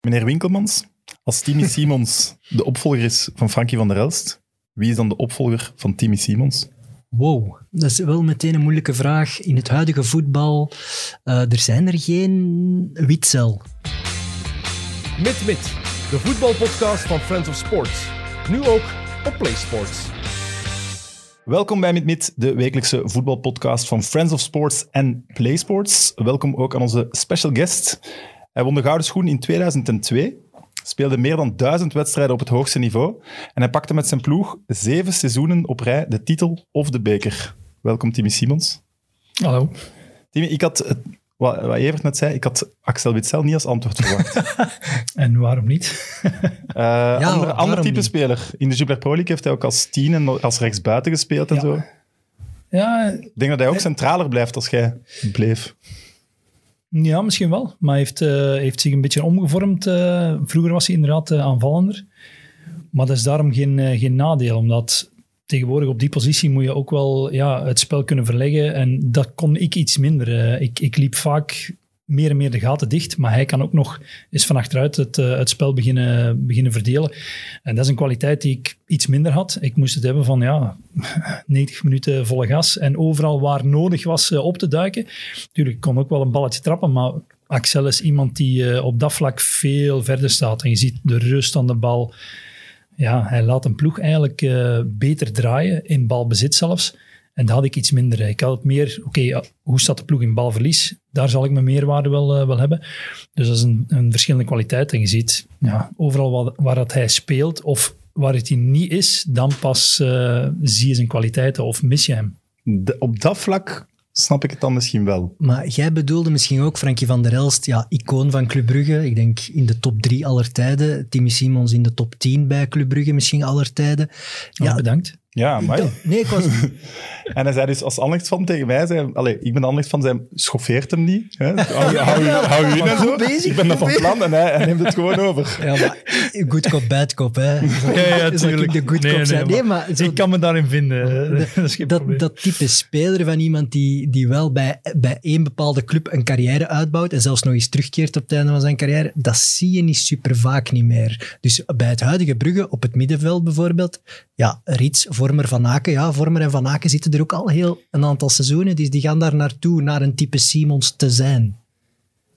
Meneer Winkelmans, als Timmy Simons de opvolger is van Frankie van der Elst, wie is dan de opvolger van Timmy Simons? Wow, dat is wel meteen een moeilijke vraag. In het huidige voetbal, uh, er zijn er geen Witzel. Mit Mit, de voetbalpodcast van Friends of Sports. Nu ook op PlaySports. Welkom bij Mit de wekelijkse voetbalpodcast van Friends of Sports en PlaySports. Welkom ook aan onze special guest. Hij won de Gouden Schoen in 2002, speelde meer dan duizend wedstrijden op het hoogste niveau en hij pakte met zijn ploeg zeven seizoenen op rij de titel of de beker. Welkom Timmy Simons. Hallo. Timmy, ik had, wat, wat Evert net zei, ik had Axel Witsel niet als antwoord verwacht. en waarom niet? uh, ja, ander, ander type speler. In de Super Pro League heeft hij ook als tien en als rechtsbuiten gespeeld en zo. Ja, ik denk dat hij ook centraler blijft als jij bleef. Ja, misschien wel. Maar heeft, uh, heeft zich een beetje omgevormd. Uh, vroeger was hij inderdaad uh, aanvallender. Maar dat is daarom geen, geen nadeel, omdat tegenwoordig op die positie moet je ook wel ja, het spel kunnen verleggen. En dat kon ik iets minder. ik, ik liep vaak meer en meer de gaten dicht. Maar hij kan ook nog eens van achteruit het, uh, het spel beginnen, beginnen verdelen. En dat is een kwaliteit die ik iets minder had. Ik moest het hebben van ja, 90 minuten volle gas. En overal waar nodig was uh, op te duiken. Natuurlijk, kon ook wel een balletje trappen, maar Axel is iemand die uh, op dat vlak veel verder staat. En je ziet de rust aan de bal. Ja, hij laat een ploeg eigenlijk beter draaien, in balbezit zelfs. En dat had ik iets minder. Ik had het meer, oké, hoe staat de ploeg in balverlies? Daar zal ik mijn meerwaarde wel, uh, wel hebben. Dus dat is een, een verschillende kwaliteit. En je ziet, ja, overal waar, waar dat hij speelt of waar het hij niet is, dan pas uh, zie je zijn kwaliteiten of mis je hem. De, op dat vlak snap ik het dan misschien wel. Maar jij bedoelde misschien ook Frankie van der Elst, ja, icoon van Club Brugge. Ik denk in de top drie aller tijden. Timmy Simons in de top 10 bij Club Brugge misschien aller tijden. Oh, ja, bedankt. Ja, maar... Nee, ik was... en hij zei dus als Anderlecht van tegen mij, zei, allez, ik ben Anderlecht van, zei, schoffeert hem niet. Hè? Hou, hou, hou, je in en zo. Bezig, ik ben dat van plan en hij, hij, neemt het gewoon over. Ja, maar good cop, bad cop, hè. Ja, ja, tuurlijk. de good nee, cop zijn. Nee, maar, zo, ik kan me daarin vinden. dat, dat, dat, type speler van iemand die, die wel bij, bij één bepaalde club een carrière uitbouwt en zelfs nog eens terugkeert op het einde van zijn carrière, dat zie je niet super vaak niet meer. Dus bij het huidige Brugge, op het middenveld bijvoorbeeld, ja, Rits, Vormer, Van Aken, ja, Vormer en Van Aken zitten er ook al heel een aantal seizoenen, dus die gaan daar naartoe, naar een type Simons te zijn.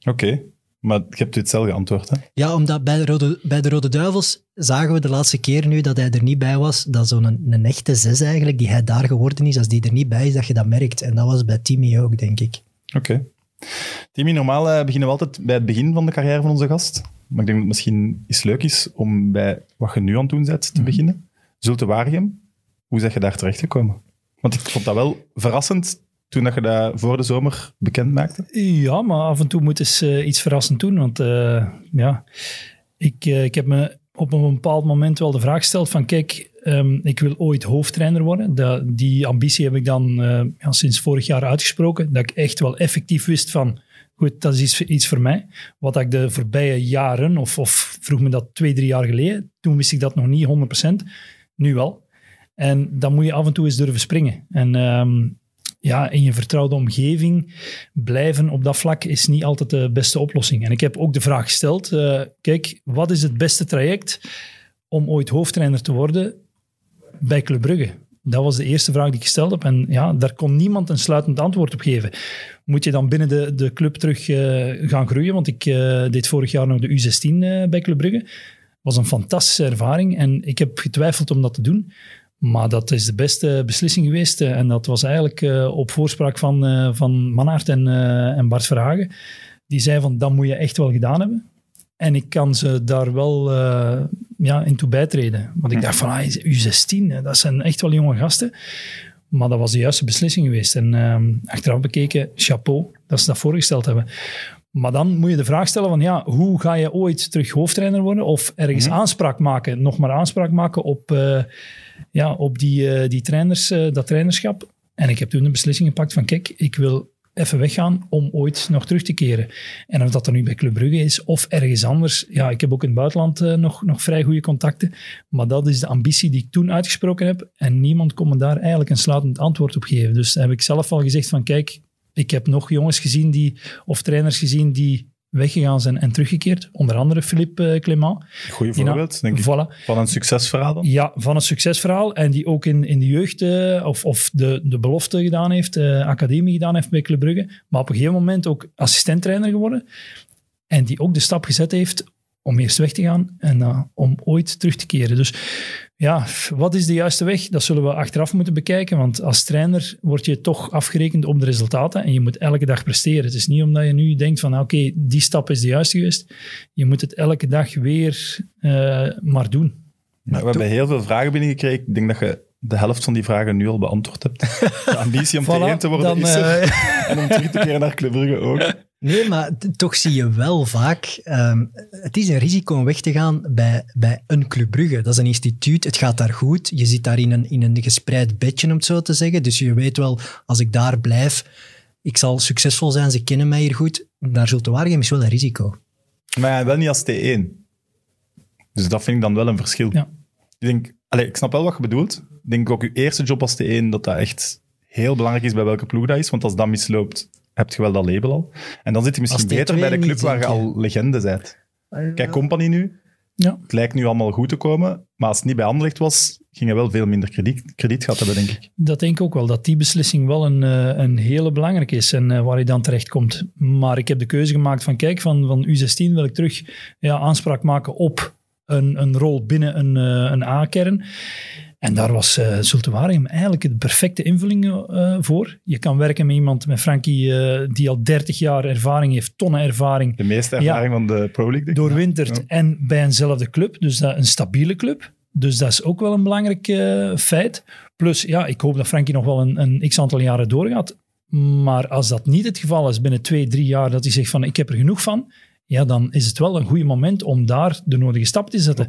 Oké, maar je hebt dit zelf geantwoord, hè? Ja, omdat bij de, Rode, bij de Rode Duivels zagen we de laatste keer nu dat hij er niet bij was, dat zo'n een, een, echte zes eigenlijk, die hij daar geworden is, als die er niet bij is, dat je dat merkt. En dat was bij Timmy ook, denk ik. Oké. Timmy, normaal uh, beginnen we altijd bij het begin van de carrière van onze gast. Maar ik denk dat het misschien iets leuk is om bij wat je nu aan het doen bent te mm beginnen. Zulte Waregem, hoe zeg je daar terechtgekomen? Want ik vond dat wel verrassend toen dat je dat voor de zomer bekend maakte. Ja, maar af en toe moet eens uh, iets verrassend doen. Want uh, ja, ik, uh, ik heb me op een bepaald moment wel de vraag gesteld van kijk, um, ik wil ooit hoofdtrainer worden. Die ambitie heb ik dan ja, sinds vorig jaar uitgesproken. Dat ik echt wel effectief wist van goed, dat is iets, iets voor mij. Wat ik de voorbije jaren, of, of vroeg me dat twee, drie jaar geleden, toen wist ik dat nog niet 100%. Nu wel. En dan moet je af en toe eens durven springen. En um, ja, in je vertrouwde omgeving blijven op dat vlak is niet altijd de beste oplossing. En ik heb ook de vraag gesteld, uh, kijk, wat is het beste traject om ooit hoofdtrainer te worden bij Club Brugge? Dat was de eerste vraag die ik gesteld heb. En ja, daar kon niemand een sluitend antwoord op geven. Moet je dan binnen de, de club terug uh, gaan groeien? Want ik uh, deed vorig jaar nog de U16 bij Club Brugge. was een fantastische ervaring en ik heb getwijfeld om dat te doen. Maar dat is de beste beslissing geweest. Eh, en dat was eigenlijk uh, op voorspraak van, uh, van Manhart en, uh, en Bart Verhagen. Die zei van, dat moet je echt wel gedaan hebben. En ik kan ze daar wel ja, in toe bijtreden. Want ik dacht van, ah, U16, dat zijn echt wel jonge gasten. Maar dat was de juiste beslissing geweest. En ehm, achteraf bekeken, chapeau dat ze dat voorgesteld hebben. Maar dan moet je de vraag stellen van, ja, hoe ga je ooit terug hoofdtrainer worden? Of ergens mm -hmm. aanspraak maken, nog maar aanspraak maken op ja, op die, uh, die trainers, uh, dat trainerschap. En ik heb toen een beslissing gepakt van, kijk, ik wil even weggaan om ooit nog terug te keren. En of dat er nu bij Club Brugge is of ergens anders. Ja, ik heb ook in het buitenland uh, nog, nog vrij goede contacten. Maar dat is de ambitie die ik toen uitgesproken heb. En niemand kon me daar eigenlijk een sluitend antwoord op geven. Dus heb ik zelf al gezegd van, kijk, ik heb nog jongens gezien die, of trainers gezien die weggegaan zijn en teruggekeerd. Onder andere Philippe uh, Clément. Goeie na- voorbeeld, denk ik. Voilà. Van een succesverhaal. Ja, van het succesverhaal. En die ook in, in de jeugd eh, of, of de, de belofte gedaan heeft, eh, academie gedaan heeft bij Club Brugge. Maar op een gegeven moment ook assistenttrainer geworden. En die ook de stap gezet heeft om eerst weg te gaan en eh, om ooit terug te keren. Dus ja, wat is de juiste weg? Dat zullen we achteraf moeten bekijken. Want als trainer word je toch afgerekend op de resultaten. En je moet elke dag presteren. Het is niet omdat je nu denkt van oké, die stap is de juiste geweest. Je moet het elke dag weer eh, maar doen. Maar we hebben heel veel vragen binnengekregen. Ik denk dat je de helft van die vragen nu al beantwoord hebt. De ambitie om Voilà, T1 te worden dan, is er. eh, En om terug te keren naar Club Brugge ook. Nee, maar toch zie je wel vaak, ehm, het is een risico om weg te gaan bij, bij een Club Brugge. Dat is een instituut, het gaat daar goed. Je zit daar in een, in een gespreid bedje, om het zo te zeggen. Dus je weet wel, als ik daar blijf, ik zal succesvol zijn, ze kennen mij hier goed. Naar Zulte Waregem is wel een risico. Maar ja, wel niet als T1. Dus dat vind ik dan wel een verschil. Ja. Ik, denk, allez, ik snap wel wat je bedoelt. Ik denk ook je eerste job als T1, dat dat echt heel belangrijk is bij welke ploeg dat is. Want als dat misloopt, heb je wel dat label al. En dan zit je misschien Als T2 beter bij de club waar je al legende bent. Kijk, Company nu. Ja. Het lijkt nu allemaal goed te komen. Maar als het niet bij Anderlecht was, ging je wel veel minder krediet, krediet gehad hebben, denk ik. Dat denk ik ook wel, dat die beslissing wel een, eh, een hele belangrijke is en eh, waar je dan terecht komt. Maar ik heb de keuze gemaakt van, kijk, van, van U16 wil ik terug ja, aanspraak maken op een, een rol binnen een, eh, een A-kern. En daar was uh, Zulte Waregem eigenlijk de perfecte invulling eh, voor. Je kan werken met iemand, met Frankie, eh, die al 30 jaar ervaring heeft, tonnen ervaring, De meeste ervaring van de Pro League, doorwinterd Ja. en bij eenzelfde club. Dus dat, een stabiele club. Dus dat is ook wel een belangrijk eh, feit. Plus, ja, ik hoop dat Frankie nog wel een, een x-aantal jaren doorgaat. Maar als dat niet het geval is binnen twee, drie jaar, dat hij zegt van ik heb er genoeg van, ja, dan is het wel een goed moment om daar de nodige stap te zetten.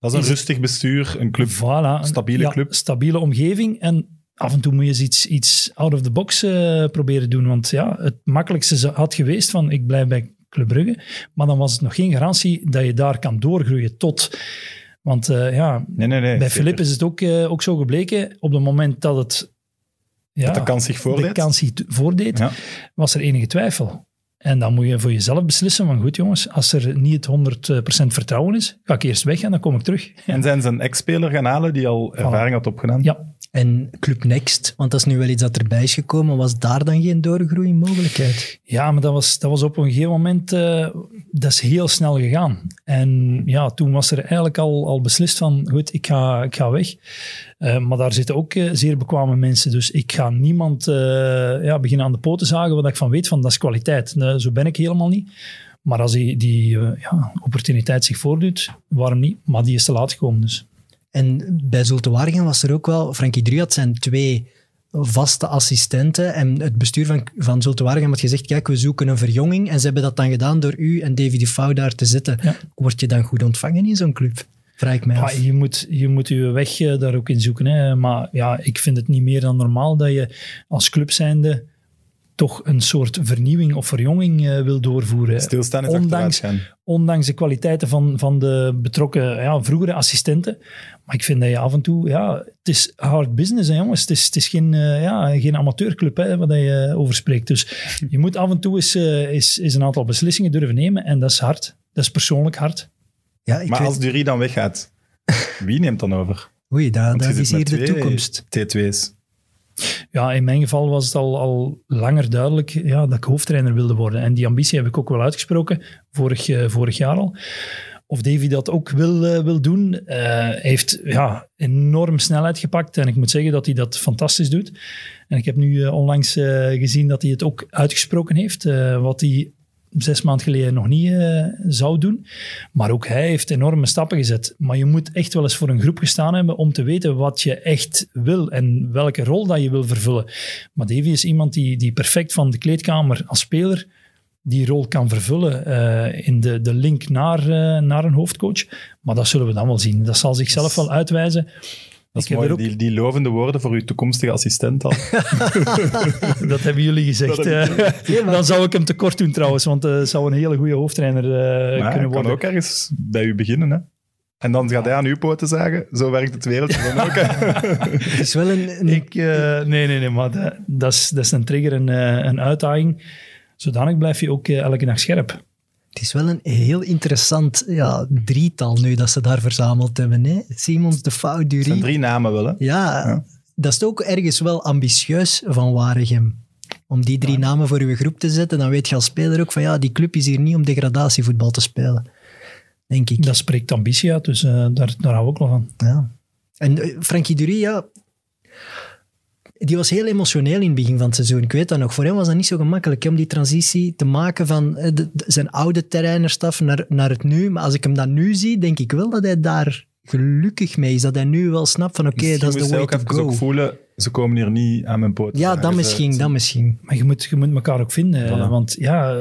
Dat is een Is- rustig bestuur, een club. Voilà. stabiele Ja, club. Stabiele omgeving. En af en toe moet je eens iets, iets out of the box eh, proberen doen. Want ja, het makkelijkste had geweest van ik blijf bij Club Brugge. Maar dan was het nog geen garantie dat je daar kan doorgroeien tot... Want eh, ja, Nee, nee, nee. bij. Filip is het ook, eh, ook zo gebleken. Op het moment dat het... Ja, Dat de kans zich voordeed. de kans zich t- voordeed, Ja. was er enige twijfel. En dan moet je voor jezelf beslissen van goed jongens, als er niet het 100% vertrouwen is, ga ik eerst weg en dan kom ik terug. En zijn ze een ex-speler gaan halen die al ervaring had opgedaan? Ja, En Club Next, want dat is nu wel iets dat erbij is gekomen, was daar dan geen doorgroeimogelijkheid? Ja, maar dat was, dat was op een gegeven moment, eh, dat is heel snel gegaan. En ja, toen was er eigenlijk al, al beslist van, goed, ik ga, ik ga weg. Eh, maar daar zitten ook eh, zeer bekwame mensen, dus ik ga niemand ja, beginnen aan de poten zagen wat ik van weet van, dat is kwaliteit. Zo ben ik helemaal niet. Maar als die, die ja, opportuniteit zich voordoet, waarom niet? Maar die is te laat gekomen, dus. En bij Zulte Waregem was er ook wel, Frankie Dru had zijn twee vaste assistenten en het bestuur van, van Zulte Waregem had gezegd, kijk, we zoeken een verjonging en ze hebben dat dan gedaan door u en Davy Fout daar te zetten. Ja. Word je dan goed ontvangen in zo'n club? Vraag ik mij Ja, af. je, moet, je moet je weg eh, daar ook in zoeken. Hè. Maar ja, ik vind het niet meer dan normaal dat je als club zijnde toch een soort vernieuwing of verjonging eh, wil doorvoeren. Stilstaan is Ondanks-. Ondanks de kwaliteiten van, van de betrokken ja, vroegere assistenten. Maar ik vind dat je af en toe... Ja, het is hard business, hè, jongens. Het is, het is geen, eh, ja, geen amateurclub hè, waar je over spreekt. Dus je moet af en toe eens, eh, eens, eens een aantal beslissingen durven nemen. En dat is hard. Dat is persoonlijk hard. Ja, ik Maar weet, als Dury dan weggaat, wie neemt dan over? oei, dat, dat is hier de toekomst. T2's. Ja, in mijn geval was het al, al langer duidelijk ja, dat ik hoofdtrainer wilde worden. En die ambitie heb ik ook wel uitgesproken, vorig, eh, vorig jaar al. Of Davy dat ook wil, eh, wil doen. Hij heeft ja, enorm snelheid gepakt. En ik moet zeggen dat hij dat fantastisch doet. En ik heb nu eh, onlangs gezien dat hij het ook uitgesproken heeft. wat hij zes maanden geleden nog niet zou doen. Maar ook hij heeft enorme stappen gezet. Maar je moet echt wel eens voor een groep gestaan hebben om te weten wat je echt wil en welke rol dat je wil vervullen. Maar Davy is iemand die, die perfect van de kleedkamer als speler die rol kan vervullen eh, in de, de link naar, eh, naar een hoofdcoach. Maar dat zullen we dan wel zien. Dat zal zichzelf wel uitwijzen. Dat Ik is heb mooi, ook- die, die lovende woorden voor uw toekomstige assistent al. Dat hebben jullie gezegd. Eh. dan zou ik hem tekort doen trouwens, want het zou een hele goede hoofdtrainer eh, maar kunnen hij kan worden. ook ergens bij u beginnen. Hè? En dan gaat hij aan uw poten zagen. Zo werkt het wereldje dan ook. Het is wel een, een- Ik, eh, nee, nee, nee, maar dat, dat, is, dat is een trigger, een, eh, een uitdaging. Zodanig blijf je ook eh, elke dag scherp. Het is wel een heel interessant ja, drietal nu dat ze daar verzameld hebben. Hè? Simons, De Fout, Het zijn drie namen wel, hè? Ja, Ja. dat is ook ergens wel ambitieus van Waregem. Om die drie namen voor uw groep te zetten, dan weet je als speler ook van ja, die club is hier niet om degradatievoetbal te spelen. Denk ik. Dat spreekt ambitie uit, dus eh, daar, daar hou ik wel van. Ja. En eh, Frankie Dury, ja, die was heel emotioneel in het begin van het seizoen. Ik weet dat nog. Voor hem was dat niet zo gemakkelijk hè, om die transitie te maken van eh, de- de- zijn oude terreinerstaf naar, naar het nu. Maar als ik hem dan nu zie, denk ik wel dat hij daar gelukkig mee is. Dat hij nu wel snapt van oké, dat is de way to go. ook voelen, ze komen hier niet aan mijn poot. Ja, dat misschien, dat misschien. Maar je moet, je moet elkaar ook vinden. Voilà. Want ja,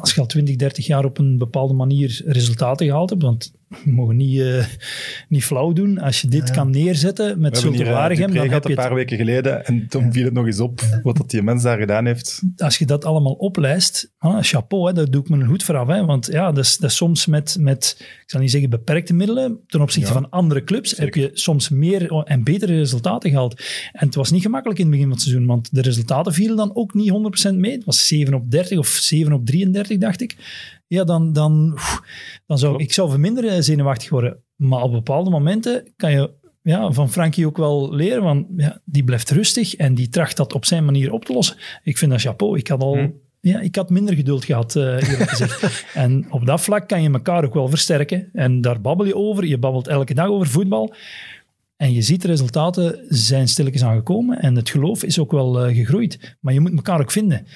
als je al 20, 30 jaar op een bepaalde manier resultaten gehaald hebt, want we mogen niet, eh, niet flauw doen. Als je dit Ja. kan neerzetten met hier uh, Waregem, dan heb je een het paar weken geleden en toen viel het nog eens op wat dat die mens daar gedaan heeft. als je dat allemaal oplijst, ah, chapeau, hè, daar doe ik me een hoed voor af. Hè, want ja, dat is, dat is soms met, met, ik zal niet zeggen beperkte middelen, ten opzichte Ja. van andere clubs, heb je soms meer en betere resultaten gehaald. En het was niet gemakkelijk in het begin van het seizoen, want de resultaten vielen dan ook niet 100% mee. Het was 7 op 30 of 7 op 33, dacht ik. Ja, dan, dan, oef, dan zou ik zou minder eh, zenuwachtig worden. Maar op bepaalde momenten kan je ja, van Frankie ook wel leren, want ja, die blijft rustig en die tracht dat op zijn manier op te lossen. Ik vind dat chapeau. Ik had al... Hm. Ja, ik had minder geduld gehad, eh eerlijk gezegd. en op dat vlak kan je elkaar ook wel versterken. En daar babbel je over. Je babbelt elke dag over voetbal. En je ziet de resultaten zijn stilletjes aangekomen. En het geloof is ook wel eh, gegroeid. Maar je moet elkaar ook vinden.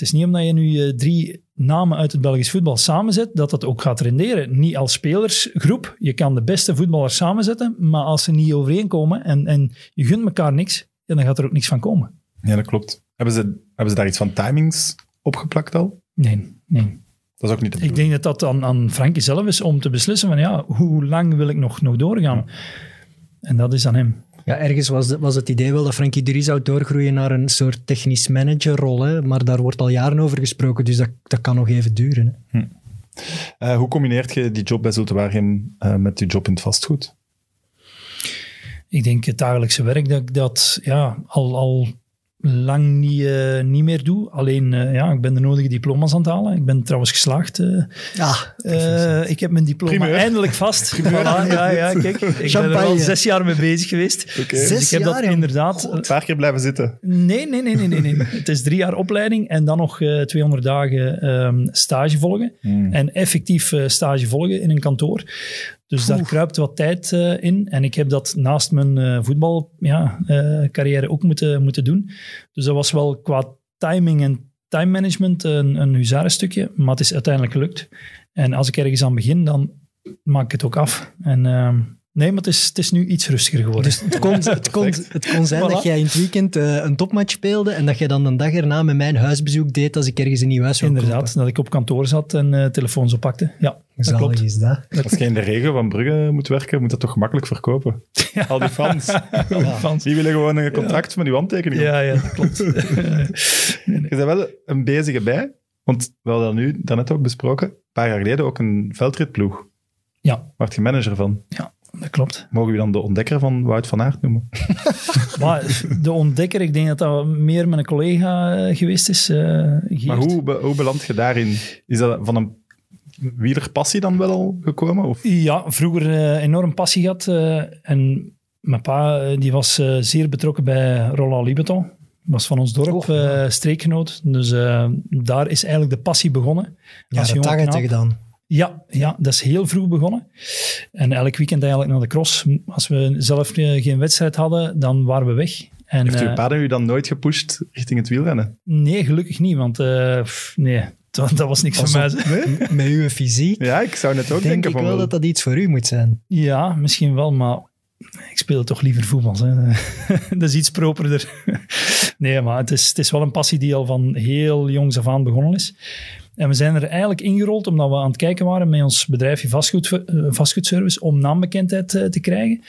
Het is niet omdat je nu eh, drie namen uit het Belgisch voetbal samenzet, dat dat ook gaat renderen. Niet als spelersgroep. Je kan de beste voetballers samenzetten, maar als ze niet overeenkomen en, en je gunt elkaar niks, ja, dan gaat er ook niks van komen. Ja, dat klopt. Hebben ze, hebben ze daar iets van timings opgeplakt al? Nee, nee. Dat is ook niet de Ik denk dat dat aan, aan Frankie zelf is om te beslissen van ja, hoe lang wil ik nog, nog doorgaan? En dat is aan hem. Ja, ergens was, de- was het idee wel dat Frankie Dury zou doorgroeien naar een soort technisch managerrol. Hè? Maar daar wordt al jaren over gesproken, dus dat, dat kan nog even duren. Hè? Eh, hoe combineert je die job bij Zulte Waregem eh, met je job in het vastgoed? Ik denk het dagelijkse werk dat ik dat ja, al, al lang niet, eh, niet meer doe. Alleen, eh, ja, ik ben de nodige diploma's aan het halen. Ik ben trouwens geslaagd. eh. Ja, Eh, ik heb mijn diploma Primeur. eindelijk vast. Voilà, ja, ja, kijk. Ik ben er al zes jaar mee bezig geweest. Dus Zes ik heb dat jaar, joh. inderdaad... Een paar keer blijven zitten. Nee, nee, nee, nee, nee, nee. Het is drie jaar opleiding en dan nog eh 200 dagen ehm, stage volgen. En effectief eh, stage volgen in een kantoor. Dus daar kruipt wat tijd eh, in. En ik heb dat naast mijn eh voetbalcarrière ja, eh, carrière ook moeten, moeten doen. Dus dat was wel qua timing en time management een, een huzarenstukje. Maar het is uiteindelijk gelukt. En als ik ergens aan begin, dan maak ik het ook af. En ehm, nee, maar het is, het is nu iets rustiger geworden. Dus het kon, het kon, het kon zijn Voilà. dat jij in het weekend eh, een topmatch speelde en dat jij dan een dag erna met mijn huisbezoek deed als ik ergens een nieuw huis wou Inderdaad, dat ik op kantoor zat en eh, telefoons oppakte. Ja, dat Zalig klopt. is dat. Als je in de regen van Brugge moet werken, moet dat toch gemakkelijk verkopen? Al die fans. Fans. Die willen gewoon een contract met uw handtekening. Ja, ja, dat klopt. Je bent wel een bezige bij, want we hadden dat nu daarnet ook besproken, een paar jaar geleden ook een veldritploeg. ja, Waar je manager van. ja, dat klopt. Mogen we dan de ontdekker van Wout van Aert noemen? Maar de ontdekker, ik denk dat dat meer mijn collega eh, geweest is. eh. Maar hoe, hoe beland je daarin? Is dat van een wielerpassie dan wel al gekomen? Of? Ja, vroeger eh, enorm passie gehad. eh, en mijn pa die was eh, zeer betrokken bij Roland Libeton. Was van ons dorp, ja. eh, streekgenoot. Dus eh, daar is eigenlijk de passie begonnen. Ja, Als dat knaap. je dan. Ja, ja, dat is heel vroeg begonnen. En elk weekend eigenlijk naar de cross. Als we zelf eh, geen wedstrijd hadden, dan waren we weg. En, Heeft uw eh, pa u dan nooit gepusht richting het wielrennen? nee, gelukkig niet, want eh, nee, dat, dat was niks voor mij. op. Met uw fysiek Ja, ik zou net ook denk denken ik van wel. dat dat iets voor u moet zijn. Ja, misschien wel, maar ik speel toch liever voetbal. Hè. dat is iets properder. nee, maar het is, het is wel een passie die al van heel jongs af aan begonnen is. En we zijn er eigenlijk ingerold omdat we aan het kijken waren met ons bedrijfje vastgoed, eh, vastgoedservice om naambekendheid eh, te krijgen.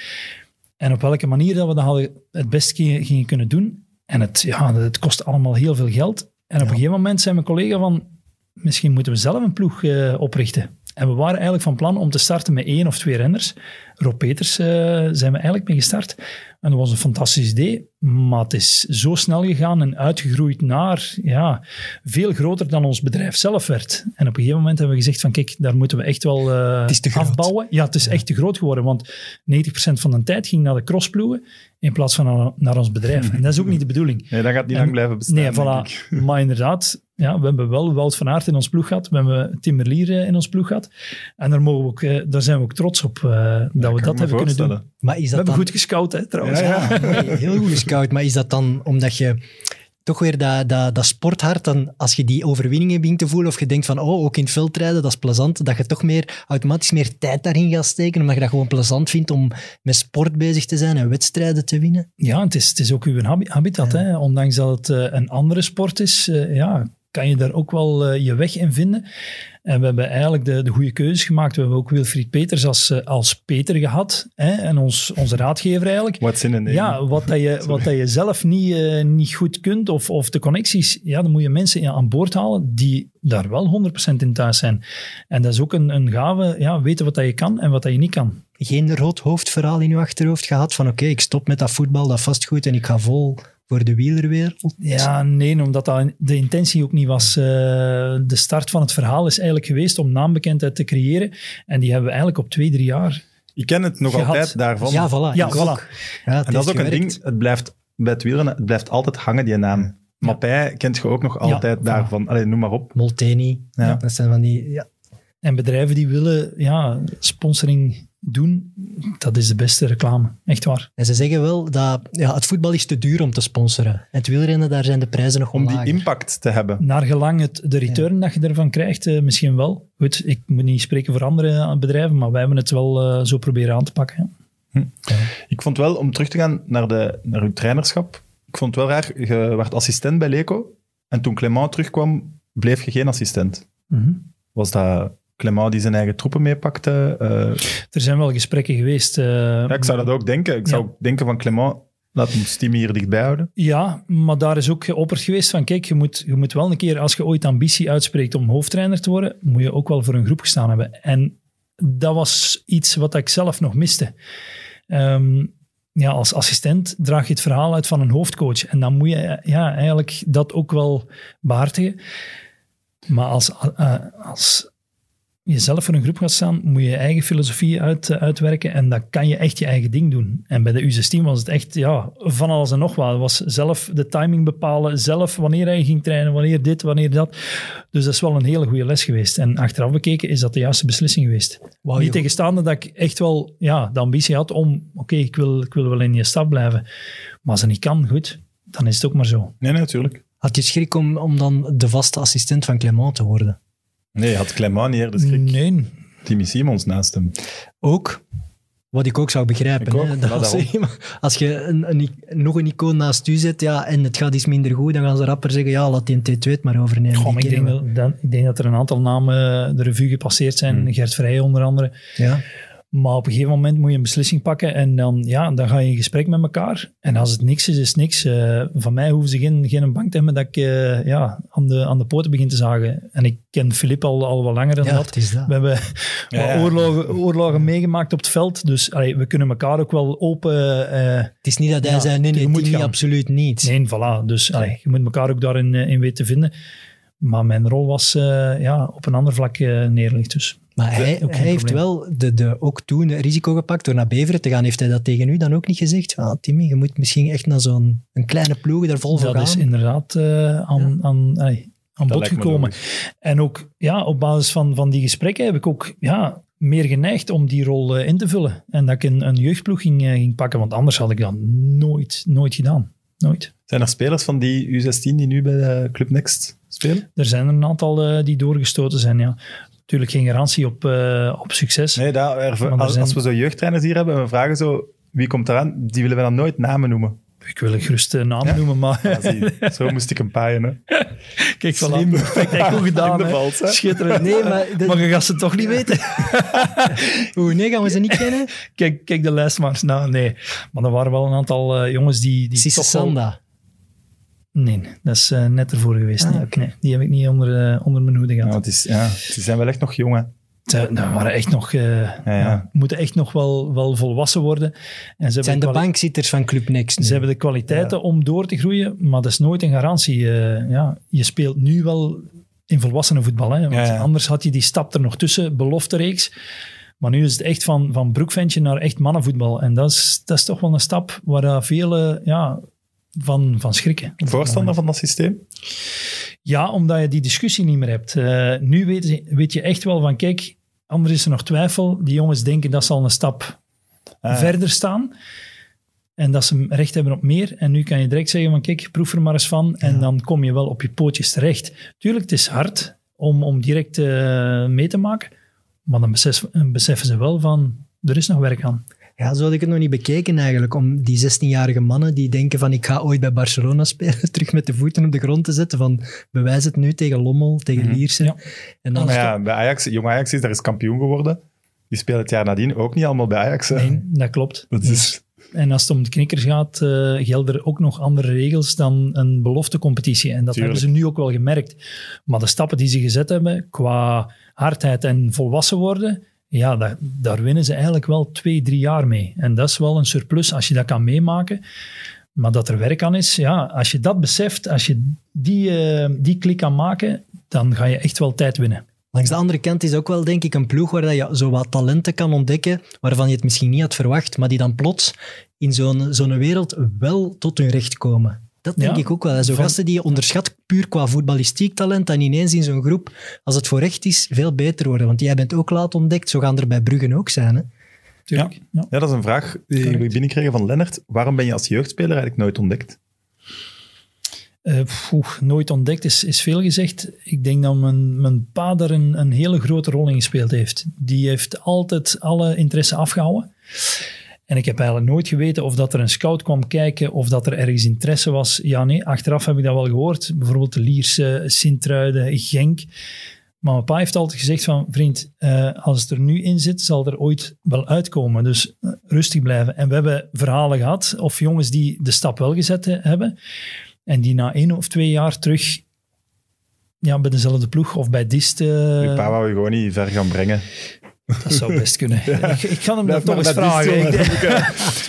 En op welke manier dat we dat hadden het best gingen, kunnen doen. En het, ja, het kost allemaal heel veel geld. En op een gegeven moment zei mijn collega van, misschien moeten we zelf een ploeg eh, oprichten. En we waren eigenlijk van plan om te starten met één of twee renners. Rob Peters zijn we eigenlijk mee gestart. En dat was een fantastisch idee, maar het is zo snel gegaan en uitgegroeid naar ja, veel groter dan ons bedrijf zelf werd. En op een gegeven moment hebben we gezegd van kijk, daar moeten we echt wel eh, Het is te groot. afbouwen. Ja, het is echt te groot geworden, want 90% van de tijd ging naar de crossploegen in plaats van naar, naar ons bedrijf. En dat is ook niet de bedoeling. Nee, dat gaat niet En- lang blijven bestaan. Nee, denk voilà. ik. Maar inderdaad, ja, we hebben wel Wout van Aert in ons ploeg gehad. We hebben Timmerlier eh, in ons ploeg gehad. En daar, mogen we ook, eh, daar zijn we ook trots op eh, dat Ja, we dat hebben kunnen doen. Maar is We dat hebben dan... goed gescout, hè, trouwens. Ja, ja. Nee, heel goed Maar is dat dan omdat je toch weer dat, dat, dat sporthart, dan, als je die overwinningen begint te voelen, of je denkt van, oh, ook in het veld rijden, dat is plezant, dat je toch meer, automatisch meer tijd daarin gaat steken, omdat je dat gewoon plezant vindt om met sport bezig te zijn en wedstrijden te winnen? Ja, het is, het is ook uw habi- habitat. Hè? Ondanks dat het eh, een andere sport is, eh, ja, kan je daar ook wel eh, je weg in vinden. En we hebben eigenlijk de, de goede keuzes gemaakt. We hebben ook Wilfried Peters als, eh, als Peter gehad. Hè? En ons, onze raadgever eigenlijk. What's in a name? Ja, wat, dat je, wat dat je zelf niet, eh, niet goed kunt, of, of de connecties, ja, dan moet je mensen aan boord halen die daar wel 100% in thuis zijn. En dat is ook een, een gave, ja, weten wat dat je kan en wat dat je niet kan. Geen rood hoofdverhaal in je achterhoofd gehad van, oké, ik stop met dat voetbal, dat vastgoed en ik ga vol voor de wielerwereld? Ja, nee, omdat dat de intentie ook niet was. Eh, de start van het verhaal is eigenlijk geweest om naambekendheid te creëren. En die hebben we eigenlijk op twee, drie jaar. Ik ken het nog Gehad. altijd daarvan. Ja, voilà. Ja, voilà. Ja, het en dat is ook een ding, het blijft bij het wielrennen, het blijft altijd hangen, die naam. Mappij kent je ook nog altijd daarvan. Allee, noem maar op. Molteni, Ja. dat zijn van die... Ja. En bedrijven die willen ja, sponsoring doen, dat is de beste reclame. Echt waar. En ze zeggen wel dat ja, het voetbal is te duur om te sponsoren. En het wielrennen, daar zijn de prijzen nog Om die lager. impact te hebben. Naar gelang het, de return dat je ervan krijgt, eh, misschien wel. Goed, ik moet niet spreken voor andere bedrijven, maar wij hebben het wel eh, zo proberen aan te pakken. hè. Ik vond wel, om terug te gaan naar, de, naar uw trainerschap, ik vond het wel raar, je werd assistent bij Leco en toen Clement terugkwam, bleef je geen assistent. Mhm. Was dat Clement die zijn eigen troepen meepakte? Eh, Er zijn wel gesprekken geweest. eh, ja, ik zou dat ook denken. Ik zou ook denken van Clement, laat hem Stimi hier dichtbij houden. Ja, maar daar is ook geopperd geweest van, kijk, je moet, je moet wel een keer, als je ooit ambitie uitspreekt om hoofdtrainer te worden, moet je ook wel voor een groep gestaan hebben. En dat was iets wat ik zelf nog miste. Ehm, ja, als assistent draag je het verhaal uit van een hoofdcoach. En dan moet je ja, eigenlijk dat ook wel behartigen. Maar als, eh, als je zelf voor een groep gaat staan, moet je je eigen filosofie uit, eh, uitwerken en dan kan je echt je eigen ding doen. En bij de U16 was het echt ja, van alles en nog wat. Het was zelf de timing bepalen, zelf wanneer je ging trainen, wanneer dit, wanneer dat. Dus dat is wel een hele goede les geweest. En achteraf bekeken is dat de juiste beslissing geweest. Wou Niet je- tegenstaande dat ik echt wel ja, de ambitie had om, oké, ik, wil, ik wil wel in je stap blijven. Maar als dat niet kan, goed, dan is het ook maar zo. Nee, nee, natuurlijk. Had je schrik om, om dan de vaste assistent van Clement te worden? Nee, had Clement niet eerder schrik. Nee, Timmy Simons naast hem. Ook. Wat ik ook zou begrijpen. Ook, hè, dat als, je een, een, nog een icoon naast u zet ja, en het gaat iets minder goed, dan gaan ze rapper zeggen, ja, laat die een T2 het maar overnemen. Goh, maar ik, denk dat, dat- ik denk dat er een aantal namen de revue gepasseerd zijn. Hmm. Gert Vrij onder andere. Ja. Maar op een gegeven moment moet je een beslissing pakken en dan, ja, dan ga je in gesprek met elkaar. En als het niks is, is het niks. Eh, van mij hoeven ze geen, geen bank te hebben dat ik eh, ja, aan, de, aan de poten begin te zagen. En ik ken Filip al, al wat langer dan ja, dat. het is dat. We hebben Ja, ja. wat Oorlogen, oorlogen meegemaakt op het veld. Dus allee, we kunnen elkaar ook wel open... eh, Het is niet dat hij Ja, zei, nee, nee, je moet absoluut niet. Nee, voilà. Dus allee, je moet elkaar ook daarin in weten te vinden. Maar mijn rol was eh, ja, op een ander vlak neerlegd. Dus. Maar hij, heeft probleem. wel de, de, ook toen risico gepakt door naar Beveren te gaan. Heeft hij dat tegen u dan ook niet gezegd? Ah, Timmy, je moet misschien echt naar zo'n een kleine ploeg daar vol voor dat is gaan. inderdaad eh, aan, aan, aan Dat bod gekomen. En ook ja, op basis van, van die gesprekken heb ik ook ja, meer geneigd om die rol eh, in te vullen. En dat ik een, een jeugdploeg ging, eh, ging pakken, want anders had ik dat nooit, nooit gedaan. Nooit. Zijn er spelers van die U16 die nu bij de Club Next spelen? Er zijn er een aantal eh, die doorgestoten zijn, ja. Natuurlijk geen garantie op, eh, op succes. Nee, daar, er- er als, zijn- als we zo jeugdtrainers hier hebben en we vragen zo, wie komt eraan, die willen we dan nooit namen noemen. Ik wil een gerust eh, naam Ja? noemen, maar Ja, zo moest ik een paaien. Hè. kijk, voilà. Slim. Perfect, echt goed gedaan. Hè. hè. Schitterend. Nee, maar dat- Maar je gaat ze toch niet weten. Oeh, nee, gaan we ze niet kennen? kijk, kijk de lijst maar eens na. Nee, maar er waren wel een aantal eh, jongens die, die Sisse toch wel- Sanda. Nee, dat is eh, net ervoor geweest. Ah, nee. die heb ik niet onder, eh, onder mijn hoede Ja, gehad. het is, ja, ze zijn wel echt nog jong. Hè. Ze nou, waren echt nog, eh, ja. ja, moeten echt nog wel, wel volwassen worden. En ze zijn hebben de kwali- bankzitters van Club Next. nu. Ze hebben de kwaliteiten om door te groeien, maar dat is nooit een garantie. Eh, ja, je speelt nu wel in volwassenenvoetbal. Hè, want Ja, ja. Anders had je die stap er nog tussen, beloftereeks. Maar nu is het echt van, van broekventje naar echt mannenvoetbal. En dat is, dat is toch wel een stap waar uh, velen ja, van, van schrikken. Voorstander van dat systeem? Ja, omdat je die discussie niet meer hebt. Uh, nu weet je, weet je echt wel van, kijk, anders is er nog twijfel. Die jongens denken dat ze al een stap Ah, verder staan. En dat ze recht hebben op meer. En nu kan je direct zeggen van, kijk, proef er maar eens van. En dan kom je wel op je pootjes terecht. Tuurlijk, het is hard om, om direct uh, mee te maken. Maar dan besef, beseffen ze wel van, er is nog werk aan. Ja, zo had ik het nog niet bekeken eigenlijk. Om die 16-jarige mannen die denken van ik ga ooit bij Barcelona spelen, terug met de voeten op de grond te zetten. Van bewijs het nu tegen Lommel, tegen Mhm. Lierse. Ja. Maar En dan ja, bij Ajax, jong Ajax is daar is kampioen geworden. Die spelen het jaar nadien ook niet allemaal bij Ajax. hè. Nee, dat klopt. Dat is, En als het om de knikkers gaat, uh, gelden er ook nog andere regels dan een beloftecompetitie. En dat Tuurlijk. hebben ze nu ook wel gemerkt. Maar de stappen die ze gezet hebben qua hardheid en volwassen worden, ja, daar, daar winnen ze eigenlijk wel twee, drie jaar mee. En dat is wel een surplus als je dat kan meemaken. Maar dat er werk aan is, ja, als je dat beseft, als je die, uh, die klik kan maken, dan ga je echt wel tijd winnen. Langs de andere kant is ook wel, denk ik, een ploeg waar je zo wat talenten kan ontdekken, waarvan je het misschien niet had verwacht, maar die dan plots in zo'n zo'n wereld wel tot hun recht komen. Dat denk Ja. ik ook wel. Zo Van- gasten die je onderschat puur qua voetballistiek talent, dan ineens in zo'n groep, als het voor recht is, veel beter worden. Want jij bent ook laat ontdekt, zo gaan er bij Bruggen ook zijn. Hè? Ja. ja, dat is een vraag die we binnenkregen van Lennart. Waarom ben je als jeugdspeler eigenlijk nooit ontdekt? Eh, poeh, nooit ontdekt is, is veel gezegd. Ik denk dat mijn, mijn pa daar een, een hele grote rol in gespeeld heeft. Die heeft altijd alle interesse afgehouden. En ik heb eigenlijk nooit geweten of dat er een scout kwam kijken of dat er ergens interesse was. Ja, nee, achteraf heb ik dat wel gehoord. Bijvoorbeeld de Lierse, Sint-Truiden, Genk. Maar mijn pa heeft altijd gezegd van, vriend, eh, als het er nu in zit, zal er ooit wel uitkomen. Dus eh, rustig blijven. En we hebben verhalen gehad, of jongens die de stap wel gezet he- hebben, en die na één of twee jaar terug ja, bij dezelfde ploeg of bij Dist... eh, Je pa wou je gewoon niet ver gaan brengen. Dat zou best kunnen. Ik, ik ga hem dat nog eens vragen.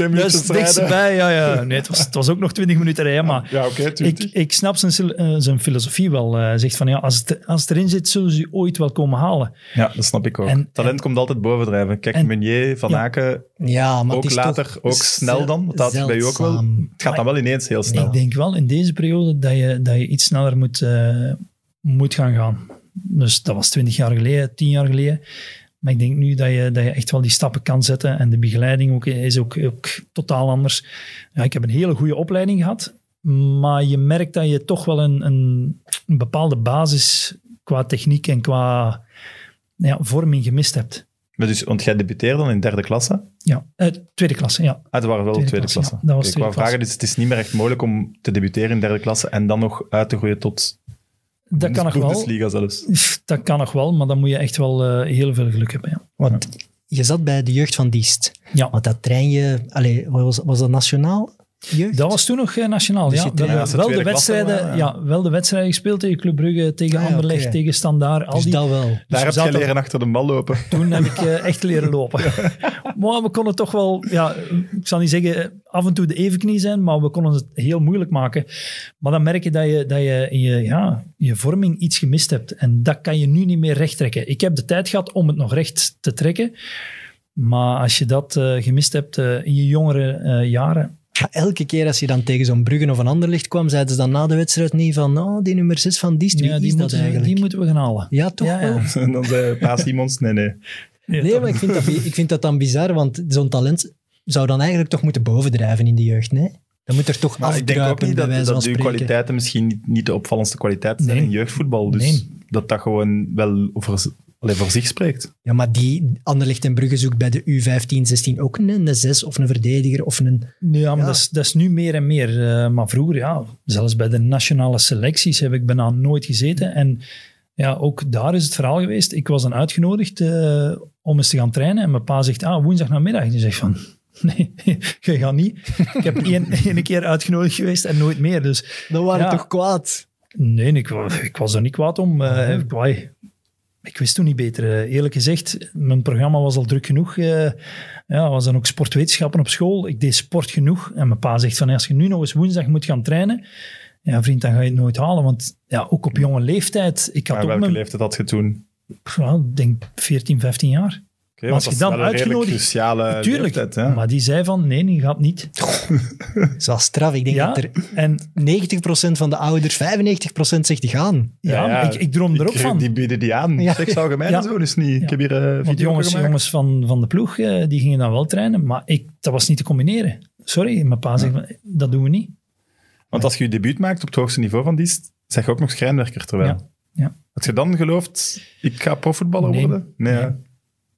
Ik Dat is bij, ja, ja. Nee, het was, het was ook nog twintig minuten rijden, maar Ja, ik, ik snap zijn, eh, zijn filosofie wel. Hij zegt van, ja, als het, als het erin zit, zullen ze je ooit wel komen halen. Ja, dat snap ik ook. En- Talent komt altijd bovendrijven. Kijk, en- Meunier, Van Ja. Aken, Ja, maar ook later, toch ook snel dan. Dat is bij u ook wel. Het gaat dan wel ineens heel snel. Ik denk wel in deze periode dat je, dat je iets sneller moet, eh, moet gaan gaan. Dus dat was twintig jaar geleden, tien jaar geleden. Maar ik denk nu dat je, dat je echt wel die stappen kan zetten. En de begeleiding ook, is ook, ook totaal anders. Ja, ik heb een hele goede opleiding gehad. Maar je merkt dat je toch wel een, een, een bepaalde basis qua techniek en qua ja, vorming gemist hebt. Maar dus, want jij debuteerde dan in derde klasse? Ja, eh, tweede klasse, ja. Ah, het waren wel tweede, Tweede klasse. klasse, ja. Dat was ik tweede wou vragen, dus het is niet meer echt mogelijk om te debuteren in derde klasse en dan nog uit te groeien tot Dat kan nog wel. Bundesliga zelfs. Dat kan nog wel, maar dan moet je echt wel eh, heel veel geluk hebben. Ja. Want je zat bij de jeugd van Diest. Ja. Want dat trein je... Allee, was, was dat nationaal? Jeugd? Dat was toen nog eh, nationaal. Dus ja. wel, de klasse wedstrijden, ja. wel de wedstrijden gespeeld tegen Club Brugge, tegen Ah, Anderlecht, tegen Standaard. Al dus die, dat wel. Daar we heb je zaten- leren achter de bal lopen. Toen heb ik eh, echt leren lopen. maar we konden toch wel, ja, ik zal niet zeggen eh, af en toe de evenknie zijn, maar we konden het heel moeilijk maken. Maar dan merk je dat je, dat je in je, ja, je vorming iets gemist hebt. En dat kan je nu niet meer recht trekken. Ik heb de tijd gehad om het nog recht te trekken. Maar als je dat eh, gemist hebt eh, in je jongere eh, jaren, Ja, elke keer als je dan tegen zo'n Bruggen of een ander licht kwam, zeiden ze dan na de wedstrijd niet van oh, die nummer 6 van Diest, wie ja, is die, dat moeten, we- eigenlijk? die moeten we gaan halen. Ja, toch Ja, ja. wel? En dan zei Pa Simons, nee, nee. Nee, maar ik vind, dat, ik vind dat dan bizar, want zo'n talent zou dan eigenlijk toch moeten bovendrijven in de jeugd, nee? Dan moet er toch Maar ik denk ook niet dat, wijze van dat uw kwaliteiten misschien niet, niet de opvallendste kwaliteiten zijn Nee. in jeugdvoetbal. Dus Nee. dat dat gewoon wel over, z- allee, voor zich spreekt. Ja, maar die Anderlecht en Brugge zoekt bij de U15, 16 ook een, een 6 of een verdediger of een... Ja, maar Ja. Dat, is, dat is nu meer en meer. Eh, maar vroeger, ja, zelfs bij de nationale selecties heb ik bijna nooit gezeten. En ja, ook daar is het verhaal geweest. Ik was dan uitgenodigd eh, om eens te gaan trainen. En mijn pa zegt, ah, woensdag namiddag. En die zegt van, nee, je gaat niet. Ik heb één, één keer uitgenodigd geweest en nooit meer. Dus Dan waren Ja. toch kwaad? nee, ik, ik was er niet kwaad om. eh, ik, wai, ik wist toen niet beter. Eh, eerlijk gezegd, mijn programma was al druk genoeg. eh ja, was dan ook sportwetenschappen op school. Ik deed sport genoeg. En mijn pa zegt van, als je nu nog eens woensdag moet gaan trainen, ja vriend, dan ga je het nooit halen. Want ja, ook op jonge leeftijd, ik had Maar welke mijn, leeftijd had je toen? ja, ik denk 14, 15 jaar. Oké, als want je dat dan is wel een redelijk uitgenodigd- cruciale Tuurlijk, leeftijd. Hè? maar die zei van, nee, die gaat niet. Zo straf. Ik denk Ja, dat er en 90% van de ouders, 95% zegt die gaan. ja, Ja, ik, ik droom er ook van. Die bieden die aan. Ja. Seks algemeen Ja. en zo, dus niet. Ik heb hier Want video jongens, gemaakt. jongens van, van de ploeg, eh, die gingen dan wel trainen, maar ik, dat was niet te combineren. Sorry, mijn pa zegt, van, dat doen we niet. Want als je je debuut maakt op het hoogste niveau van dienst, zeg je ook nog schrijnwerker terwijl. Ja, ja. Had je dan geloofd, ik ga profvoetballer Nee. worden? Nee, hè?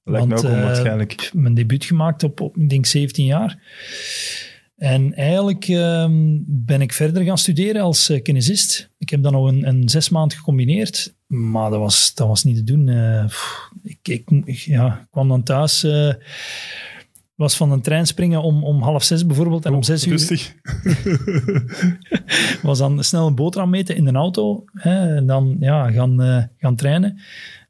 Lijkt me ook Want, eh, onwaarschijnlijk. mijn debuut gemaakt op, op, ik denk, 17 jaar. En eigenlijk ehm, ben ik verder gaan studeren als eh, kinesist. Ik heb dan nog een, een zes maand gecombineerd, maar dat was, dat was niet te doen. Eh, pff, ik, ik, ik- ja, kwam dan thuis, was van een trein springen om, om half zes bijvoorbeeld, en om zes uur Rustig. was dan snel een boterham meten in de auto. Hè, en dan ja, gaan, gaan trainen.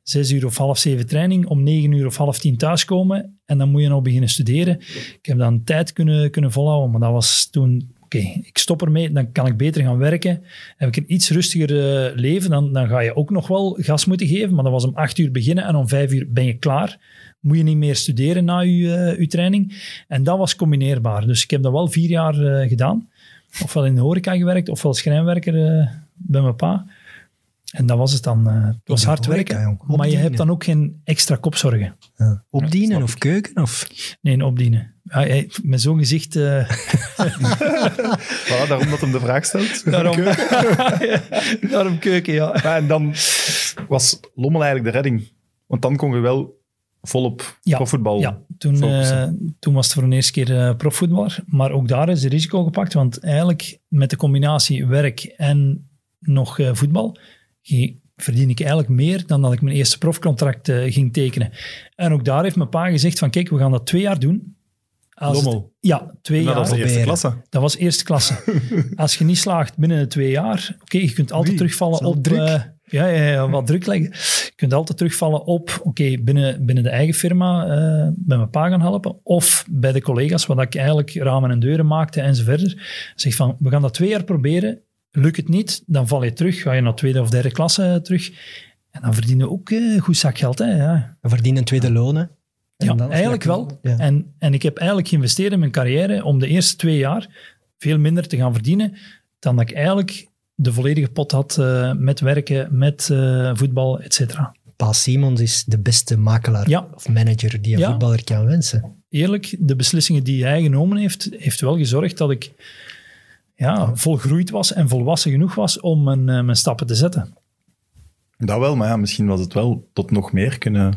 Zes uur of half zeven training. Om negen uur of half tien thuiskomen. En dan moet je nog beginnen studeren. Ik heb dan tijd kunnen, kunnen volhouden. Maar dat was toen... Oké, ik stop ermee. Dan kan ik beter gaan werken. Heb ik een iets rustiger eh, leven. Dan, dan ga je ook nog wel gas moeten geven. Maar dat was om acht uur beginnen. En om vijf uur ben je klaar. Moet je niet meer studeren na je, eh, je training. En dat was combineerbaar. Dus ik heb dat wel vier jaar eh, gedaan ofwel in de horeca gewerkt, ofwel schrijnwerker bij mijn pa. En dat was het dan. eh, het was de hard werken, jong. maar je hebt dan ook geen extra kopzorgen. Ja. Opdienen of keuken? Of... Nee, opdienen. Ja, hij- met zo'n gezicht... eh, Voilà, daarom dat hem de vraag stelt. daarom, daarom keuken, ja. En dan was Lommel eigenlijk de redding. Want dan kon je wel volop Ja, profvoetbal Ja, toen, eh, toen was het voor een eerste keer eh, profvoetballer. Maar ook daar is er risico gepakt. Want eigenlijk met de combinatie werk en nog eh, voetbal... verdien ik eigenlijk meer dan dat ik mijn eerste profcontract eh, ging tekenen. En ook daar heeft mijn pa gezegd van kijk, we gaan dat twee jaar doen. Als het- ja, twee Nou, dat jaar. was de eerste proberen. klasse. Dat was eerste klasse. Als je niet slaagt binnen de twee jaar, oké, je kunt altijd terugvallen op... druk. eh, ja, ja, ja, wat druk leggen. Je kunt altijd terugvallen op, oké, binnen, binnen de eigen firma eh bij mijn pa gaan helpen, of bij de collega's, wat ik eigenlijk ramen en deuren maakte en zo verder. Zeg van, we gaan dat twee jaar proberen. Lukt het niet, dan val je terug, ga je naar tweede of derde klasse terug. En dan verdien je ook eh, goed zakgeld, hè, ja. We verdienen tweede lonen. En Ja, eigenlijk wel. Ja. En, en ik heb eigenlijk geïnvesteerd in mijn carrière om de eerste twee jaar veel minder te gaan verdienen dan dat ik eigenlijk de volledige pot had eh, met werken, met eh, voetbal, et cetera. Paul Simons is de beste makelaar Ja. of manager die een Ja. voetballer kan wensen. Eerlijk, de beslissingen die hij genomen heeft, heeft wel gezorgd dat ik ja, volgroeid was en volwassen genoeg was om mijn, eh, mijn stappen te zetten. Dat wel, maar ja, misschien was het wel tot nog meer kunnen...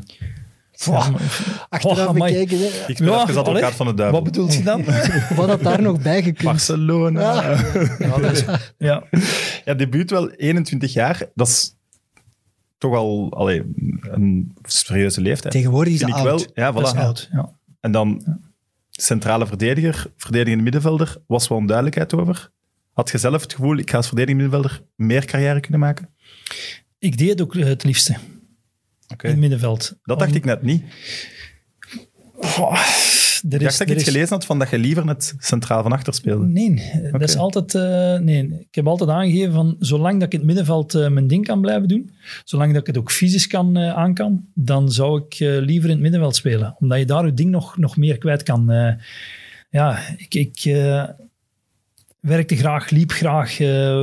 Achteraf Oh, bekeken, hè, Ik speel Ja, even advocaat allee. van de duivel. Wat bedoelt je dan? wat had daar nog bij gekund? Barcelona. ja, ja. Ja, debuut wel 21 jaar. Dat is toch al allee, een serieuze leeftijd. Tegenwoordig is Vind dat ik wel. oud. Ja, dat is voilà. oud. Ja. En dan centrale verdediger, verdedigende middenvelder, was wel een duidelijkheid over. Had je zelf het gevoel, ik ga als verdedigende middenvelder meer carrière kunnen maken? Ik deed het ook het liefste in het middenveld. Dat dacht Om- ik net niet. Goh, er Ik is, dacht dat ik iets is- gelezen had van dat je liever net centraal van achter speelde. Nee, dat is altijd... eh, nee, ik heb altijd aangegeven van, zolang dat ik in het middenveld eh, mijn ding kan blijven doen, zolang dat ik het ook fysisch kan, eh, aan kan, dan zou ik liever in het middenveld spelen. Omdat je daar je ding nog, nog meer kwijt kan. Ja, ik... ik werkte graag, liep graag,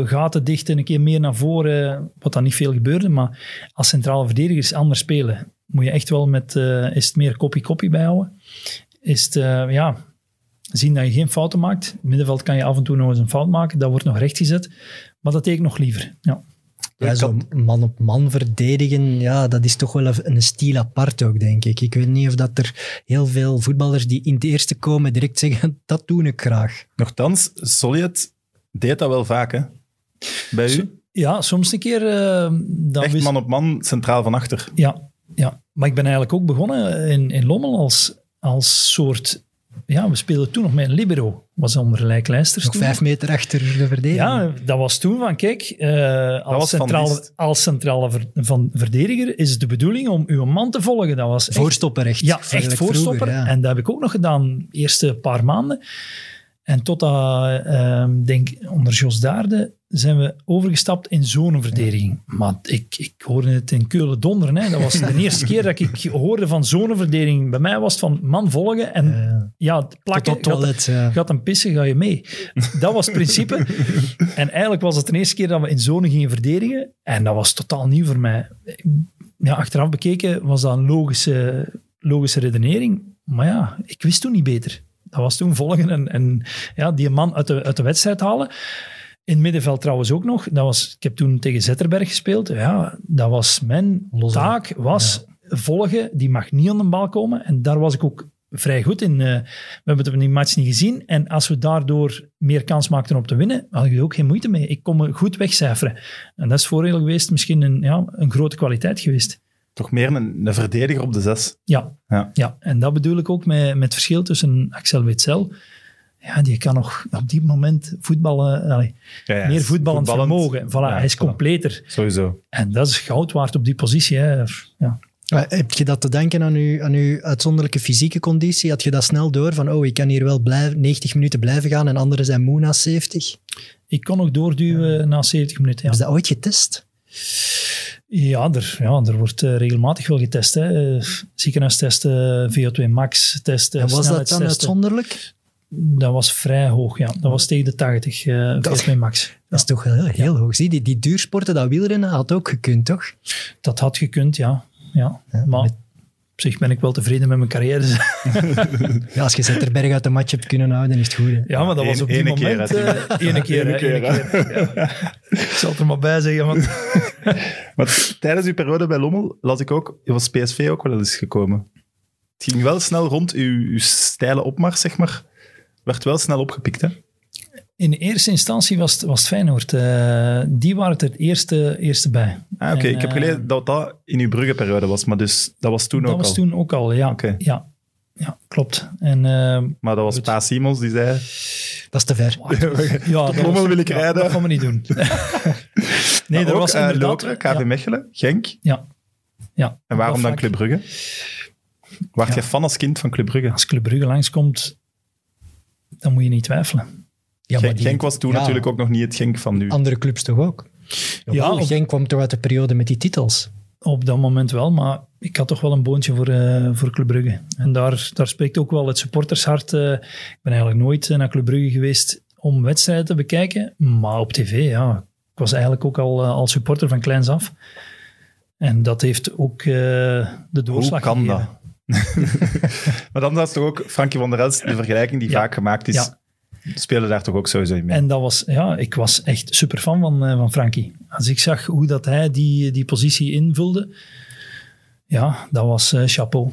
gaten dichten, een keer meer naar voren, wat dan niet veel gebeurde. Maar als centrale verdediger is anders spelen. Moet je echt wel met, is het meer kopie-kopie bijhouden. Is het, eh, ja, zien dat je geen fouten maakt. In het middenveld kan je af en toe nog eens een fout maken, dat wordt nog rechtgezet. Maar dat deed ik nog liever. Ja. Ja, Ik zo man-op-man verdedigen, ja, dat is toch wel een- een stijl apart ook, denk ik. Ik weet niet of dat er heel veel voetballers die in het eerste komen direct zeggen, dat doe ik graag. Nochtans, Soljet deed dat wel vaak, hè? Bij u? ja, soms een keer... eh, dan Echt man op man, centraal van achter. Ja, ja, maar ik ben eigenlijk ook begonnen in, in Lommel als, als soort ja, we speelden toen nog met een libero. Was onder lijklijsters Nog toen. vijf meter achter de verdediging. Ja, dat was toen van, kijk, eh, als, centrale, als centrale ver- van verdediger is het de bedoeling om uw man te volgen. Dat was echt, Voorstopper echt. ja, echt voorstopper. vroeger, ja. En dat heb ik ook nog gedaan de eerste paar maanden. En totdat, ehm denk onder Jos Daarde, zijn we overgestapt in zonneverdediging. Maar ik, ik hoorde het in Keulen donderen. Hè. Dat was de eerste keer dat ik hoorde van zonneverdediging. Bij mij was het van man volgen en Ja. ja, Tot plakken. het toilet. ja. Gaat een pissen, ga je mee. Dat was het principe. en eigenlijk was het de eerste keer dat we in zone gingen verdedigen. En dat was totaal nieuw voor mij. Ja, achteraf bekeken was dat een logische, logische redenering. Maar ja, ik wist toen niet beter. Dat was toen volgen en, en ja, die man uit de, uit de wedstrijd halen. In het middenveld trouwens ook nog. Dat was, ik heb toen tegen Zetterberg gespeeld. Ja, dat was mijn Losse. taak. Was volgen, die mag niet aan de bal komen. En daar was ik ook vrij goed in. Eh, we hebben het die match niet gezien. En als we daardoor meer kans maakten om te winnen, had ik er ook geen moeite mee. Ik kon me goed wegcijferen. En dat is voordeel geweest, misschien een, ja, een grote kwaliteit geweest. Toch meer een, een verdediger op de zes. Ja, Ja. ja. en dat bedoel ik ook met, met het verschil tussen Axel Witsel. Ja, die kan nog op die moment voetballen, allee, Ja, ja, meer voetballend, vermogen. Voilà, Ja, hij is voilà. completer. Sowieso. En dat is goud waard op die positie. Hè. Ja. Heb je dat te danken aan je, aan uw uitzonderlijke fysieke conditie? Had je dat snel door van, oh, ik kan hier wel blijven, 90 minuten blijven gaan en anderen zijn moe na 70? Ik kon nog doorduwen na 70 minuten. Ja. Ze dat ooit getest? Ja, er, ja, er wordt eh, regelmatig wel getest. Hè. Eh, Ziekenhuistesten, VO2 max testen, En was dat dan uitzonderlijk? Dat was vrij hoog, ja. Dat was tegen de 80, eh Dat- VO2 max. Dat is toch heel, heel hoog. Zie, die, die duursporten, dat wielrennen, had ook gekund, toch? Dat had gekund, ja. ja. maar met- op zich ben ik wel tevreden met mijn carrière. Ja, als je Zetterberg uit de match hebt kunnen houden, is het goed. hè. Ja, maar dat Eén- was op die ene keer, moment... hè, eh, ene keer, Ene hè, keer, ene keer. Ja. Ik zal het er maar bij zeggen, want Maar tijdens uw periode bij Lommel las ik ook, je was PSV ook wel eens gekomen. Het ging wel snel rond, uw, uw steile opmars, zeg maar, werd wel snel opgepikt, hè? In eerste instantie was het, was het Feyenoord. Eh, die waren er het eerste, eerste bij. Ah, oké. Ik heb eh, gelezen dat dat in uw Brugge-periode was, maar dus dat was toen Dat ook was al. toen ook al, ja. Ja. Ja, klopt. En eh, Maar dat was. Pa Simons die zei... Dat is te ver. ja, dat was- wil ik ja, rijden. Dat gaan we niet doen. nee, ook, was eh, inderdaad... Lokeren, KV ja, Mechelen, Genk. ja, ja. En waarom dan Dat Club Brugge? Waart Ja. jij fan als kind van Club Brugge? Als Club Brugge langskomt, dan moet je niet twijfelen. Ja, Genk, die- Genk was toen ja, natuurlijk ook nog niet het Genk van nu. Andere clubs toch ook? Ja, Ja, op- Genk kwam toch uit de periode met die titels. Op dat moment wel, maar ik had toch wel een boontje voor, eh, voor Club Brugge. En daar, daar spreekt ook wel het supportershart. eh, ik ben eigenlijk nooit eh, naar Club Brugge geweest om wedstrijden te bekijken, maar op tv, ja. Ik was eigenlijk ook al, eh, al supporter van kleins af. En dat heeft ook eh, de Hoe doorslag kan gegeven. dat? maar dan was toch ook Frankie van der Elst, de vergelijking die Ja. vaak gemaakt is, Ja. Speelde daar toch ook sowieso in mee. En dat was, ja, ik was echt super fan van, eh, van Frankie. Als ik zag hoe dat hij die, die positie invulde, ja, dat was eh, chapeau.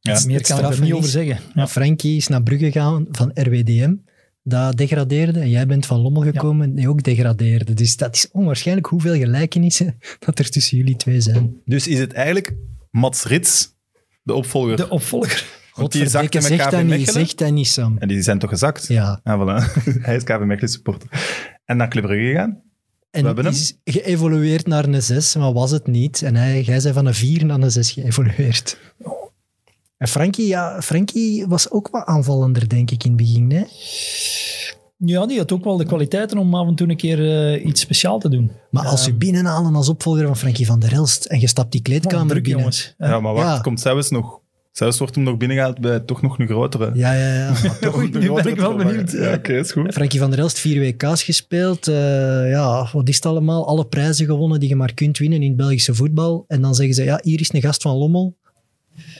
Ja. Meer kan ik er niet over zeggen. Ja. Ja. Frankie is naar Brugge gegaan van RWDM. Dat degradeerde. En jij bent van Lommel gekomen die ook degradeerde. Dus dat is onwaarschijnlijk hoeveel gelijkenissen dat er tussen jullie twee zijn. Dus is het eigenlijk Mats Rits, de opvolger? De opvolger. Want die zakte met zeg KV dat niet, Mechelen. zeg dat niet, Sam. En die zijn toch gezakt? Ja. Ah, voilà. Hij is KV Mechelen supporter. En naar Club Brugge gegaan? En hem. is geëvolueerd naar een 6, maar was het niet. En hij, jij zei van een 4 naar een 6 geëvolueerd. En Frankie, ja, Frankie was ook wat aanvallender, denk ik, in het begin. Hè? Ja, die had ook wel de kwaliteiten om af en toe een keer eh, iets speciaal te doen. Maar als je binnenhalen als opvolger van Frankie van der Elst en je stapt die kleedkamer druk, binnen. jongens. Ja, maar wacht, Ja. komt zelfs nog... Zelfs wordt hem nog binnengehaald bij toch nog een grotere... Ja, ja, ja. Toch, Oei, nu ben ik wel benieuwd. Ja, oké, is goed. Frankie van der Elst, vier WK's gespeeld. eh, ja, wat is het allemaal? Alle prijzen gewonnen die je maar kunt winnen in het Belgische voetbal. En dan zeggen ze, ja, hier is een gast van Lommel.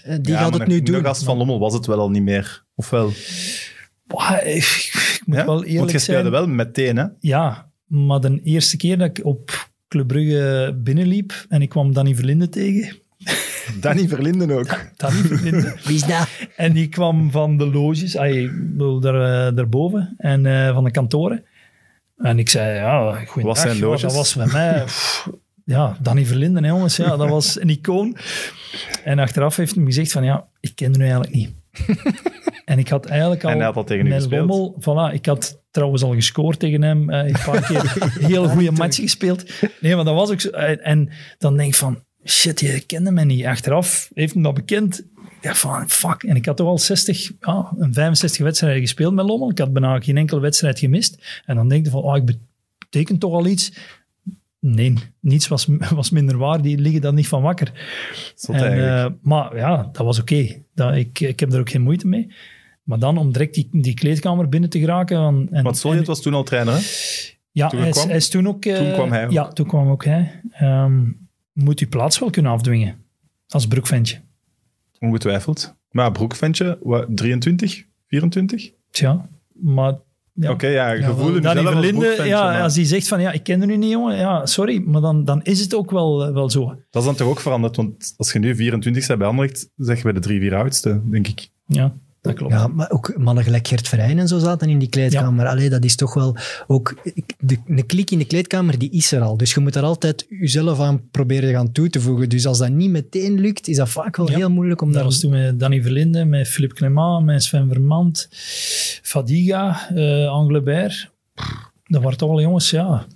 Eh, Die Ja, gaat het een- nu doen. De gast van Lommel was het wel al niet meer. Of wel? Ik, moet Ja? wel Want eerlijk je speelde zijn. wel meteen, hè? Ja, maar de eerste keer dat ik op Club Brugge binnenliep en ik kwam Danny Verlinde tegen. Danny Verlinden ook. Danny Verlinde. Wie is dat? En die kwam van de loges, ay, daar, eh, daarboven, en eh, van de kantoren. En ik zei, ja, goeiedag. Wat zijn Ja, dat was bij mij... pff, ja, Danny Verlinden, hè, jongens. Ja, dat was een icoon. En achteraf heeft hij me gezegd van, ja, ik ken u eigenlijk niet. En ik had eigenlijk al En hij had al tegen u met gespeeld. Lommel, voilà, ik had trouwens al gescoord tegen hem, eh, een paar keer een heel goede match gespeeld. Nee, maar dat was ook zo. En, en dan denk ik van, shit, je kende mij niet. Achteraf heeft hem dat bekend. Ja, van fuck. En ik had toch al 60, ja, een 65 wedstrijden gespeeld met Lommel. Ik had bijna geen enkele wedstrijd gemist. En dan denk je van, oh, ik betekent toch al iets. Nee, niets was, was minder waar. Die liggen dan niet van wakker. En, eh, maar ja, dat was oké. Ik, ik heb er ook geen moeite mee. Maar dan om direct die, die kleedkamer binnen te geraken. van- En, Want Soljet en- was toen al trainer, hè? ja, hij, is, kwam? hij is toen ook... eh, Toen kwam hij ook. Ja, toen kwam ook hij. Ehm, moet je plaats wel kunnen afdwingen. Als broekventje. Ongetwijfeld. Maar ja, Broekventje, wat, 23, 24? Tja, maar... Ja. Oké, ja, Danny jezelf als ja, maar als die zegt van ja, ik ken u niet, jongen. Ja, sorry, maar dan, dan is het ook wel, eh, wel zo. Dat is dan toch ook veranderd, want als je nu 24 bent bij Anderlecht, zeg je bij de drie, vier oudste, denk ik. Ja, dat klopt. Ja, maar ook mannen gelijk Gert en zo zaten in die kleedkamer. Allee, dat is toch wel ook... De, een klik in de kleedkamer, die is er al. Dus je moet er altijd jezelf aan proberen gaan toe te voegen. Dus als dat niet meteen lukt, is dat vaak wel Ja. heel moeilijk om Dat daar... was toen met Danny Verlinde, met Philippe Clément, met Sven Vermand, Fadiga, eh Anglebert. Dat waren toch wel jongens, ja.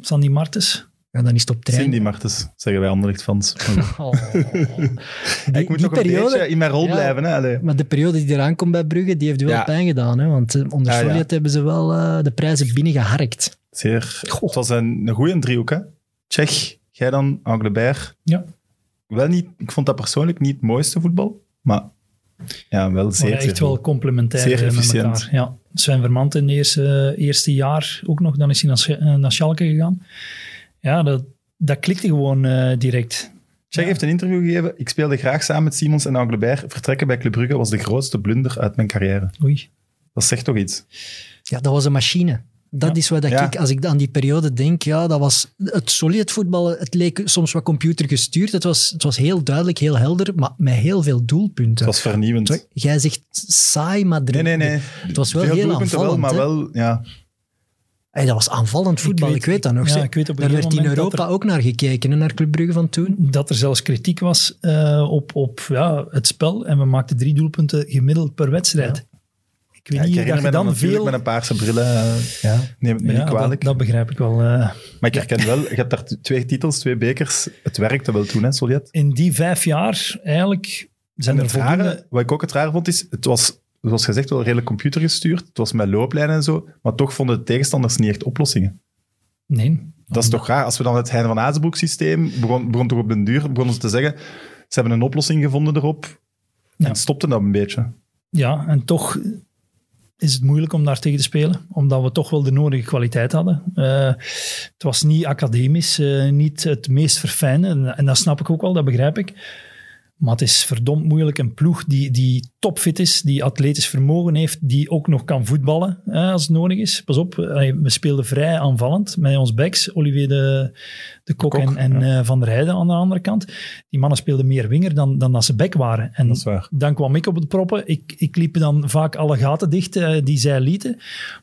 Sandy Martens. Ja, dan is het op trein. Cindy Martens, zeggen wij Anderlecht-fans. Oh. ik moet toch een beetje in mijn rol Ja. blijven, hè? Allee. Maar de periode die eraan komt bij Brugge, die heeft wel Ja. pijn gedaan. Hè? Want eh, onder ja. Hebben ze wel eh, de prijzen binnengeharkt. Zeer. Goh. Het was een, een goede driehoek, hè? Tsjech, jij dan, Anglebert. Ja. Wel niet, ik vond dat persoonlijk niet het mooiste voetbal, maar ja, wel zeer, Maar zeer echt wel complementair Zeer eh, met efficiënt. elkaar. Ja. Sven Vermand in het eerste, eerste jaar ook nog. Dan is hij naar, naar Schalke gegaan. Ja, dat, dat klikte gewoon eh, direct. Tsjech heeft een interview gegeven. Ik speelde graag samen met Simons en Anglebert. Vertrekken bij Club Brugge was de grootste blunder uit mijn carrière. Oei. Dat zegt toch iets? Ja, dat was een machine. Dat Ja. is wat dat Ja. ik, als ik aan die periode denk, ja, dat was het solid voetbal. Het leek soms wat computergestuurd. Het was, het was heel duidelijk, heel helder, maar met heel veel doelpunten. Het was vernieuwend. Jij zegt saai, maar Nee, nee, nee. het was wel Veel heel aanvallend. wel, maar wel, ja. Hey, dat was aanvallend voetbal, ik weet- weet, dat nog. ja, ik weet op Daar werd in Europa er- ook naar gekeken, hè, naar Club Brugge van toen. Dat er zelfs kritiek was eh, op, op ja, het spel. En we maakten drie doelpunten gemiddeld per wedstrijd. Ik weet ja ik niet herinner dat je dan veel... met een paarse brillen. eh, Ja. Neem het me Ja, niet kwalijk. Dat, dat begrijp ik wel. eh. Maar ik herken wel, je hebt daar twee titels, twee bekers. Het werkte wel toen, hè, Soljet. in die vijf jaar eigenlijk zijn En er het voldoende... rare, wat ik ook het raar vond, is, het was, zoals gezegd, wel redelijk computergestuurd. Het was met looplijnen en zo, maar toch vonden de tegenstanders niet echt oplossingen. Nee. Dat is toch raar. Als we dan het Hein van Azenbroek systeem begon, begon toch op den duur, begonnen ze te zeggen, ze hebben een oplossing gevonden erop. Ja. En stopte dat een beetje. Ja, en toch is het moeilijk om daar tegen te spelen, omdat we toch wel de nodige kwaliteit hadden. Eh, het was niet academisch, eh, niet het meest verfijnde, en, en dat snap ik ook wel, dat begrijp ik. Maar het is verdomd moeilijk. Een ploeg die, die topfit is, die atletisch vermogen heeft, die ook nog kan voetballen eh, als het nodig is. Pas op, we speelden vrij aanvallend met ons backs, Olivier de, de Kok, Kok, en, en ja. eh, Van der Heijden aan de andere kant. Die mannen speelden meer winger dan, dan dat ze back waren. En Dat is waar. dan kwam ik op de proppen. Ik, ik liep dan vaak alle gaten dicht eh, die zij lieten.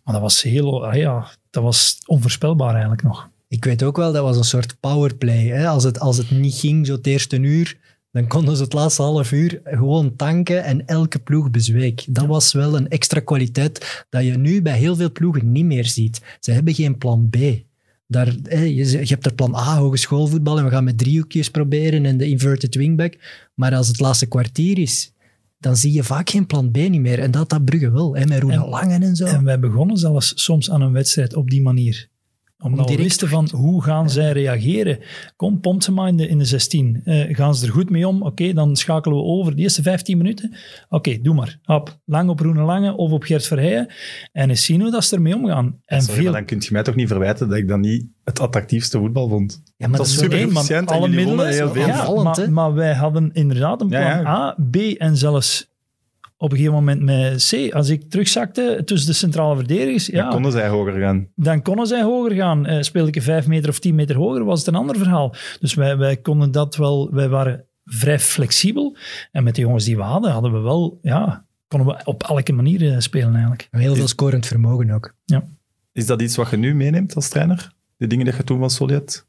Maar dat was heel, ah ja, dat was onvoorspelbaar eigenlijk nog. Ik weet ook wel, dat was een soort powerplay. Hè? Als, het, als het niet ging, zo het eerste uur, dan konden ze het laatste half uur gewoon tanken en elke ploeg bezweek. Dat was wel een extra kwaliteit dat je nu bij heel veel ploegen niet meer ziet. Ze hebben geen plan B. Daar, je, hebt er plan A, hogeschoolvoetbal, en we gaan met driehoekjes proberen en de inverted wingback. Maar als het laatste kwartier is, dan zie je vaak geen plan B niet meer. En dat dat Brugge wel, hè, met En- Langen en zo. En wij begonnen zelfs soms aan een wedstrijd op die manier. Omdat we direct- wisten van hoe gaan zij reageren. Kom, pompt ze maar in de, in de 16. Eh, gaan ze er goed mee om? Oké, dan schakelen we over. De eerste 15 minuten. Oké, doe maar. Hop, lang op Roene Lange of op Gert Verheijen. En eens zien hoe dat ze ermee omgaan. En Sorry, veel maar dan kun je mij toch niet verwijten dat ik dat niet het attractiefste voetbal vond. ja, maar dat is super efficiënt en alle jullie middelen. wonnen heel veel. Ja, maar, hè? maar wij hadden inderdaad een plan Ja, ja. A, B en zelfs op een gegeven moment met C. Als ik terugzakte tussen de centrale verdedigers, Dan ja, konden zij hoger gaan. dan konden zij hoger gaan. Eh speelde ik een vijf meter of tien meter hoger, was het een ander verhaal. Dus wij, wij konden dat wel, wij waren vrij flexibel. En met de jongens die we hadden, hadden we wel, ja, konden we op elke manier eh, spelen eigenlijk. Heel veel scorend vermogen ook. Is dat iets wat je nu meeneemt als trainer? De dingen die je toen was Soljet?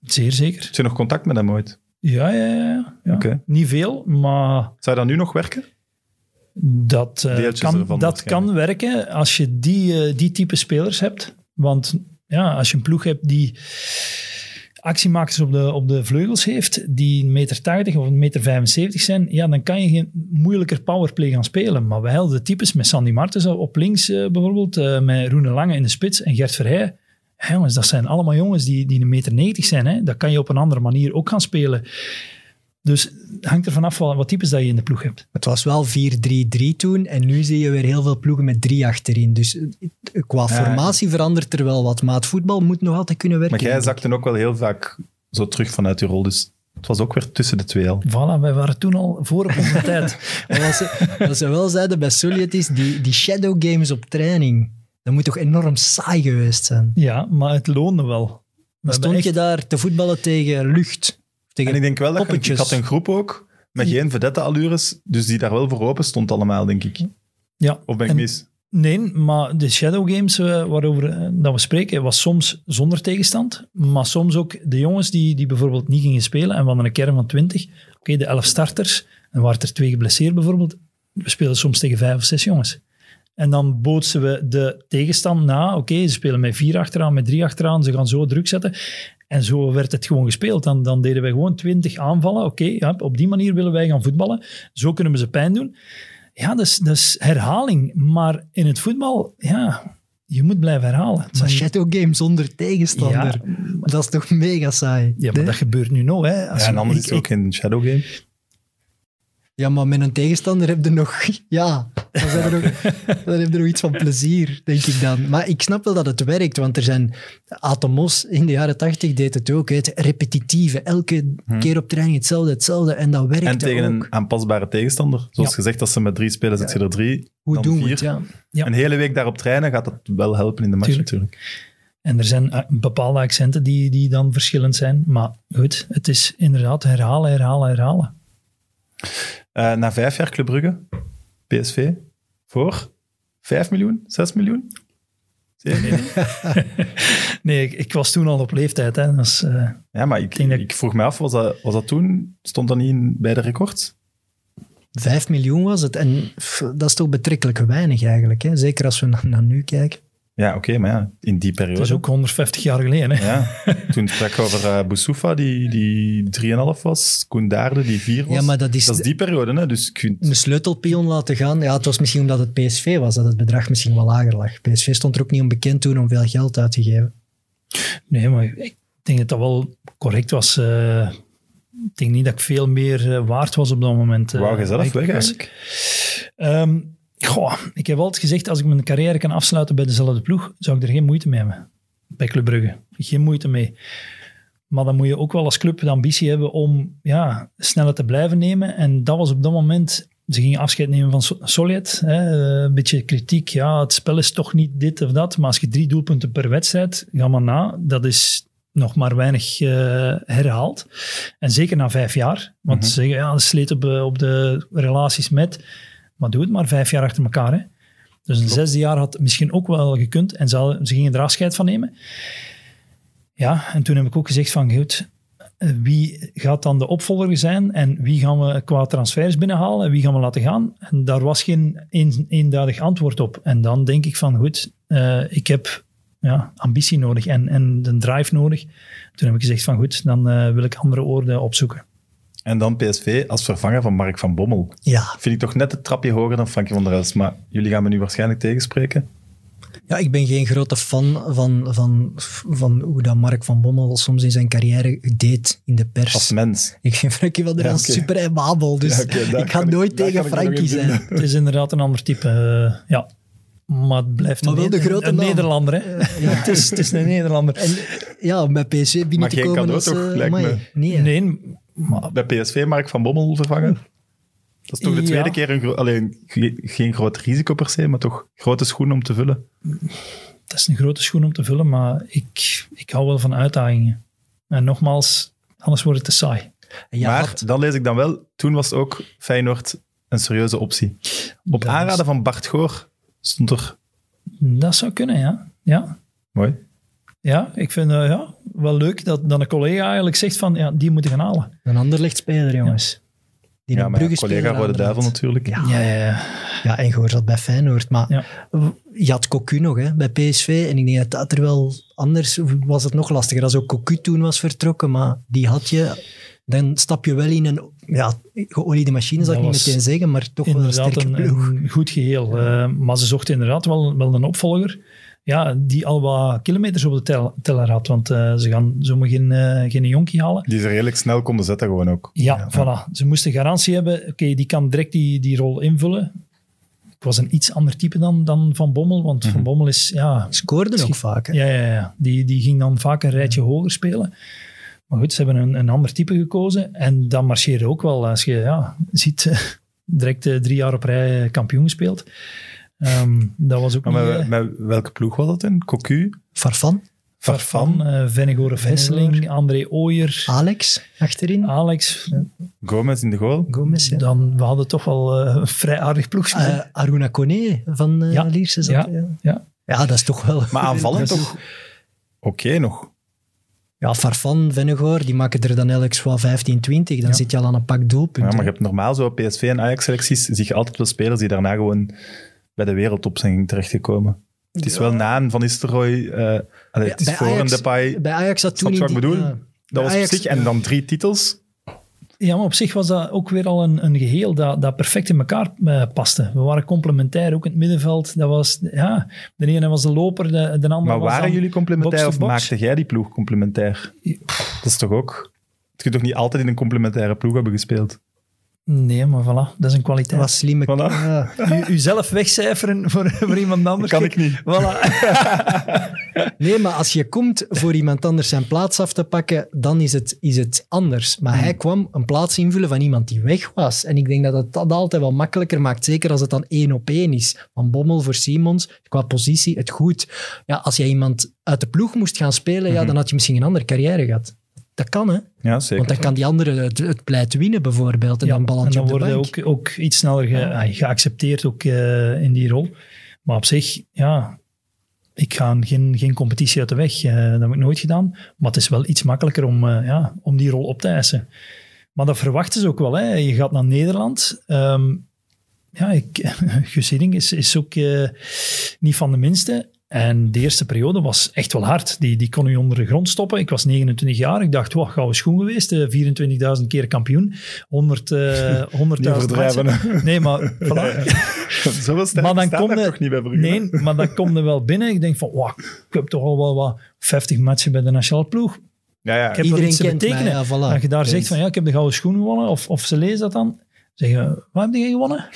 Zeer zeker. Heb je nog contact met hem ooit? Ja, ja, ja. ja. Oké. Niet veel, maar Zou dat nu nog werken? Dat, eh, kan, dat kan werken als je die, eh, die type spelers hebt. Want ja, als je een ploeg hebt die actiemakers op de, op de vleugels heeft, die 1,80 meter of 1,75 meter zijn, ja, dan kan je geen moeilijker powerplay gaan spelen. Maar hadden de types met Sandy Martens op links eh, bijvoorbeeld, met Roene Lange in de spits en Gert Verheij. Ja, jongens, dat zijn allemaal jongens die, die een meter 90 zijn. Hè. Dat kan je op een andere manier ook gaan spelen. Dus het hangt er vanaf wat, wat types dat je in de ploeg hebt. Het was wel 4-3-3 toen en nu zie je weer heel veel ploegen met drie achterin. Dus eh, qua formatie verandert er wel wat. Maar het voetbal moet nog altijd kunnen werken. Maar jij zakte ook wel heel vaak zo terug vanuit je rol. Dus het was ook weer tussen de twee al. Voilà, wij waren toen al voor op onze tijd. Maar wat ze, wat ze wel zeiden bij Sulliet is, die, die shadow games op training, dat moet toch enorm saai geweest zijn. Ja, maar het loonde wel. We stond echt- je daar te voetballen tegen lucht. Tegen En ik denk wel dat ik poppetjes. had een groep ook met geen vedette allures, dus die daar wel voor open stond allemaal, denk ik. Ja, Of ben ik en- mis? Nee, maar de shadow games eh, waarover eh, dat we spreken, was soms zonder tegenstand. Maar soms ook de jongens die, die bijvoorbeeld niet gingen spelen. En we hadden een kern van 20. Oké, de 11 starters. En waren er twee geblesseerd bijvoorbeeld. We spelen soms tegen vijf of zes jongens. En dan bootsen we de tegenstand na. Oké, ze spelen met vier achteraan, met drie achteraan. Ze gaan zo druk zetten. En zo werd het gewoon gespeeld. Dan, dan deden wij gewoon 20 aanvallen. Oké, ja, op die manier willen wij gaan voetballen. Zo kunnen we ze pijn doen. Ja, dat is, dat is herhaling. Maar in het voetbal, ja, je moet blijven herhalen. Shadow game zonder tegenstander, dat is toch mega saai. ja, maar Nee? dat gebeurt nu nog. Hè. Als Ja, en anders ik- is het ook geen shadow game. Ja, maar met een tegenstander heb je nog... Ja, dan, zijn er nog, dan heb je nog iets van plezier, denk ik dan. Maar ik snap wel dat het werkt, want er zijn... Atomos in de jaren tachtig deed het ook. Het repetitieve, elke keer op training hetzelfde, hetzelfde. En dat werkte En tegen ook. een aanpasbare tegenstander. Zoals Ja. gezegd, als ze met drie spelen, zit je er drie. Hoe dan doen we vier. het, ja. Ja. Een hele week daarop trainen gaat dat wel helpen in de match Tuurlijk. natuurlijk. En er zijn eh, bepaalde accenten die, die dan verschillend zijn. Maar goed, het is inderdaad herhalen, herhalen, herhalen. Eh, na vijf jaar Club Brugge, PSV, voor 5 miljoen, 6 miljoen? Nee, ik, ik was toen al op leeftijd. Hè. Eh, Ja, maar ik, dat- ik vroeg me af, was dat, was dat toen, stond dat niet in, bij de records? Vijf miljoen was het. En pff, dat is toch betrekkelijk weinig eigenlijk. Hè? Zeker als we naar, naar nu kijken. Ja, oké, maar ja, in die periode. is ook 150 jaar geleden. Hè. Ja, toen sprak ik over uh, Boussoufa, die, die 3,5 was, Koen Daarde, die 4 was. Ja, maar dat is, dat is die periode, hè? dus een sleutelpion laten gaan. Ja, het was misschien omdat het PSV was, dat het bedrag misschien wel lager lag. PSV stond er ook niet onbekend toen om veel geld uit te geven. Nee, maar ik denk dat dat wel correct was. Eh, ik denk niet dat ik veel meer eh, waard was op dat moment. eh. Wou je zelf Ik weg eigenlijk? Ehm, goh, ik heb altijd gezegd, als ik mijn carrière kan afsluiten bij dezelfde ploeg, zou ik er geen moeite mee hebben. Bij Club Brugge. Geen moeite mee. Maar dan moet je ook wel als club de ambitie hebben om ja, sneller te blijven nemen. En dat was op dat moment... Ze gingen afscheid nemen van So- Solid. Hè, eh, een beetje kritiek. Ja, het spel is toch niet dit of dat. Maar als je drie doelpunten per wedstrijd, ga maar na. Dat is nog maar weinig eh, herhaald. En zeker na vijf jaar. Want Mhm. ze zeggen, ja, dat sleet op, eh, op de relaties met... Maar doe het maar vijf jaar achter elkaar. Hè. Dus een zesde jaar had misschien ook wel gekund. En ze, ze gingen er afscheid van nemen. Ja, en toen heb ik ook gezegd van, goed, eh, wie gaat dan de opvolger zijn en wie gaan we qua transfers binnenhalen en wie gaan we laten gaan? En daar was geen een, eenduidig antwoord op. En dan denk ik van, goed, eh, ik heb ja, ambitie nodig en, en de drive nodig. Toen heb ik gezegd van, goed, dan eh, wil ik andere oorden opzoeken. En dan PSV als vervanger van Mark van Bommel. Ja, Vind ik toch net een trapje hoger dan Frankie van der Elst. Maar jullie gaan me nu waarschijnlijk tegenspreken. ja ik ben geen grote fan van, van, van hoe dat Mark van Bommel soms in zijn carrière deed in de pers. Als mens. Ik vind Frankie van der Ja, Elst oké. super aimabel, dus Ja, ik ga ik- nooit tegen Frankie zijn. Het is inderdaad een ander type, eh, ja. Maar het blijft Maar een, wel de Ne- grote een. Nederlander. Hè? het, is, het is een Nederlander. En ja, om bij PSV binnen Maar te geen komen cadeau als, toch, eh, lijkt amai. me. Nee, Nee, maar Bij PSV Mark van Bommel vervangen. Dat is toch de Ja. tweede keer een alleen, ge- geen groot risico per se, maar toch grote schoen om te vullen. dat is een grote schoen om te vullen, maar ik, ik hou wel van uitdagingen. En nogmaals, anders wordt het te saai. Ja, maar wat- dan lees ik dan wel, toen was ook Feyenoord een serieuze optie. Op Dat aanraden is- van Bart Goor stond er... Dat zou kunnen, ja. Ja, Mooi. Ja ik vind het ja, wel leuk dat, dat een collega eigenlijk zegt van, ja, die moeten gaan halen. een ander lichtspeler, jongens. Die Ja, een maar ja, Brugge-speler collega voor de duivel natuurlijk. Ja. Ja, ja, ja. Ja, en Goor zat bij Feyenoord. Maar Ja. je had Cocu nog hè, bij PSV. En ik denk dat dat er wel anders was het nog lastiger. Als ook Cocu toen was vertrokken, maar die had je... Dan stap je wel in een ja, geoliede machine, zal ik Dat niet meteen zeggen, maar toch wel een sterke een, ploeg. een goed geheel. Eh, maar ze zochten inderdaad wel, wel een opvolger. Ja, die al wat kilometers op de tel- teller had. Want eh, ze gaan zomaar geen, eh, geen jonkie halen. Die ze redelijk snel konden zetten gewoon ook. Ja, voilà. Ze moesten garantie hebben. Oké, die kan direct die, die rol invullen. Ik was een iets ander type dan, dan Van Bommel. Want Van Bommel is... Ja, Scoorde ook vaak. Hè? ja, ja, ja. Die, die ging dan vaak een rijtje hoger spelen. Maar goed, ze hebben een, een ander type gekozen. En dat marcheerde ook wel. Als je ja, ziet, direct eh, drie jaar op rij kampioen gespeeld. Ehm, dat was ook Maar niet... met, eh, met welke ploeg was dat in? Cocu? Farfan, Farfan, eh Vennegoor of Hesseling, André Ooyer, Alex achterin, Alex. Gomez in de goal? Gomez. Ja. Dan, we hadden toch wel eh, een vrij aardig ploegje. Eh, Aruna Kone van eh Ja. Lierse. zat, Ja. ja. ja. ja, dat is toch wel... Maar aanvallend toch oké nog. Ja, Farfan, Vennegoor, die maken er dan elk wel 15, 20. Dan Ja. zit je al aan een pak Ja, doelpunten. maar je hebt normaal zo PSV en Ajax-selecties je altijd wel spelers die daarna gewoon bij de wereldtop zijn terechtgekomen. Het is wel na een Van Nistelrooy, eh allee, het is bij voor een Ajax- Depay, Bij Ajax had toen... Snap je wat in ik die- bedoel? ja. dat was Ajax- op zich. En dan drie titels. Ja, maar op zich was dat ook weer al een, een geheel dat, dat perfect in elkaar eh, paste. We waren complementair, ook in het middenveld. Dat was, ja, de ene was de loper, de, de andere Maar was waren dan jullie complementair of maakte jij die ploeg complementair? Dat is toch ook... Je kunt toch niet altijd in een complementaire ploeg hebben gespeeld? Nee, maar voilà, dat is een kwaliteit. Dat was slimme... Voilà. Ja. U, uzelf wegcijferen voor, voor iemand anders. kan ik niet. Voilà. Nee, maar als je komt voor iemand anders zijn plaats af te pakken, dan is het, is het anders. Maar Hmm. hij kwam een plaats invullen van iemand die weg was. En ik denk dat het dat altijd wel makkelijker maakt. Zeker als het dan één op één is. Van Bommel voor Simons, qua positie, het goed. Ja, als jij iemand uit de ploeg moest gaan spelen, Mhm. ja, dan had je misschien een andere carrière gehad. Dat kan, hè? Ja, zeker. Want dan kan die andere het, het pleit winnen, bijvoorbeeld. En dan en ballantje dan worden ook, ook iets sneller ge- ah, geaccepteerd ook, eh, in die rol. Maar op zich, ja, ik ga geen, geen competitie uit de weg. eh, dat heb ik nooit gedaan. Maar het is wel iets makkelijker om, eh, ja, om die rol op te eisen. Maar dat verwachten ze ook wel. Hè. Je gaat naar Nederland. Ehm, ja, ik, is, is ook niet van de minste. En de eerste periode was echt wel hard. Die, die kon u onder de grond stoppen. Ik was 29 jaar. Ik dacht, wat, gouden schoen geweest. eh, 24.000 keer kampioen. 100, eh 100.000 Niet overdrijven. matchen. hè. Nee, maar voilà. Zoveel sterk Maar dan kom er je- toch niet bij Brugge? Nee, maar dan kom je wel binnen. Ik denk van, wow, ik heb toch al wel wat 50 matchen bij de nationale ploeg. Ja, ja. Ik heb Iedereen kent mij, betekenen. ja, voilà. Dat je daar zegt van, ja, ik heb de gouden schoen gewonnen. Of, of ze lezen dat dan. Zeggen, wat heb je gewonnen?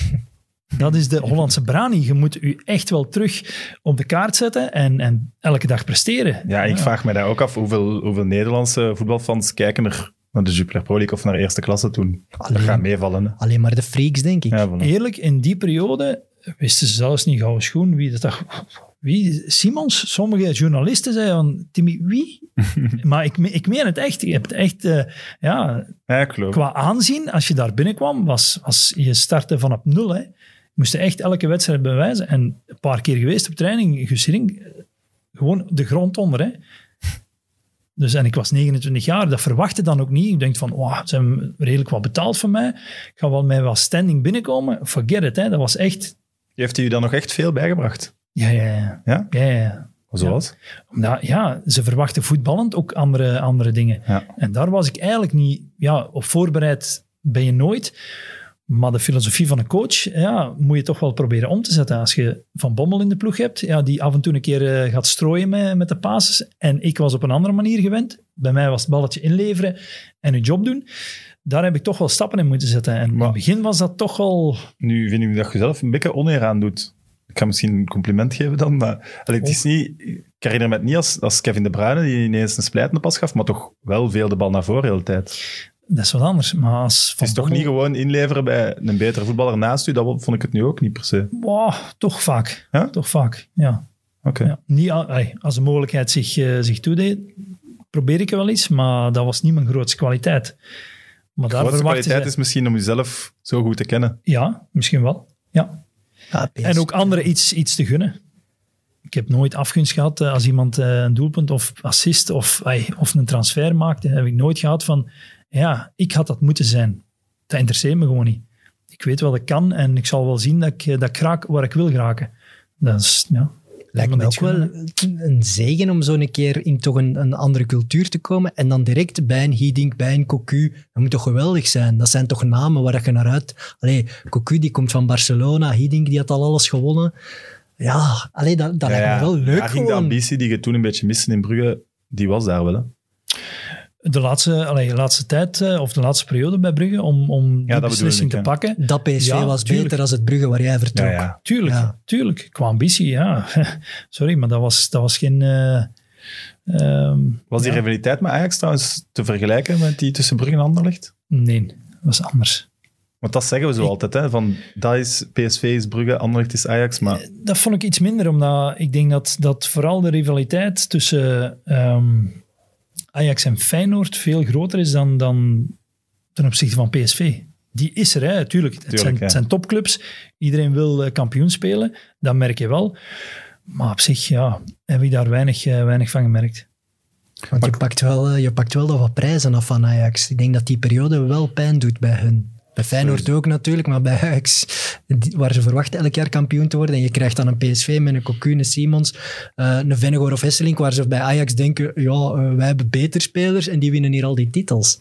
Dat is de Hollandse brani. Je moet je echt wel terug op de kaart zetten en, en elke dag presteren. Ja, ik vraag me daar ook af hoeveel, hoeveel Nederlandse voetbalfans kijken er naar de Jupiler Pro League of naar eerste klasse toen. Dat Alleen. gaat meevallen. Hè. Alleen maar de freaks, denk ik. Ja, voilà. Eerlijk, in die periode wisten ze zelfs niet gouden schoen. Wie dat dacht, wie? Simons? Sommige journalisten zeiden van, Timmy, wie? maar ik, ik meen het echt. Je hebt echt, eh, ja, Ja, qua aanzien, als je daar binnenkwam, was, was je startte van op nul. Hè. Je moest echt elke wedstrijd bewijzen. En een paar keer geweest op training, Hiddink, eh, gewoon de grond onder. Hè. Dus, en ik was 29 jaar, dat verwachtte dan ook niet. Ik denk van, wow, ze hebben redelijk wat betaald van mij. Ik ga wel met wat standing binnenkomen. Forget it, hè. dat was echt... Heeft hij u dan nog echt veel bijgebracht? Ja, ja, ja. Ja? ja, ja. Zoals? Omdat, ja, ze verwachten voetballend ook andere, andere dingen. Ja. En daar was ik eigenlijk niet ja, op voorbereid, ben je nooit. Maar de filosofie van een coach ja, moet je toch wel proberen om te zetten. Als je Van Bommel in de ploeg hebt, ja, die af en toe een keer eh, gaat strooien met, met de passes. En ik was op een andere manier gewend. Bij mij was het balletje inleveren en je job doen. Daar heb ik toch wel stappen in moeten zetten. En in Maar- het begin was dat toch wel... Nu vind ik dat je zelf een beetje oneer aan doet. Ik ga misschien een compliment geven dan, maar allee, het is niet... Ik herinner me het niet als, als Kevin De Bruyne, die ineens een splijtende pas gaf, maar toch wel veel de bal naar voren de hele tijd. Dat is wat anders. Maar als Het Van is toch Bommel- niet gewoon inleveren bij een betere voetballer naast u? Dat vond ik het nu ook niet per se. Wow, toch vaak. Ja? Toch vaak, ja. Oké. Ja, niet, al- als de mogelijkheid zich, eh, zich toedeed, probeer ik er wel iets, maar dat was niet mijn grootste kwaliteit. Maar De daar grootste kwaliteit is misschien om jezelf zo goed te kennen. Ja, misschien wel. Ja. Ja, En ook anderen iets, iets te gunnen. Ik heb nooit afgunst gehad eh, als iemand eh, een doelpunt of assist of, of een transfer maakte. Heb ik nooit gehad van, ja, ik had dat moeten zijn. Dat interesseert me gewoon niet. Ik weet wat ik kan en ik zal wel zien dat ik, dat ik raak waar ik wil geraken. Dat is, ja... Lijkt me ook wel een zegen om zo een keer in toch een, een andere cultuur te komen. En dan direct bij een Hiddink, bij een Cocu. Dat moet toch geweldig zijn? Dat zijn toch namen waar je naar uit... Allee, Cocu die komt van Barcelona. Hiddink die had al alles gewonnen. Ja, allee, dat, dat Ja, lijkt me ja. wel leuk Daar ging de gewoon. ambitie die je toen een beetje miste in Brugge, die was daar wel. Hè? De laatste, allee, de laatste tijd, eh, of de laatste periode bij Brugge, om, om die beslissing ik, te ja. pakken. Dat PSV Ja, was tuurlijk. beter dan het Brugge waar jij vertrok. Ja, ja. Tuurlijk, Ja. tuurlijk. Qua ambitie, ja. Sorry, maar dat was, dat was geen... eh, ehm, Was die ja. rivaliteit met Ajax trouwens te vergelijken met die tussen Brugge en Anderlecht? Nee, dat was anders. Want dat zeggen we zo altijd, hè? Van, dat is PSV is Brugge, Anderlecht is Ajax, maar Dat vond ik iets minder, omdat ik denk dat, dat vooral de rivaliteit tussen ehm, Ajax en Feyenoord veel groter is dan, dan ten opzichte van PSV. Die is er, hè, tuurlijk. Het, Tuurlijk, zijn, ja. het zijn topclubs. Iedereen wil eh, kampioen spelen. Dat merk je wel. Maar op zich ja, heb ik daar weinig, eh, weinig van gemerkt. Want je pakt, wel, eh, je pakt wel nog wat prijzen af van Ajax. Ik denk dat die periode wel pijn doet bij hun. Bij Feyenoord ook natuurlijk, maar bij Ajax, die- waar ze verwachten elk jaar kampioen te worden, en je krijgt dan een PSV met een Cocu, een Simons, eh, een Vennegoor of Hesselink, waar ze bij Ajax denken, ja, eh, wij hebben beter spelers en die winnen hier al die titels.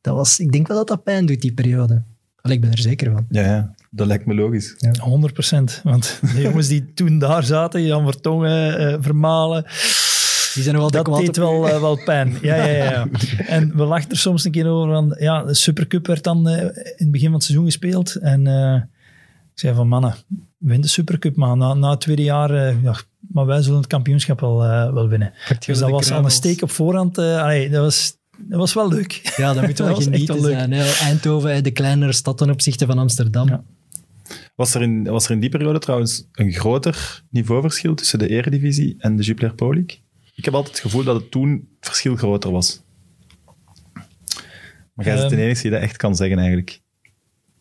Dat was, ik denk wel dat dat pijn doet, die periode. Allee, ik ben er zeker van. ja, ja, dat lijkt me logisch. 100 procent. Want de jongens die toen daar zaten, Jan Vertongen, eh, Vermalen, Die zijn nog altijd dat deed wel, eh, wel pijn. Ja, ja, ja, ja. En we lachten er soms een keer over. Van, ja, de Supercup werd dan eh, in het begin van het seizoen gespeeld. En eh, ik zei van mannen, win de Supercup. Maar na, na het tweede jaar, ja, maar wij zullen het kampioenschap wel, eh, wel winnen. Dus dat was al een steek op voorhand. eh, allee, dat, was, dat was wel leuk. Ja, dat moet wel Dat genieten wel leuk. zijn. Eindhoven, de kleinere stad ten opzichte van Amsterdam. Ja. Was er, in, was er in die periode trouwens een groter niveauverschil tussen de Eredivisie en de Jupiler Pro League? Ik heb altijd het gevoel dat het toen het verschil groter was. Maar jij bent de Ehm, enige die dat echt kan zeggen eigenlijk.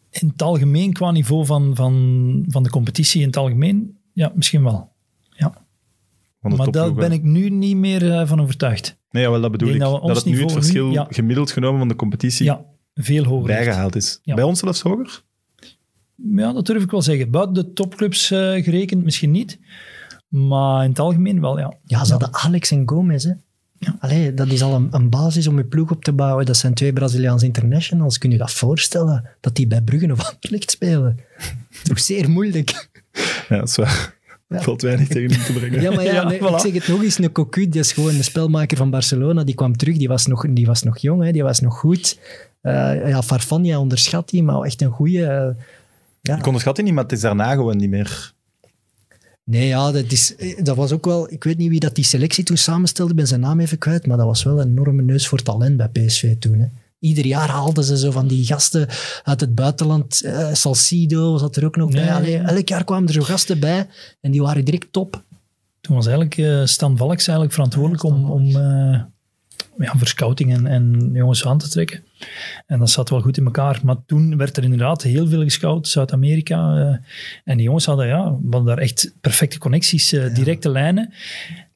In het algemeen, qua niveau van, van, van de competitie in het algemeen, ja, misschien wel. Ja. Maar daar ben ik nu niet meer eh, van overtuigd. Nee, jawel, dat bedoel Ik dat het nu het verschil nu- ja. gemiddeld genomen van de competitie Ja, veel hoger. bijgehaald is. Ja. Bij ons zelfs hoger? Ja, dat durf ik wel zeggen. Buiten de topclubs eh, gerekend misschien niet. Maar in het algemeen wel, ja. Ja, ze hadden Alex en Gomez. Hè. Allee, dat is al een, een basis om je ploeg op te bouwen. Dat zijn twee Braziliaanse internationals. Kun je dat voorstellen? Dat die bij Brugge of Anderlecht spelen? Toch zeer moeilijk. Ja, dat is waar. Ja. Valt weinig tegen in te brengen. Ja, maar ja, Ja, nee, voilà. ik zeg het nog eens. Een Cocu, die is gewoon een spelmaker van Barcelona. Die kwam terug, die was nog, die was nog jong, hè, die was nog goed. Eh ja, Farfania onderschat die, maar echt een goede. ja. Ik onderschat die niet, maar het is daarna gewoon niet meer. Nee, ja, dat, is, eh, dat was ook wel... Ik weet niet wie dat die selectie toen samenstelde, ben zijn naam even kwijt, maar dat was wel een enorme neus voor talent bij PSV toen. Hè. Ieder jaar haalden ze zo van die gasten uit het buitenland. eh, Salcido zat er ook nog bij. Allee, elk jaar kwamen er zo gasten bij en die waren direct top. Toen was eigenlijk eh, Stan Valks eigenlijk verantwoordelijk Ja, om, om eh, ja, voor scouting en, en jongens aan te trekken. En dat zat wel goed in elkaar. Maar toen werd er inderdaad heel veel gescout, Zuid-Amerika. eh, en die jongens hadden, ja, hadden daar echt perfecte connecties, eh, directe lijnen.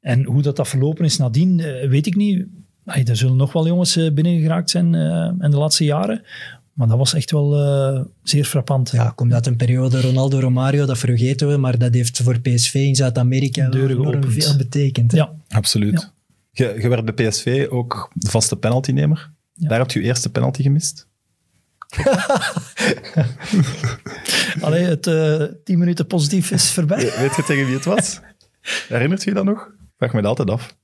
En hoe dat, dat verlopen is nadien, eh, weet ik niet. Ay, er zullen nog wel jongens eh, binnengeraakt zijn eh, in de laatste jaren. Maar dat was echt wel eh, zeer frappant. Ja, komt uit een periode Ronaldo Romario, dat vergeten we, maar dat heeft voor PSV in Zuid-Amerika enorm veel betekend. hè. Ja, Absoluut. Je, je werd bij PSV ook de vaste penaltynemer. Ja. Daar heb je je eerste penalty gemist. Allee, het eh 10 minuten positief is voorbij. Weet je tegen wie het was? Herinnert je je dat nog? Vraag me dat altijd af.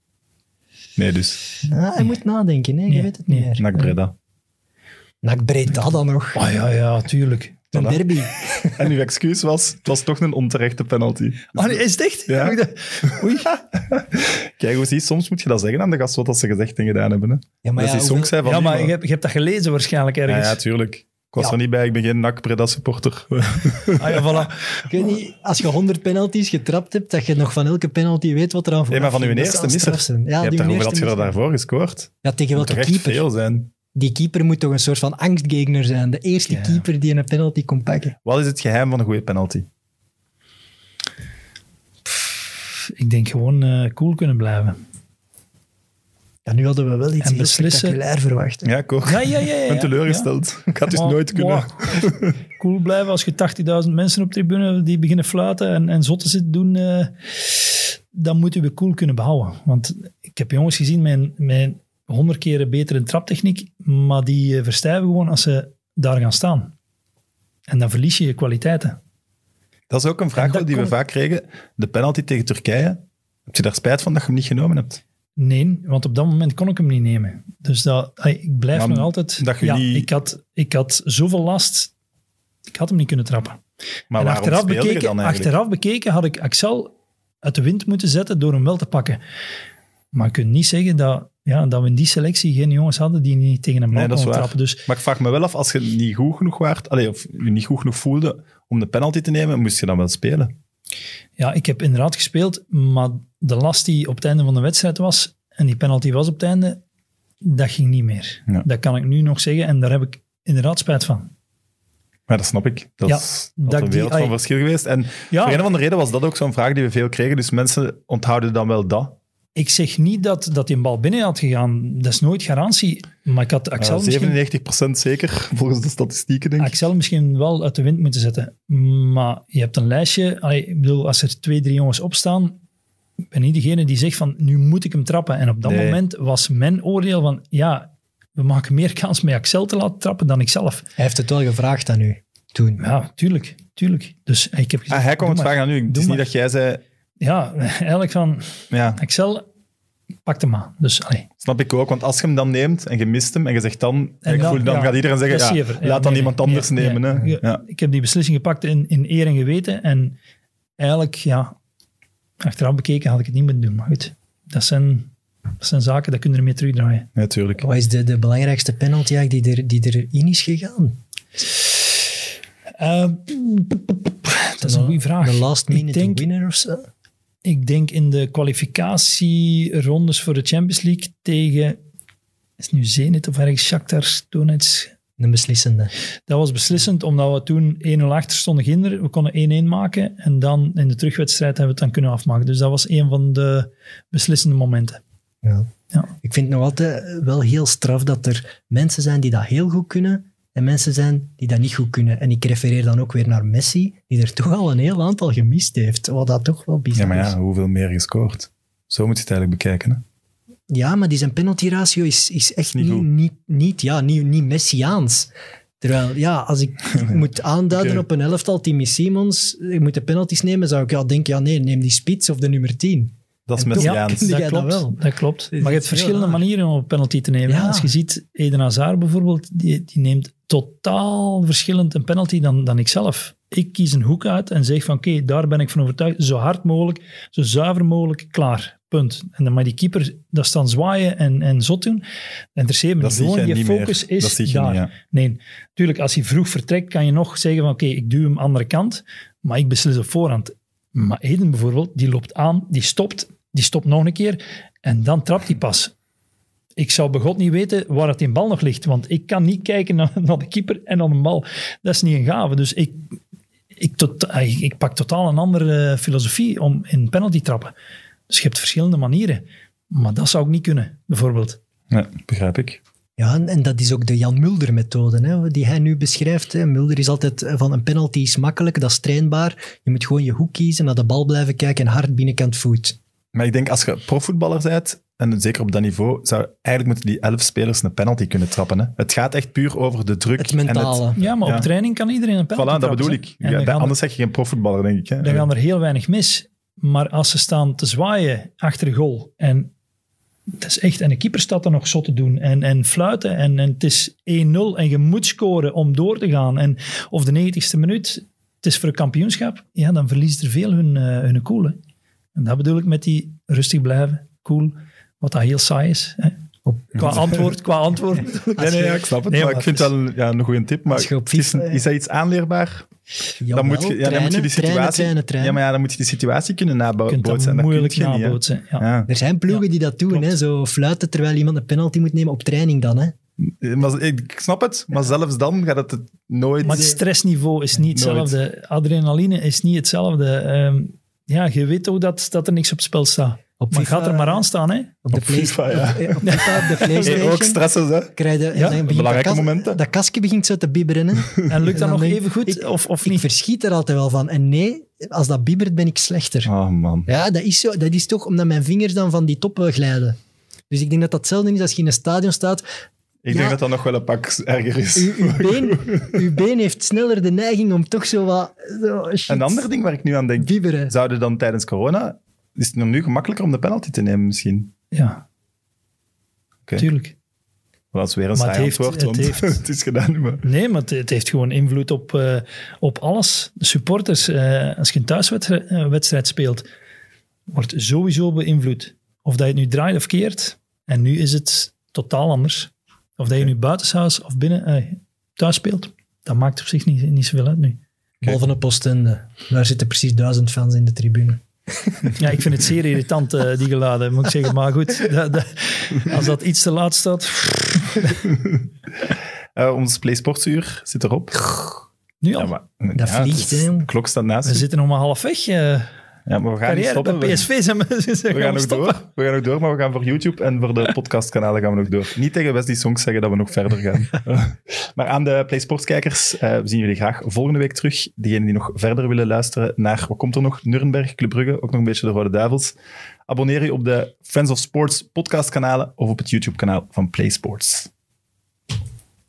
Nee, dus. Hij moet nadenken, nee, je weet het niet meer. NAC Breda. Nak Breda dan nog. Ah ja, ja, tuurlijk. Een Voilà. derby. En uw excuus was, het was toch een onterechte penalty. Dus- Ah, nee, is het echt? Ja. Oei. Kijk, hoe zie soms moet je dat zeggen aan de gast, wat ze gezegd en gedaan hebben. Hè? Ja, Maar ja, hoeveel- van Ja, je hebt, je hebt dat gelezen waarschijnlijk Ja, ergens. ja, tuurlijk. Ik was Ja. er niet bij, ik ben geen NAC supporter. Ah ja, voilà. Ik weet niet, als je 100 penalties getrapt hebt, dat je nog van elke penalty weet wat er aan Nee, maar van uw eerste misser. zijn. je Ja, hebt hoeveel had je er daarvoor gescoord? Ja, tegen welke keeper? veel zijn. Die keeper moet toch een soort van angstgegner zijn. De eerste Ja. keeper die een penalty kon pakken. Wat is het geheim van een goede penalty? Ik denk gewoon eh, cool kunnen blijven. Ja, nu hadden we wel iets heel beslissen. spectaculair verwacht. hè. Ja, ik ook. Ja, ja, ja. ja, Ik ben ja. teleurgesteld. Ik had het dus Maar, nooit kunnen. cool blijven als je 80.000 mensen op tribune die beginnen fluiten en, en zotten zitten doen. eh, dan moeten we cool kunnen behouden. Want ik heb jongens gezien met, met 100 keer een betere traptechniek, maar die eh, verstijven gewoon als ze daar gaan staan. En dan verlies je je kwaliteiten. Dat is ook een vraag die we vaak kregen. De penalty tegen Turkije. Heb je daar spijt van dat je hem niet genomen hebt? Nee, want op dat moment kon ik hem niet nemen. Dus dat, ik blijf Maar nog altijd... dat je ja, niet- ik, had, ik had zoveel last, ik had hem niet kunnen trappen. Maar en achteraf bekeken, dan achteraf bekeken had ik Axel uit de wind moeten zetten door hem wel te pakken. Maar je kunt niet zeggen dat, ja, dat we in die selectie geen jongens hadden die niet tegen een Nee, konden waar. trappen. Dus Maar ik vraag me wel af, als je niet goed genoeg waart, allee, of je niet goed genoeg voelde om de penalty te nemen, moest je dan wel spelen. ja, ik heb inderdaad gespeeld, maar de last die op het einde van de wedstrijd was, en die penalty was op het einde, dat ging niet meer. Ja. Dat kan ik nu nog zeggen en daar heb ik inderdaad spijt van. Maar dat snap ik. Dat Ja, is dat dat een die- wereld van ai- verschil geweest. En Ja. voor een of andere reden was dat ook zo'n vraag die we veel kregen. Dus mensen onthouden dan wel dat. Ik zeg niet dat, dat die een bal binnen had gegaan. Dat is nooit garantie. Maar ik had Axel, Uh, misschien, 97% zeker, volgens de statistieken, denk ik. Axel misschien wel uit de wind moeten zetten. Maar je hebt een lijstje. Allee, ik bedoel, als er twee, drie jongens opstaan, ik ben niet degene die zegt van, nu moet ik hem trappen. En op dat Nee. moment was mijn oordeel van, ja, we maken meer kans met Axel te laten trappen dan ikzelf. Hij heeft het wel gevraagd aan u toen. Ja, tuurlijk, tuurlijk. Dus ik heb gezegd, Ah, hij kwam doe het vragen aan u. Het is niet dat jij zei... Ja, eigenlijk van, Ja, Axel, pak hem maar. Dus, allee. snap ik ook. Want als je hem dan neemt en je mist hem en je zegt dan... En ik dan- voel, dan ja, gaat iedereen zeggen, ja, laat dan nee, iemand anders nee, nemen. Hè? nee. Ja. Ik heb die beslissing gepakt in, in eer en geweten. En eigenlijk, ja, achteraf bekeken had ik het niet moeten doen. Maar goed, dat zijn, dat zijn zaken, dat kunnen er mee terugdraaien. Natuurlijk. Wat is de, de belangrijkste penalty eigenlijk die, er, die erin is gegaan? Eh, dat is een goede vraag. De last minute denk- winner of zo? Ik denk in de kwalificatierondes voor de Champions League tegen, is nu Zenit of ergens Shakhtar Donetsk, Een beslissende. Dat was beslissend, omdat we toen 1-0 achter stonden ginder. We konden 1-1 maken en dan in de terugwedstrijd hebben we het dan kunnen afmaken. Dus dat was een van de beslissende momenten. Ja. Ja. Ik vind het nog altijd wel heel straf dat er mensen zijn die dat heel goed kunnen en mensen zijn die dat niet goed kunnen. En ik refereer dan ook weer naar Messi, die er toch al een heel aantal gemist heeft. Wat dat toch wel bizar Ja, maar is. ja, hoeveel meer gescoord? Zo moet je het eigenlijk bekijken. Hè? Ja, maar die zijn penalty ratio is, is echt Niet niet, niet, niet, ja, niet, niet Messiaans. Terwijl, ja, als ik moet aanduiden op een elftal, Timmy Simons, je moet de penalties nemen, zou ik ja, denken, ja nee, neem die spits of de nummer 10. Dat is En Messiaans. Zie dat dat klopt, wel? dat klopt. is Maar je hebt verschillende raar. manieren om een penalty te nemen. Ja. Als je ziet, Eden Hazard bijvoorbeeld, die, die neemt totaal verschillend een penalty dan, dan ik zelf. Ik kies een hoek uit en zeg van oké, daar ben ik van overtuigd. Zo hard mogelijk, zo zuiver mogelijk, klaar. Punt. En dan maar die keeper dat staan zwaaien en, en zot doen. Dat interesseert me Dat niet. Gewoon je die meer. focus is Dat zie je daar. niet, ja. Nee, natuurlijk, als hij vroeg vertrekt, kan je nog zeggen van oké, ik duw hem andere kant, maar ik beslis op voorhand. Maar Eden bijvoorbeeld, die loopt aan, die stopt, die stopt nog een keer en dan trapt hij pas. Ik zou bij God niet weten waar het in bal nog ligt, want ik kan niet kijken naar, naar de keeper en naar een bal. Dat is niet een gave. Dus ik, ik, tot, ik, ik pak totaal een andere filosofie om in penalty trappen. Dus je hebt verschillende manieren. Maar dat zou ik niet kunnen, bijvoorbeeld. Ja, begrijp ik. Ja, en, en dat is ook de Jan Mulder-methode hè, die hij nu beschrijft. Hè. Mulder is altijd eh, van een penalty is makkelijk, dat is trainbaar. Je moet gewoon je hoek kiezen, naar de bal blijven kijken en hard binnenkant voet. Maar ik denk, als je profvoetballer bent, en zeker op dat niveau, zou eigenlijk moeten die elf spelers een penalty kunnen trappen. Hè? Het gaat echt puur over de druk. Het en mentale. Ja, maar Ja. op training kan iedereen een penalty Voilà, dat trappen, bedoel hè. ik. Ja, dan anders zeg je geen profvoetballer, denk ik. Hè? dan gaan er heel weinig mis. Maar als ze staan te zwaaien achter de goal en dat is echt, en de keeper staat er nog zo te doen en, en fluiten en, en het is 1-0 en je moet scoren om door te gaan en of de 90ste minuut, het is voor een kampioenschap, ja, dan verliezen er veel hun, eh, hun cool. En dat bedoel ik met die rustig blijven, cool, wat dat heel saai is. Hè. Qua antwoord, qua antwoord. Nee, nee, ja, ik snap het. Nee, maar maar ik vind het wel ja, een goede tip. Maar is, dat iets aanleerbaar? Jawel, dan, moet je, ja, dan moet je die trainen, situatie... trainen, trainen. Ja, maar ja, dan moet je die situatie kunnen Je kunt nabootsen. dat en dat moeilijk kun je niet, hè. nabootsen. Ja. Ja. Er zijn ploegen Ja, die dat doen, klopt. hè, zo fluiten terwijl iemand een penalty moet nemen op training dan. Hè. Maar, ik snap het, maar zelfs dan gaat het nooit... Maar het stressniveau is niet Nooit. hetzelfde. Adrenaline is niet hetzelfde. Ehm, ja, je weet ook dat, dat er niks op het spel staat. Op Maar FIFA, gaat er maar aan staan, hè? Op de, Op Play- FIFA, ja. op, op FIFA, op de Hey, PlayStation. ook stressen, hè? krijg je, belangrijke dat, kas- momenten. dat kastje begint zo te bibberen. Hè. En lukt dat nog ik- even goed? ik- of, of Ik niet? verschiet er altijd wel van. En nee, als dat bibbert, ben ik slechter. Oh man. Ja, dat is, zo, dat is toch omdat mijn vingers dan van die toppen glijden. Dus ik denk dat dat hetzelfde is als je in een stadion staat. Ik Ja. denk dat dat nog wel een pak erger is. Uw, uw, been, uw been heeft sneller de neiging om toch zo wat... Zo, shit, Een ander ding waar ik nu aan denk, Bibberen. zouden dan tijdens corona, is het nog nu gemakkelijker om de penalty te nemen misschien? Ja, Oké. tuurlijk. Dat is weer een saai antwoord, het want heeft- het is gedaan maar. Nee, maar het, het heeft gewoon invloed op, eh, op alles. De supporters, eh, als je een thuiswedstrijd eh, wedstrijd speelt, wordt sowieso beïnvloed. Of dat je het nu draait of keert. En nu is het totaal anders. Of dat je nu buitenshuis of binnen eh, thuis speelt. Dat maakt op zich niet, niet zoveel uit nu. Boven een postende. Daar zitten precies duizend fans in de tribune. Ja, ik vind het zeer irritant, eh, die geluiden, moet ik zeggen. Maar goed, dat- dat- als dat iets te laat staat... Eh, ons PlaySportsuur zit erop. Nu al. Ja, maar, Dat ja, vliegt, is- hè, klok staat naast we zitten nog maar half weg. eh Ja, maar we gaan niet stoppen. bij We- PSV zijn we, zijn We gaan nog door. We gaan nog door, maar we gaan voor YouTube en voor de podcastkanalen gaan we nog door. Niet tegen Wesley Songs zeggen dat we nog verder gaan. maar aan de PlaySports-kijkers, eh, we zien jullie graag volgende week terug. Diegenen die nog verder willen luisteren naar, wat komt er nog? Nuremberg, Club Brugge, ook nog een beetje de Rode Duivels. Abonneer je op de Friends of Sports podcastkanalen of op het YouTube-kanaal van PlaySports.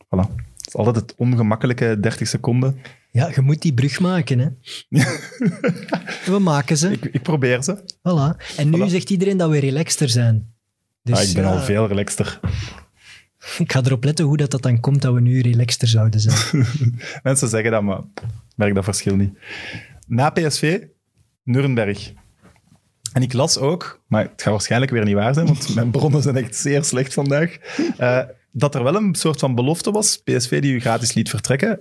Voilà. Het is altijd het ongemakkelijke 30 seconden. Ja, je moet die brug maken, hè. We maken ze. Ik, ik probeer ze. Voilà. En nu Voilà. zegt iedereen dat we relaxter zijn. Dus, ah, ik ben ja, al veel relaxter. Ik ga erop letten hoe dat, dat dan komt dat we nu relaxter zouden zijn. Mensen zeggen dat, maar ik merk dat verschil niet. Na PSV, Nuremberg. En ik las ook, maar het gaat waarschijnlijk weer niet waar zijn, want mijn bronnen zijn echt zeer slecht vandaag, eh, dat er wel een soort van belofte was, PSV die u gratis liet vertrekken,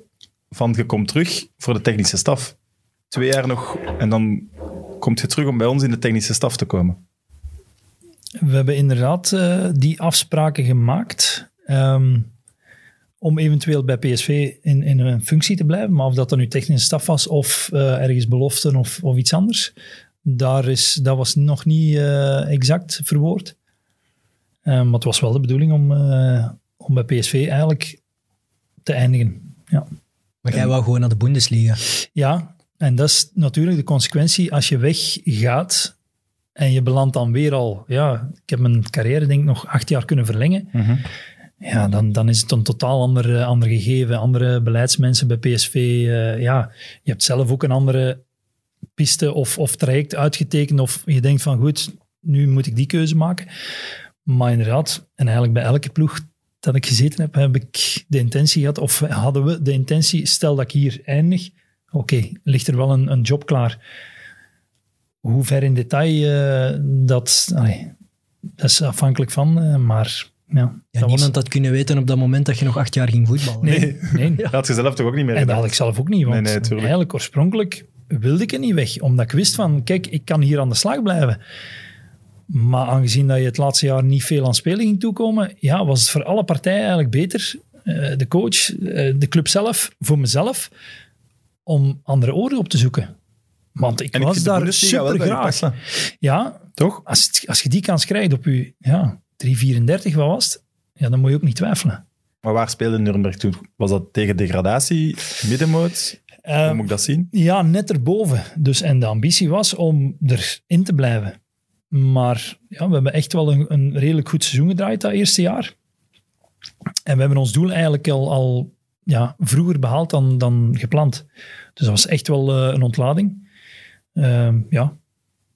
van je komt terug voor de technische staf. Twee jaar nog, en dan komt je terug om bij ons in de technische staf te komen. We hebben inderdaad eh, die afspraken gemaakt ehm, om eventueel bij PSV in, in een functie te blijven. Maar of dat dan nu technische staf was of eh, ergens beloften of, of iets anders, daar is, dat was nog niet eh, exact verwoord. Eh, maar het was wel de bedoeling om, om bij PSV eigenlijk te eindigen. Ja. Maar jij wou gewoon naar de Bundesliga. Ja, en dat is natuurlijk de consequentie als je weggaat en je belandt dan weer al. Ja, ik heb mijn carrière denk ik nog acht jaar kunnen verlengen. Ja, dan, dan is het een totaal ander, eh, ander gegeven. Andere beleidsmensen bij PSV. eh, ja, je hebt zelf ook een andere piste of, of traject uitgetekend. Of je denkt van goed, nu moet ik die keuze maken. Maar inderdaad, en eigenlijk bij elke ploeg dat ik gezeten heb, heb ik de intentie gehad, of hadden we de intentie, stel dat ik hier eindig, oké, ligt er wel een, een job klaar. Hoe ver in detail, eh, dat, allee, dat is afhankelijk van, eh, maar ja. Ja, dat was- niemand had kunnen weten op dat moment dat je nog acht jaar ging voetballen. Nee, nee. Dat had je zelf toch ook niet meer En dat had ik zelf ook niet, want Nee, eigenlijk oorspronkelijk wilde ik er niet weg, omdat ik wist van, kijk, ik kan hier aan de slag blijven. Maar aangezien dat je het laatste jaar niet veel aan spelen ging toekomen, ja, was het voor alle partijen eigenlijk beter, eh, de coach, eh, de club zelf, voor mezelf, om andere oren op te zoeken. Want ik En ik was daar super graag. Ja, Toch? als, het- als je die kans krijgt op je ja, 3,34, wat was het? Ja, dan moet je ook niet twijfelen. Maar waar speelde Nuremberg toen? Was dat tegen degradatie, middenmoot? Eh, Hoe moet ik dat zien? Ja, net erboven. Dus, en de ambitie was om erin te blijven. Maar ja, we hebben echt wel een, een redelijk goed seizoen gedraaid dat eerste jaar. En we hebben ons doel eigenlijk al, al ja, vroeger behaald dan, dan gepland. Dus dat was echt wel eh, een ontlading. Ehm, ja,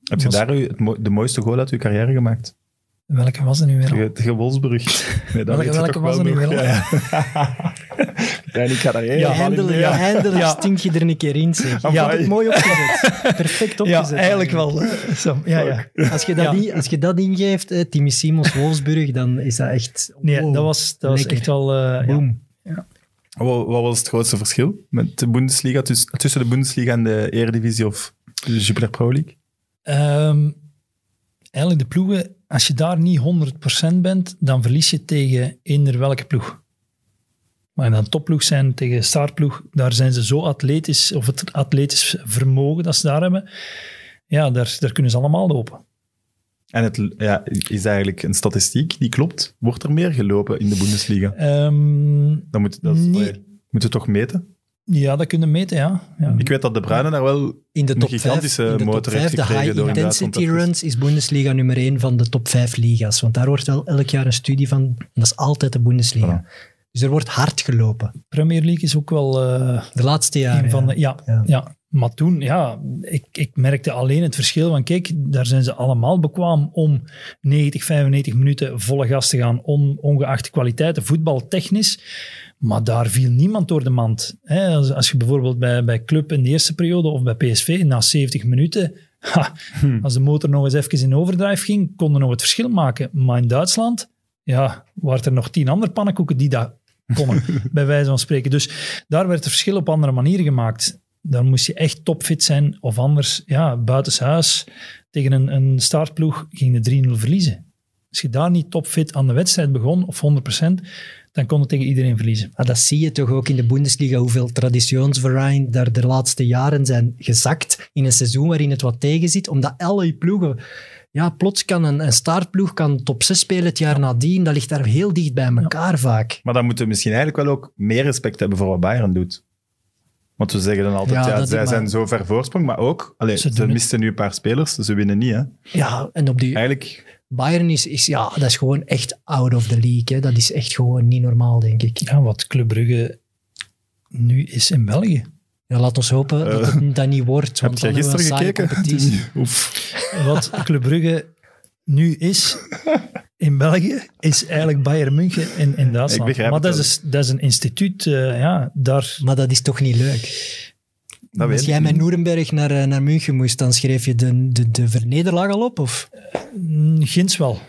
Heb je was- daar u het mo- de mooiste goal uit je carrière gemaakt? welke was er nu weer? Tegen, Wolfsburg. Nee, Welke- was er nu weer ja. ja, en ik ga ja, eindelijk Ja. stink je er een keer in, zeg. Je Amai. had het mooi opgezet. Perfect Ja, opgezet. eigenlijk wel. Zo, ja, ja. Als je dat, Ja. in- als je dat ingeeft, eh, Timmy Simons, Wolfsburg, dan is dat echt... Nee, wow. dat was, dat was Lekker. echt wel... eh, ja. Boom. Wat, wat was het grootste verschil met de Bundesliga, tuss- tussen de Bundesliga en de Eredivisie of de Jupiler Pro League? Ehm, eigenlijk de ploegen, als je daar niet 100% bent, dan verlies je tegen eender welke ploeg. Maar dan topploeg zijn tegen startploeg, daar zijn ze zo atletisch, of het atletisch vermogen dat ze daar hebben, ja, daar, daar kunnen ze allemaal lopen. En het ja, is eigenlijk een statistiek die klopt. Wordt er meer gelopen in de Bundesliga? Ehm, Dan moet, dat allee, moeten we toch meten? ja, dat kunnen meten, ja. ja. Ik weet dat De Bruyne daar wel In de Een top 5, gigantische in de, top motor heeft 5 de gekregen high door inderdaad intensity contact. runs is Bundesliga nummer 1 van de top 5 liga's. Want daar wordt wel elk jaar een studie van. En dat is altijd de Bundesliga. Dus er wordt hard gelopen. Premier League is ook wel... eh, De laatste jaren. Een van de, ja. ja, Ja. ja. maar toen, ja, ik, ik merkte alleen het verschil van, kijk, daar zijn ze allemaal bekwaam om 90, 95 minuten volle gas te gaan, on, ongeacht de kwaliteiten, voetbaltechnisch. Maar daar viel niemand door de mand. Hè, als, als je bijvoorbeeld bij, bij Club in de eerste periode of bij PSV, na 70 minuten, ha, als de motor nog eens even in overdrive ging, konden nog het verschil maken. Maar in Duitsland, ja, waren er nog tien andere pannenkoeken die dat konden, bij wijze van spreken. Dus daar werd het verschil op andere manieren gemaakt. Dan moest je echt topfit zijn, of anders, ja, buitenshuis tegen een, een startploeg ging de 3-0 verliezen. Als je daar niet topfit aan de wedstrijd begon, of 100%, dan kon het tegen iedereen verliezen. Maar dat zie je toch ook in de Bundesliga, hoeveel traditionsvereinen daar de laatste jaren zijn gezakt in een seizoen waarin het wat tegen zit, omdat alle ploegen... Ja, plots kan een, een startploeg kan top 6 spelen het jaar nadien. Dat ligt daar heel dicht bij elkaar vaak. Maar dan moeten we misschien eigenlijk wel ook meer respect hebben voor wat Bayern doet. Want we zeggen dan altijd, Ja, zij maar- zijn zo ver voorsprong, maar ook, allee, Ze ze, het. misten nu een paar spelers, ze winnen niet. Hè. Ja, en op die Eigenlijk, Bayern is, is, ja, dat is gewoon echt out of the league. Hè. Dat is echt gewoon niet normaal, denk ik. Ja, wat Club Brugge nu is in België. Ja, laat ons hopen dat het dat niet wordt. heb Want jij dan hebben we gisteren gekeken? Wat Club Brugge nu is in België, is eigenlijk Bayern München in, in Duitsland. Ik begrijp maar het dat is, dat is een instituut, eh, ja, daar... Maar dat is toch niet leuk? Dat Als jij met niet. Nuremberg naar, eh, naar München moest, dan schreef je de, de, de vernederlaag al op? Of? Mm, Ginds wel.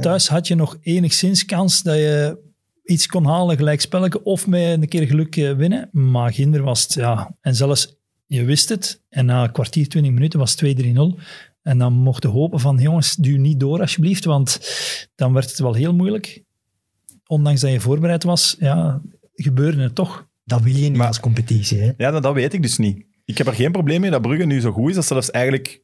Thuis had je nog enigszins kans dat je iets kon halen, gelijk spelletje, of met een keer geluk eh, winnen. Maar Ginder was het, ja. En zelfs, je wist het, en na een kwartier, 20 minuten was het 2-3-0. En dan mocht je hopen van, jongens, duw niet door alsjeblieft, want dan werd het wel heel moeilijk. Ondanks dat je voorbereid was, ja, gebeurde het toch. Dat wil je niet Maar- als competitie. Hè? Ja, dat, dat weet ik dus niet. Ik heb er geen probleem mee dat Brugge nu zo goed is. Dat ze zelfs eigenlijk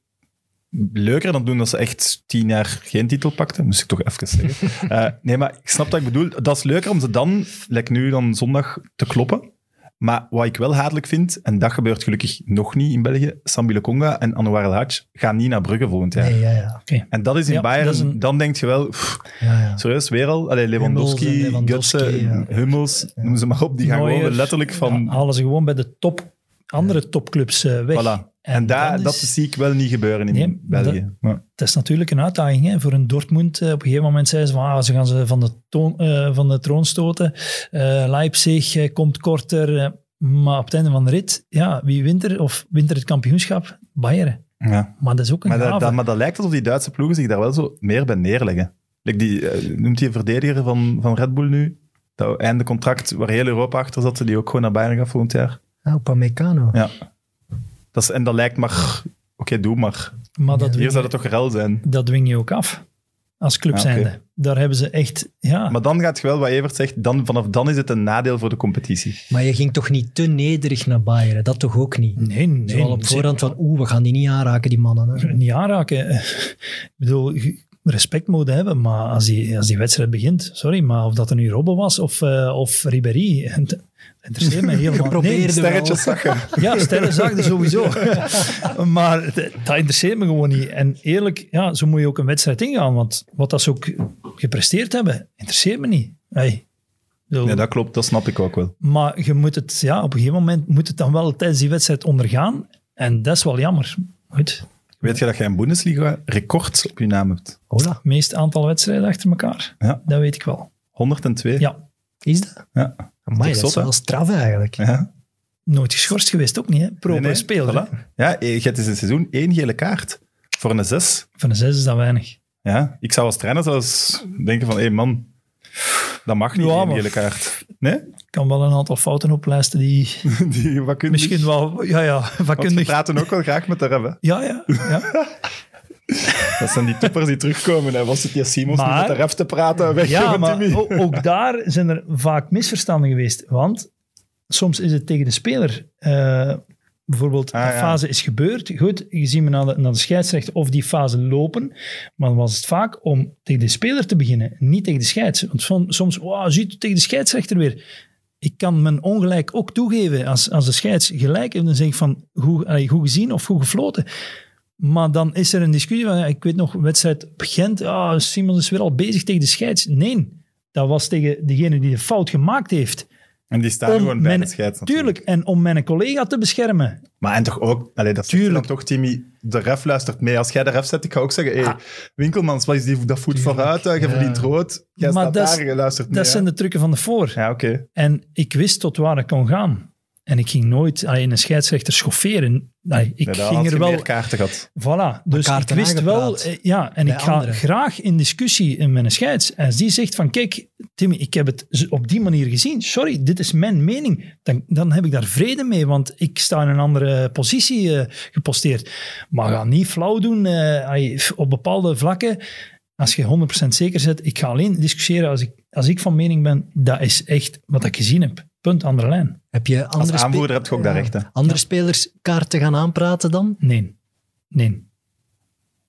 leuker dan doen dat ze echt tien jaar geen titel pakten. Moest ik toch even zeggen. Eh, nee, maar ik snap wat ik bedoel. Dat is leuker om ze dan, lekker nu dan zondag, te kloppen. Maar wat ik wel hatelijk vind, en dat gebeurt gelukkig nog niet in België, Sambi Conga en Anouar El Hadj gaan niet naar Brugge volgend jaar. Nee, ja, ja. En dat is in Ja, Bayern, dat is een- dan denk je wel, pff, ja, ja. serieus, weer al? Allee, Lewandowski, Lewandowski, Götze, ja. Hummels, noem ze maar op, die gaan Neuer, gewoon letterlijk van... ja, halen ze gewoon bij de top, andere topclubs eh, weg. Voilà. En, daar, dat zie ik wel niet gebeuren in Nee, België. Het is natuurlijk een uitdaging hè, voor een Dortmund. Eh, Op een gegeven moment zeiden ze van ah, ze gaan ze van de, toon, eh, van de troon stoten. Leipzig komt korter. maar op het einde van de rit, ja, wie wint er? Of wint er het kampioenschap? Bayern. ja. Maar dat is ook een Maar, dat, dat, maar dat lijkt alsof die Duitse ploegen zich daar wel zo meer bij neerleggen. Like die, noemt die een verdediger van, van Red Bull nu? Dat einde contract waar heel Europa achter zat, die ook gewoon naar Bayern gaat volgend jaar. Ah, Upamecano. Ja. Dat is, en dat lijkt maar... Oké, doe maar. maar dat, Hier zou het toch rel zijn. dat dwing je ook af. Als club Ja, zijnde. Daar hebben ze echt... Ja, Maar dan gaat je wel, wat Evert zegt, dan, vanaf dan is het een nadeel voor de competitie. Maar je ging toch niet te nederig naar Bayern? Dat toch ook niet? nee, nee. Op voorhand van, oeh, we gaan die niet aanraken, die mannen. Hè? niet aanraken. Ik bedoel, respect moeten hebben, maar als die, als die wedstrijd begint, sorry, maar of dat er nu Robben was of, eh, of Ribéry, het interesseert mij helemaal Geprobeerd Nee. Sterretjes zag je. ja, sterren zag sowieso. maar dat interesseert me gewoon niet. En eerlijk, ja, zo moet je ook een wedstrijd ingaan, want wat dat ze ook gepresteerd hebben, interesseert me niet. Hey, Nee, dat klopt, dat snap ik ook wel. Maar je moet het, ja, op een gegeven moment moet het dan wel tijdens die wedstrijd ondergaan. En dat is wel jammer. Goed. Weet je dat jij een Bundesliga-record op je naam hebt? Hola. meest aantal wedstrijden achter elkaar. Ja. Dat weet ik wel. 102. Ja, Is dat? Ja. Amai, Toch dat is wel straf eigenlijk. Ja. nooit geschorst geweest ook niet, hè? Proper Nee, nee, speler. hè. voilà. Ja, je hebt in een seizoen één gele kaart. Voor een zes. Van de zes is dat weinig. Ja, ik zou als trainer zelfs denken van, hé man, dat mag niet, Ja, één maar- gele kaart. Nee? Ik kan wel een aantal fouten oplijsten die Die vakkundig. misschien wel... Ja, ja, Want we vakkundig. praten ook wel graag met de ref, hè. Ja, ja. ja. Dat zijn die toppers die terugkomen. Was het die Simons Maar- niet met de ref te praten? Weg ja maar ook daar zijn er vaak misverstanden geweest. Want soms is het tegen de speler eh, bijvoorbeeld Ah, ja. fase is gebeurd. Goed, je ziet me naar de, naar de scheidsrechter of die fase lopen. Maar dan was het vaak om tegen de speler te beginnen, niet tegen de scheids. Want som- soms, wow, ziet tegen de scheidsrechter weer. Ik kan mijn ongelijk ook toegeven. Als, als de scheids gelijk heeft, dan zeg ik van goed, goed gezien of goed gefloten. Maar dan is er een discussie van, ja, ik weet nog, wedstrijd op Gent, ah, Simons is weer al bezig tegen de scheids. Nee, dat was tegen degene die de fout gemaakt heeft. En die staan Om gewoon bij mijn- de scheids natuurlijk. Tuurlijk, en om mijn collega te beschermen. Maar en toch ook, allee, dat dan Tuurlijk. toch, Timmy, de ref luistert mee. Als jij de ref zet, ik ga ook zeggen, hey, Winkelmans, wat is die, dat voet vooruit, je Ja. verdient rood. Jij Maar staat dat is- daar, je luistert mee. Dat zijn de trucken van de voor. Ja, oké. En ik wist tot waar ik kon gaan. En ik ging nooit allee, een scheidsrechter schofferen. Allee, ik ging had er je wel... meer kaarten gehad. Voilà. Dus ik wist wel... eh, Ja, en Bij ik ga anderen. graag in discussie met een scheids. En als die zegt van, kijk, Timmy, ik heb het op die manier gezien. Sorry, dit is mijn mening. Dan, dan heb ik daar vrede mee, want ik sta in een andere positie eh, geposteerd. Maar ga niet flauw doen eh, allee, op bepaalde vlakken. Als je 100% zeker zet, ik ga alleen discussiëren als ik, als ik van mening ben, dat is echt wat ik gezien heb. Punt, andere lijn. Heb je Als andere, spe- aanvoerder heb je ook dat recht. Hè. andere spelers kaarten gaan aanpraten dan? Nee. Nee.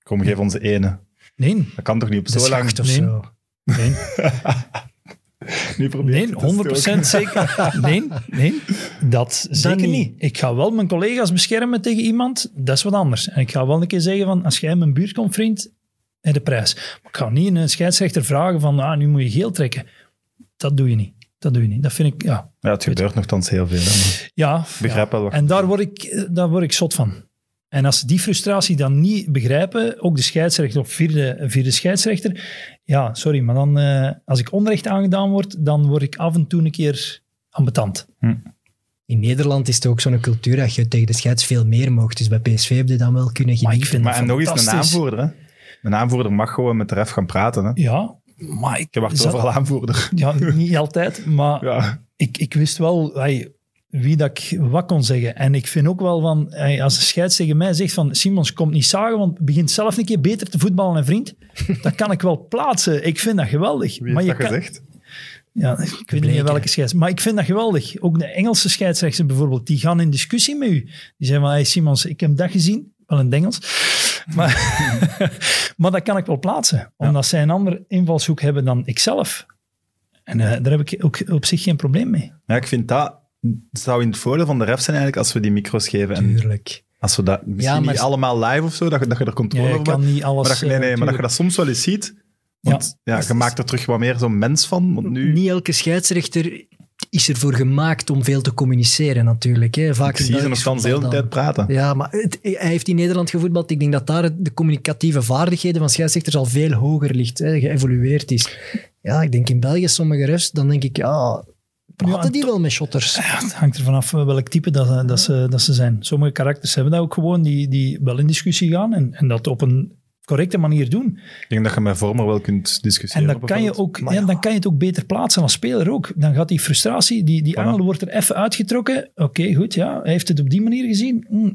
Kom, geef onze ene. Nee. Dat kan toch niet op De zo lang? of Nee. zo. Nee. Nu probeer Nee, je te stoken. 100% zeker. Nee, nee, dat zeker niet. niet. Ik ga wel mijn collega's beschermen tegen iemand, dat is wat anders. En ik ga wel een keer zeggen van, als jij mijn buurt komt, vriend, de prijs. Maar ik ga niet een scheidsrechter vragen van, ah, nu moet je geel trekken. Dat doe je niet. Dat doe je niet. Dat vind ik, ja. Ja, het gebeurt nogthans heel veel. Hè, Ja, wel. En daar word, ik, daar word ik zot van. En als ze die frustratie dan niet begrijpen, ook de scheidsrechter of vierde, vierde scheidsrechter, ja, sorry, maar dan, eh, als ik onrecht aangedaan word, dan word ik af en toe een keer ambetant. In Nederland is het ook zo'n cultuur dat je tegen de scheids veel meer mocht. Dus bij PSV heb je dan wel kunnen Maar ik genieten. vind Maar en nog eens een fantastisch. aanvoerder. Hè. Een aanvoerder mag gewoon met de ref gaan praten. Hè. Ja, maar ik... Je wacht zat- overal aanvoerder. Ja, niet altijd, maar Ja. ik, ik wist wel hey, wie dat ik wat kon zeggen. En ik vind ook wel van, hey, als de scheids tegen mij zegt van Simons, komt niet zagen, want begint zelf een keer beter te voetballen, en vriend. Dat kan ik wel plaatsen. Ik vind dat geweldig. Wie maar heeft je dat kan, gezegd? Ja, ik weet niet welke scheids. Maar ik vind dat geweldig. Ook de Engelse scheidsrechters bijvoorbeeld, die gaan in discussie met u. Die zeggen van, hey Simons, ik heb dat gezien. Wel in het Engels. Maar, maar dat kan ik wel plaatsen. Omdat zij een andere invalshoek hebben dan ikzelf. En eh, daar heb ik ook op zich geen probleem mee. Ja, ik vind dat zou in het voordeel van de ref zijn eigenlijk als we die micro's geven. En Tuurlijk. als we dat misschien Ja, maar- niet allemaal live of zo, dat je, dat je er Ja, controle je over kan hebt. niet alles... Maar dat, je- nee, eh, nee, maar dat je dat soms wel eens ziet. Want ja, je maakt er terug wat meer zo'n mens van. Want nu Niet elke scheidsrechter is ervoor gemaakt om veel te communiceren natuurlijk. Hè. Vaak ik in zie ze nog Belgisch dan de hele tijd praten. Ja, maar het- hij heeft in Nederland gevoetbald. Ik denk dat daar de communicatieve vaardigheden van scheidsrechters al veel hoger ligt, hè, geëvolueerd is. Ja, ik denk in België sommige refs, dan denk ik, ja, praten en die wel met shotters? Ja, het hangt er vanaf welk type dat, dat, ze, dat ze zijn. Sommige karakters hebben dat ook gewoon, die, die wel in discussie gaan en, en dat op een correcte manier doen. Ik denk dat je met Vormer wel kunt En discussiëren. dan kan, je ook, ja, dan kan je het ook beter plaatsen als speler ook. Dan gaat die frustratie, die, die Voilà. angel wordt er even uitgetrokken. Oké, goed, ja, hij heeft het op die manier gezien. Hm,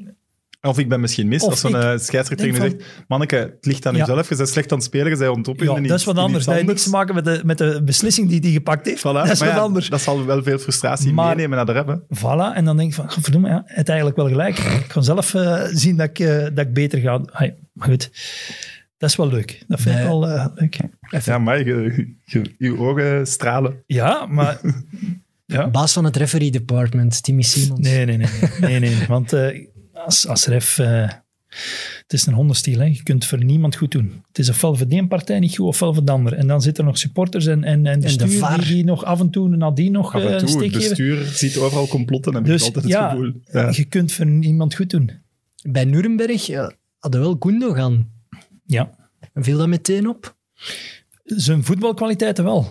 Of ik ben misschien mis Of als zo'n eh, scheidsrechter tegen je zegt Manneke, het ligt aan Ja. jezelf. Je bent slecht aan het spelen, je bent ontop ja, dat is wat anders. Dat heeft niks te maken met de, met de beslissing die hij gepakt heeft. Voilà. Dat is wat ja, anders. Dat zal wel veel frustratie Maar- meenemen naar de hè. Voilà, en dan denk ik van, verdomme, ja, het eigenlijk wel gelijk. Ik kan zelf eh, zien dat ik, eh, dat ik beter ga. Maar goed, dat is wel leuk. Dat vind ik Nee. wel eh, leuk. Ja, maar je, je, je ogen stralen. Ja, maar... Ja. Baas van het referee department, Timmy Simons. Nee, nee, nee. nee, nee, nee. Want eh, als, als ref... eh, het is een hondenstiel. Hè. Je kunt voor niemand goed doen. Het is ofwel voor die een partij niet goed, ofwel voor de ander. En dan zitten er nog supporters en, en, en de bestuur VAR. die, die nog af en toe nadien nog Af eh, en een toe, steek het geven. bestuur ziet overal complotten, heb ik Dus altijd het ja, gevoel. Ja. je kunt voor niemand goed doen. Bij Nuremberg ja, hadden wel Gundogan. Ja. En viel dat meteen op? Zijn voetbalkwaliteiten wel.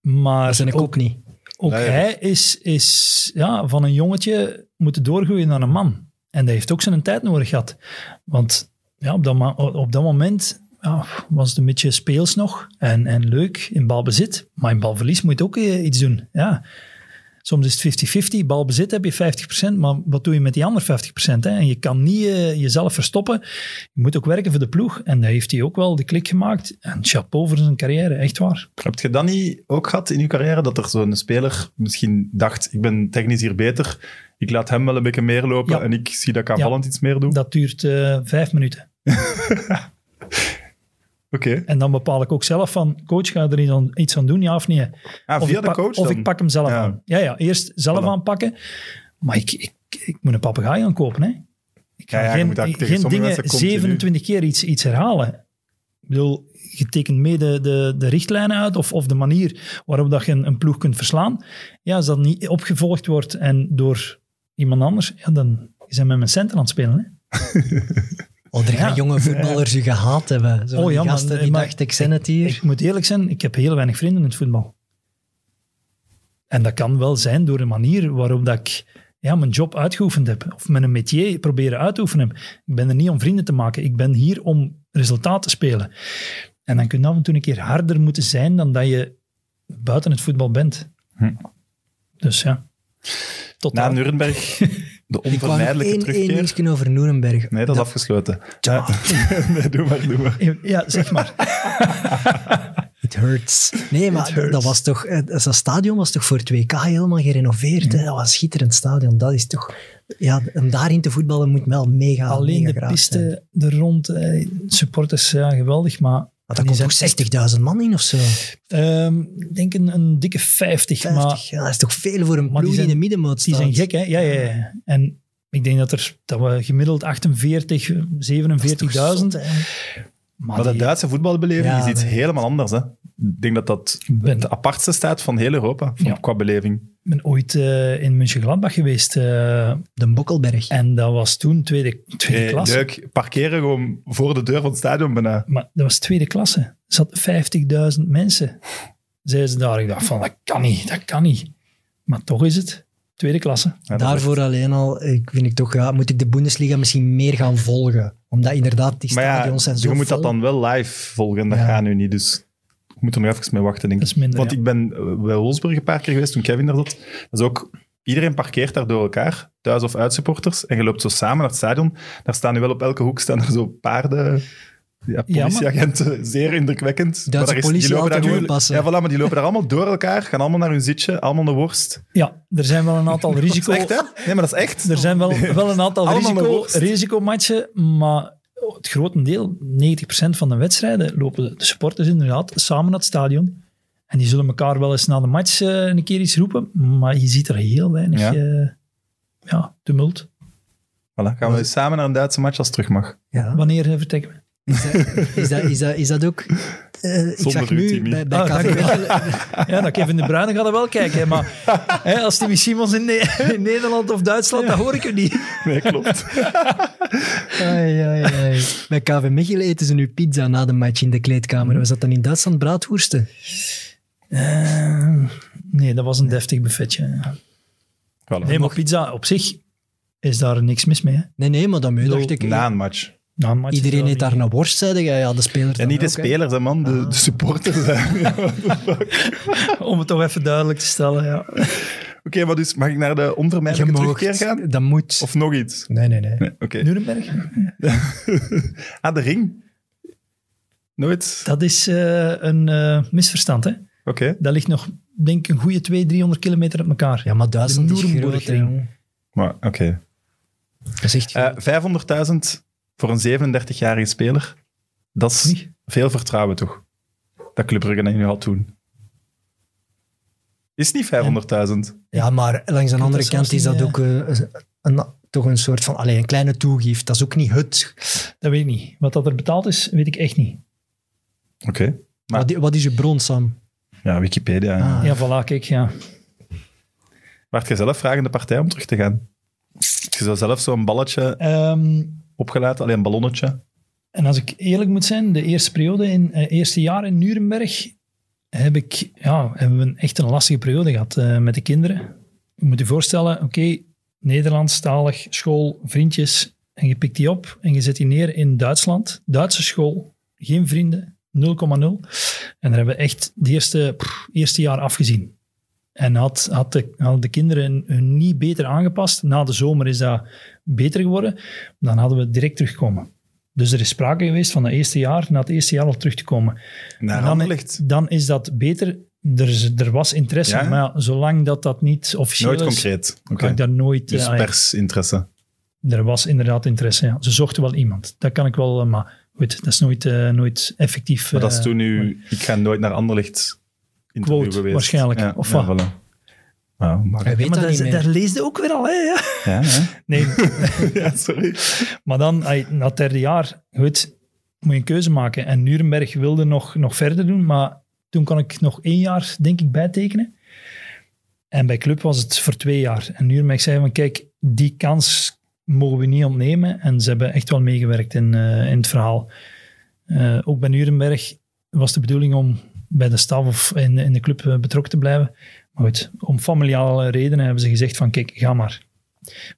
Maar Dat zijn ik ook, ook niet. ook Nee. hij is, is ja, van een jongetje moeten doorgroeien naar een man. En dat heeft ook zijn tijd nodig gehad. Want ja, op, dat, ma- op dat moment ja, was het een beetje speels nog en, en leuk in balbezit. Maar in balverlies moet je ook eh, iets doen. Ja. Soms is het 50-50. Balbezit heb je 50%, maar wat doe je met die andere 50%? Hè? En je kan niet eh, jezelf verstoppen. Je moet ook werken voor de ploeg. En daar heeft hij ook wel de klik gemaakt. En chapeau voor zijn carrière, echt waar. Heb je dat niet ook gehad in je carrière, dat er zo'n speler misschien dacht, ik ben technisch hier beter, Ik laat hem wel een beetje meer lopen Ja. en ik zie dat ik aanvallend iets meer doe. Dat duurt eh, vijf minuten. Oké. En dan bepaal ik ook zelf van, coach, ga je er iets aan, iets aan doen, ja of nee? Ah, Of, via ik, de pak, coach of dan? ik pak hem zelf Ja. aan. Ja, ja, eerst zelf Voilà. aanpakken. Maar ik, ik, ik moet een papegaai gaan kopen, hè. Ik ga Ja, ja, je geen, geen dingen mensen continu- 27 keer iets, iets herhalen. Ik bedoel, je tekent mee de, de, de richtlijnen uit of, of de manier waarop dat je een, een ploeg kunt verslaan. Ja, als dat niet opgevolgd wordt en door iemand anders, ja, dan zijn met mijn centen aan het spelen. Hè. Oh, er gaan Ja. jonge voetballers u gehaat hebben. Zo Oh die ja, maar- gasten die maar- dachten, ik zijn het hier. Ik moet eerlijk zijn, ik heb heel weinig vrienden in het voetbal. En dat kan wel zijn door de manier waarop dat ik ja, mijn job uitgeoefend heb. Of mijn métier proberen uit te oefenen heb. Ik ben er niet om vrienden te maken. Ik ben hier om resultaat te spelen. En dan kun je af en toe een keer harder moeten zijn dan dat je buiten het voetbal bent. Hm. Dus ja. Tot Na dan. Nuremberg, de Ik onvermijdelijke één, één terugkeer. dingetje over Nuremberg. Nee, dat is afgesloten. Ja. nee, doe maar, doe maar. Ja, zeg maar. It hurts. Nee, maar hurts. dat was toch... eh, Dat stadion was toch voor 2K helemaal gerenoveerd. hè? Dat was een schitterend stadion. Dat is toch... Ja, om daarin te voetballen moet wel mega, Alleen mega de piste er rond, eh, supporters, ja, geweldig. Maar Maar daar komt zijn toch echt 60.000 man in of zo? Ehm, ik denk een, een dikke 50, 50. maar ja, dat is toch veel voor een ploeg die in de middenmoot die zijn gek, hè? Ja, ja, ja. En ik denk dat, er, dat we gemiddeld 48, 47.000. Maar Maar de Duitse voetbalbeleving Ja, is iets nee. helemaal anders. Hè. Ik denk dat dat ben, de apartste staat van heel Europa, van- Ja. qua beleving. Ben ooit eh, in München-Gladbach geweest. eh, De Bokkelberg. en dat was toen tweede, tweede Hey, klasse. leuk, parkeren gewoon voor de deur van het stadion bijna. Maar dat was tweede klasse. Er zaten 50.000 mensen. Zeiden ze daar. Ik dacht van, dat kan niet, dat kan niet. Maar toch is het tweede klasse. Ja, Daarvoor alleen al, ik vind ik toch, ja, moet ik de Bundesliga misschien meer gaan volgen. Omdat inderdaad, die ja, stadions zijn zo je moet dat dan wel live volgen en dat Ja. gaat nu niet. Dus ik moet er nog even mee wachten, denk ik. Is minder, Want ja. ik ben eh, bij Wolfsburg een paar keer geweest toen Kevin daar zat. Dat is ook, iedereen parkeert daar door elkaar, thuis of uitsupporters. En je loopt zo samen naar het stadion. Daar staan nu wel op elke hoek staan er zo paarden... Ja, Ja, politieagenten, zeer indrukwekkend. Duitse Maar daar politie die lopen daar. Ja, voilà, maar die lopen daar allemaal door elkaar, gaan allemaal naar hun zitje, allemaal een worst. Ja, er zijn wel een aantal risico... is echt, hè? Nee, maar dat is echt. Er zijn wel, wel een aantal risico, risicomatchen, maar het grotendeel, 90% van de wedstrijden, lopen de supporters inderdaad samen naar het stadion. En die zullen elkaar wel eens na de match eh, een keer iets roepen, maar je ziet er heel weinig Ja. ja, tumult. Voilà, gaan we samen naar een Duitse match als het terug mag. Ja. Wanneer eh, vertrekken we? Is, dat, is, dat, is dat ook... eh, ik zag nu bij, bij Ah. Ja, dat Kevin de Bruyne gaat er wel kijken, hè, maar hè, als Timmy Simons in, Ne- in Nederland of Duitsland, dat hoor ik u niet. Nee, klopt. Ai, ai, ai. Bij KV Mechelen eten ze nu pizza na de match in de kleedkamer. Was dat dan in Duitsland braadwoersten? Eh, nee, dat was een deftig buffetje. Voilà. Nee, maar pizza op zich is daar niks mis mee. Hè. Nee, nee, maar daarmee dacht ik... Na een match. Iedereen eet daar een worst, zei jij. Ja, de spelers En niet de ook, spelers, hè, man. De, de supporters. hè. Om het toch even duidelijk te stellen, ja. Oké, maar dus mag ik naar de Je onvermijdelijke terugkeer gaan? Dat moet. Of nog iets? Nee, nee, nee. Nee, Oké. Nuremberg, ah, de ring? Nooit? dat is eh, een eh, misverstand. Hè. Oké. Dat ligt nog, denk ik, een goede 200, 300 kilometer uit elkaar. Ja, maar Duitsland De is groot. Maar oké. Dat is echt Eh, groot. 500.000 voor een 37-jarige speler. Dat is veel vertrouwen, toch? Dat Club Brugge nu had toen. Is niet 500.000? Ja, maar langs de andere kant is dat ook eh, een, toch een soort van... Allee, een kleine toegift. Dat is ook niet het. Dat weet ik niet. Wat dat er betaald is, weet ik echt niet. Oké. Maar- Wat, is je bron, Sam? Ja, Wikipedia. ja. Ah. Ja, voilà, kijk, ja. Waart je zelf vragende partij om terug te gaan? Je zou zelf zo'n balletje Ehm, opgelaten, alleen een ballonnetje. en als ik eerlijk moet zijn, de eerste periode, in het eerste jaar in Nuremberg, heb ik, ja, hebben we een, echt een lastige periode gehad eh, met de kinderen. Je moet je voorstellen, oké, Nederlandstalig, school, vriendjes, en je pikt die op en je zet die neer in Duitsland. Duitse school, geen vrienden, 0,0. En daar hebben we echt het eerste, eerste jaar afgezien. En had, had de, hadden de kinderen hun niet beter aangepast. Na de zomer is dat beter geworden. Dan hadden we direct terugkomen. Dus er is sprake geweest van het eerste jaar, na het eerste jaar al terug te komen. Naar dan, dan is dat beter er, is- er was interesse, Ja? maar ja, zolang dat dat niet officieel Nooit is, concreet. Oké. kan ik daar nooit... Dus eh, ah ja, persinteresse. er was inderdaad interesse, ja. Ze zochten wel iemand. Dat kan ik wel, eh, maar goed, dat is nooit, eh, nooit effectief. Maar dat is eh, toen nu... Ik ga nooit naar Anderlicht interview Quote, geweest. waarschijnlijk. Ja, Of ja, wat? voilà. Ja, maar... Hij weet maar dat dat, daar leesde ook weer al, hè? Ja. Nee, ja, sorry. maar dan, na het derde jaar, goed, moet je een keuze maken. En Nuremberg wilde nog, nog verder doen, maar toen kon ik nog één jaar, denk ik, bijtekenen. En bij Club was het voor twee jaar. En Nuremberg zei van, kijk, die kans mogen we niet ontnemen. En ze hebben echt wel meegewerkt in, eh, in het verhaal. Eh, ook bij Nuremberg was de bedoeling om bij de staf of in, in de club eh, betrokken te blijven. Maar goed, om familiale redenen hebben ze gezegd van, kijk, ga maar.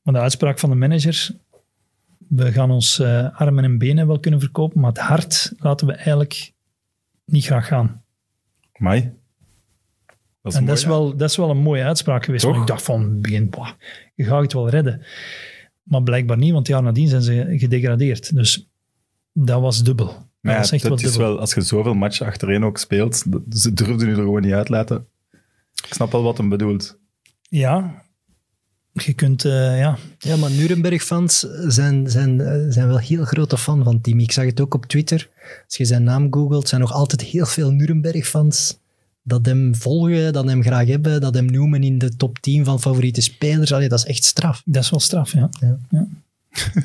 Maar de uitspraak van de manager, we gaan ons eh, armen en benen wel kunnen verkopen, maar het hart laten we eigenlijk niet graag gaan. Mai. Dat is en mooi, dat, is wel, dat is wel een mooie uitspraak geweest. Want ik dacht van, begin, boah, je gaat het wel redden. Maar blijkbaar niet, want het jaar nadien zijn ze gedegradeerd. Dus dat was dubbel. Maar ja, dat wel is wel, als je zoveel matchen achtereen ook speelt, dat- ze durfden nu er gewoon niet uitlaten. Ik snap wel wat hem bedoelt. Ja, je kunt, eh, ja, Ja, maar Nuremberg-fans zijn, zijn, eh, zijn wel heel grote fan van Timmy. Ik zag het ook op Twitter. Als je zijn naam googelt, zijn nog altijd heel veel Nuremberg-fans dat hem volgen, dat hem graag hebben, dat hem noemen in de top 10 van favoriete spelers. Allee, dat is echt straf. dat is wel straf, ja.